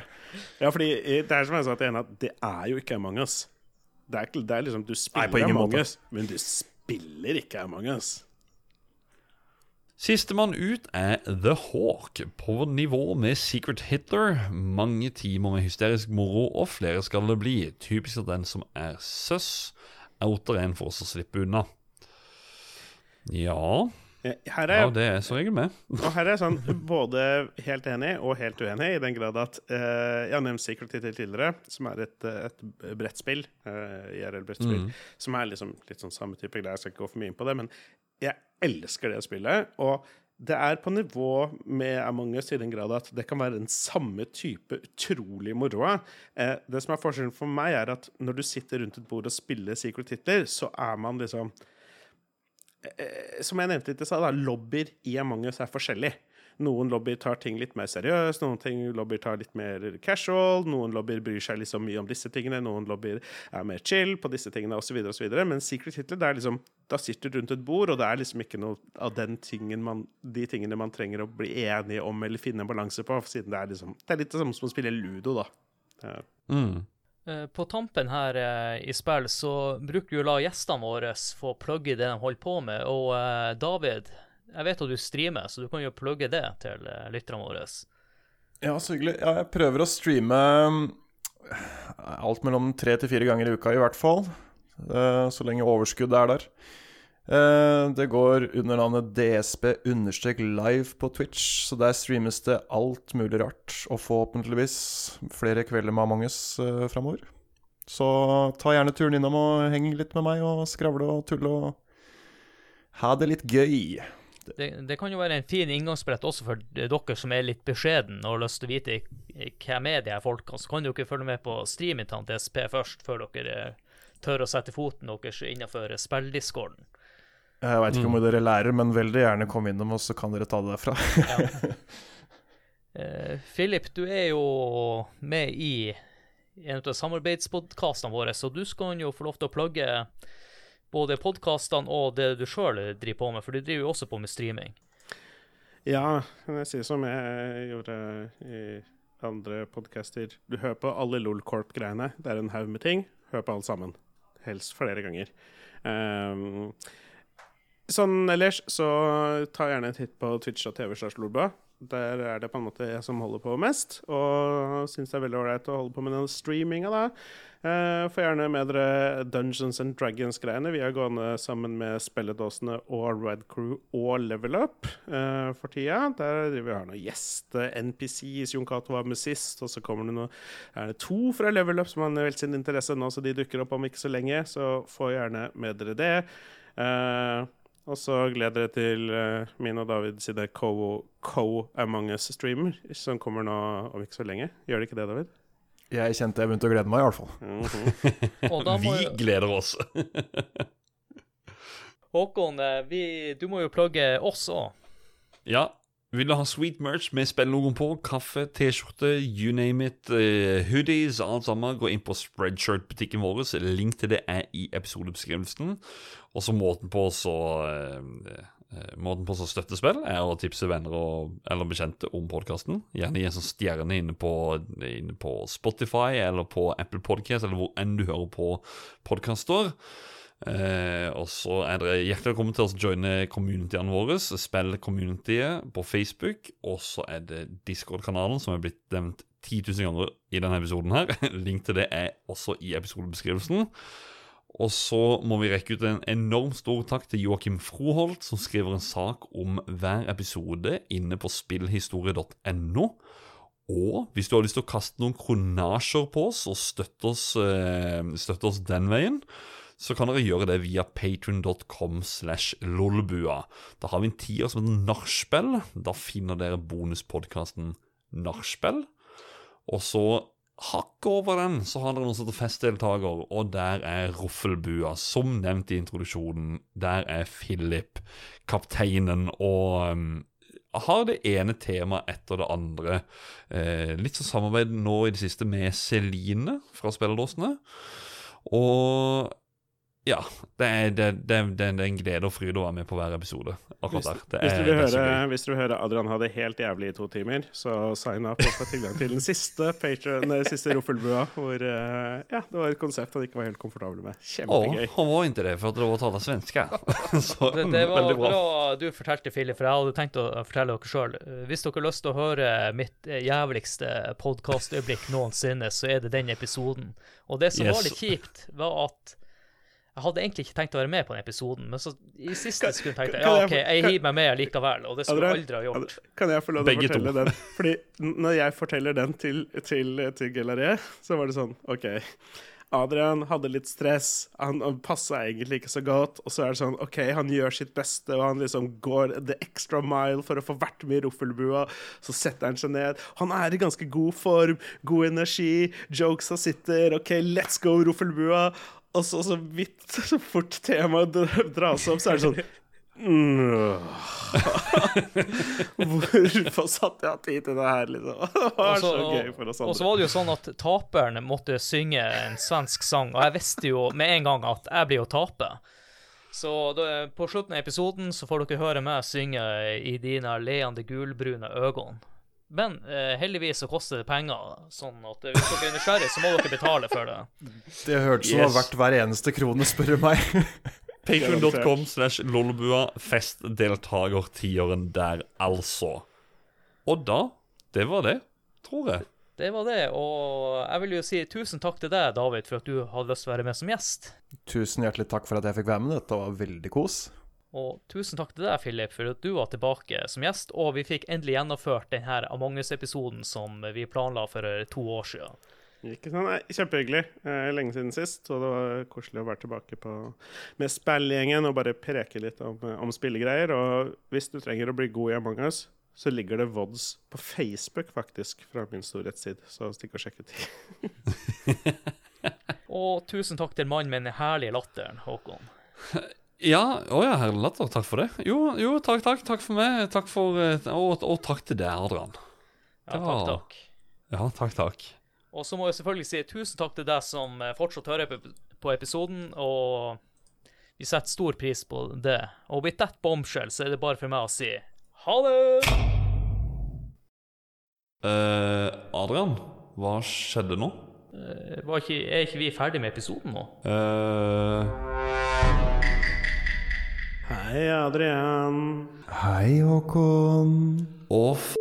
[SPEAKER 3] Ja, fordi det er som jeg sa til en, at det er jo ikke Among us. Det er, det er liksom, du spiller Among us, men du spiller ikke Among us.
[SPEAKER 2] Sistemann ut er The Hawk, på nivå med Secret Hitler. Mange timer med hysterisk moro, og flere skal det bli. Typisk at den som er søss, outer en for oss å slippe unna. Ja
[SPEAKER 3] her er,
[SPEAKER 2] ja, det er så regel med.
[SPEAKER 3] og her er jeg sånn både helt enig og helt uenig, i den grad at uh, Jeg har nevnt Secret Hitler tidligere, som er et, et brettspill, uh, IRL-brettspill, mm. som er liksom litt sånn samme type greier. Jeg skal ikke gå for mye inn på det, men jeg elsker det spillet. Og det er på nivå med Among us i den grad at det kan være den samme type utrolig moro. Eh, det som er forskjellen for meg, er at når du sitter rundt et bord og spiller Secret Hitler, så er man liksom eh, Som jeg nevnte litt i stad, lobbyer i Among us er forskjellig. Noen lobbyer tar ting litt mer seriøst, noen ting lobbyer tar litt mer casual, noen lobbyer bryr seg liksom mye om disse tingene, noen lobbyer er mer chill på disse tingene, osv., osv. Men Secret Hitler, det er liksom Da sitter du rundt et bord, og det er liksom ikke noe av den tingen man, de tingene man trenger å bli enige om eller finne en balanse på, siden det er liksom Det er litt det samme som å spille ludo, da. Ja.
[SPEAKER 1] Mm. Eh, på tampen her eh, i spill så bruker vi å la gjestene våre få plugge det de holder på med. Og eh, David, jeg vet at du streamer, så du kan jo plugge det til uh, lytterne våre.
[SPEAKER 4] Ja, så hyggelig. Ja, jeg prøver å streame eh, alt mellom tre til fire ganger i uka, i hvert fall. Uh, så lenge overskuddet er der. Uh, det går under navnet DSB understrek live på Twitch, så der streames det alt mulig rart. Og forhåpentligvis flere kvelder med Among us framover. Så ta gjerne turen innom og heng litt med meg og skravle og tulle og ha det litt gøy
[SPEAKER 1] det, det, kan jo være en fin inngangsbrett også for dere som er litt beskjeden og har lyst til å vite hvem er de her folkene. Så kan dere følge med på streamen til DSP først, før dere eh, tør å sette foten deres innenfor spilldiscorden.
[SPEAKER 4] Jeg veit ikke mm. om dere lærer, men veldig gjerne kom innom, og så kan dere ta det derfra. ja.
[SPEAKER 1] uh, Philip, du er jo med i en av samarbeidspodkastene våre, så du skal jo få lov til å plugge både podkastene og det du sjøl driver på med, for du driver jo også på med streaming.
[SPEAKER 3] Ja, jeg si som jeg gjorde i andre podcaster. Du hører på alle LOLcorp-greiene. Det er en haug med ting. Hør på alle sammen. Helst flere ganger. Um, sånn ellers, så ta gjerne en titt på Twitch og TV slash Lolba. Der er det på en måte jeg som holder på mest, og syns det er veldig ålreit å holde på med den streaminga, da. Uh, får gjerne med dere Dungeons and Dragons-greiene. Vi er gående sammen med spilledåsene og Red Crew og Level Up uh, for tida. Der driver vi har noen gjester, NPCs. Jon Cato var med sist, og så kommer det noe, er det to fra Level Up som har meldt sin interesse nå, så de dukker opp om ikke så lenge. Så få gjerne med dere det. Uh, og så gleder jeg til min og David sine co-Among us-streamer, som kommer nå om ikke så lenge. Gjør det ikke det, David?
[SPEAKER 4] Jeg kjente jeg begynte å glede meg, i hvert fall. Mm
[SPEAKER 2] -hmm. vi gleder oss.
[SPEAKER 1] Håkon, eh, vi, du må jo plugge oss òg.
[SPEAKER 2] Ja, Vil du ha sweet merch med spillelogoen på, kaffe, T-skjorte, you name it, uh, hoodies, alt sammen, gå inn på Spreadshirt-butikken vår. Link til det er i episodebeskrivelsen. Og så måten på så uh, Måten på å støtte spill er å tipse venner og, eller bekjente om podkasten. Gjerne gi en sånn stjerne inne på, inne på Spotify eller på Apple Podcast, eller hvor enn du hører på podkaster. Eh, og så er dere hjertelig velkommen til å joine communityene våre. Spill communityet på Facebook. Og så er det Discord-kanalen, som er blitt nevnt 10 000 ganger i denne episoden. her Link til det er også i episodebeskrivelsen. Og så må vi rekke ut en enormt stor takk til Joakim Froholt, som skriver en sak om hver episode inne på spillhistorie.no. Og hvis du har lyst til å kaste noen kronasjer på oss og støtte oss, eh, støtte oss den veien, så kan dere gjøre det via patrion.com slash lolbua. Da har vi en tier som heter Nachspiel. Da finner dere bonuspodkasten Nachspiel. Og så hakket over den så har dere noen som heter festdeltaker, og der er Roffelbua, som nevnt i introduksjonen. Der er Philip, kapteinen, og um, har det ene temaet etter det andre. Eh, litt sånn samarbeid nå i det siste med Celine fra Spilledåsene. Og ja. Det er, det, det, det er, en glede og fryd å være med på hver episode.
[SPEAKER 3] Hvis, er, hvis, du vil høre, hvis, du vil høre, Adrian ha det helt jævlig i to timer, så sign up og få tilgang til den siste Patron, den siste Roffelbua, hvor uh, ja, det var et konsept han ikke var helt komfortabel med. Kjempegøy.
[SPEAKER 2] han var ikke det, for det var å tale svenske.
[SPEAKER 1] så, det, det var bra. bra du fortalte, Filip, for jeg hadde tenkt å fortelle dere sjøl. Hvis dere har lyst til å høre mitt jævligste podkastøyeblikk noensinne, så er det den episoden. Og det som yes. var litt kjipt, var at jeg hadde egentlig ikke tenkt å være med på den episoden, men så i siste sekund tenkte jeg ja, OK, jeg hiver meg med likevel, og det skulle jeg aldri ha gjort.
[SPEAKER 3] Kan jeg få lov til å fortelle to. den? Fordi når jeg forteller den til, til, til Gelaré, så var det sånn OK. Adrian hadde litt stress, han, han passa egentlig ikke så godt. Og så er det sånn OK, han gjør sitt beste, og han liksom går the extra mile for å få vært med i Roffelbua. Så setter han seg ned. Han er i ganske god form, god energi, jokesa sitter. OK, let's go, Roffelbua. Og så, så vidt så fort temaet dras opp, så er det sånn Hvorfor satte jeg av tid til det her, liksom? Det var
[SPEAKER 1] også,
[SPEAKER 3] så gøy for oss andre.
[SPEAKER 1] Og så var det jo sånn at taperen måtte synge en svensk sang, og jeg visste jo med en gang at jeg blir å tape. Så da, på slutten av episoden så får dere høre meg synge i dine leende gulbrune øyne. Men eh, heldigvis så koster det penger, sånn at hvis dere er nysgjerrige, så må dere betale for det.
[SPEAKER 4] Det hørtes yes. som var verdt hver eneste krone, spør du meg.
[SPEAKER 2] Patreon.com slash lolbua. Festdeltagertieren der, altså. Og da Det var det, tror jeg.
[SPEAKER 1] Det var det, og jeg vil jo si tusen takk til deg, David, for at du hadde lyst til å være med som gjest.
[SPEAKER 4] Tusen hjertelig takk for at jeg fikk være med. Dette var veldig kos.
[SPEAKER 1] Og tusen takk til deg, Philip, for at du var tilbake som gjest, og vi fikk endelig gjennomført denne Among us-episoden som vi planla for to år siden.
[SPEAKER 3] Ikke sånn, nei, Kjempehyggelig. Eh, lenge siden sist, og det var koselig å være tilbake på, med spillgjengen og bare preke litt om, om spillegreier. Og hvis du trenger å bli god i Among us, så ligger det VODs på Facebook, faktisk, fra min storhetstid. Så stikk og sjekk ut.
[SPEAKER 1] og tusen takk til mannen med den herlige latteren, Håkon.
[SPEAKER 2] Ja, å ja, herlig latter. Takk for det. Jo, jo, takk, takk. Takk for meg. Takk for eh, Og, og takk til deg, Adrian.
[SPEAKER 1] Ja, takk, takk.
[SPEAKER 2] Ja, takk, takk.
[SPEAKER 1] Og så må jeg selvfølgelig si tusen takk til deg som eh, fortsatt hører på episoden, og vi setter stor pris på det. Og with that bombshell, så er det bare for meg å si ha det!
[SPEAKER 2] Uh, Adrian, hva skjedde nå?
[SPEAKER 1] Uh, ikke, er ikke vi ferdig med episoden nå?
[SPEAKER 2] Uh...
[SPEAKER 3] Hei, Adrian.
[SPEAKER 4] Hei, Håkon.
[SPEAKER 2] Å, f...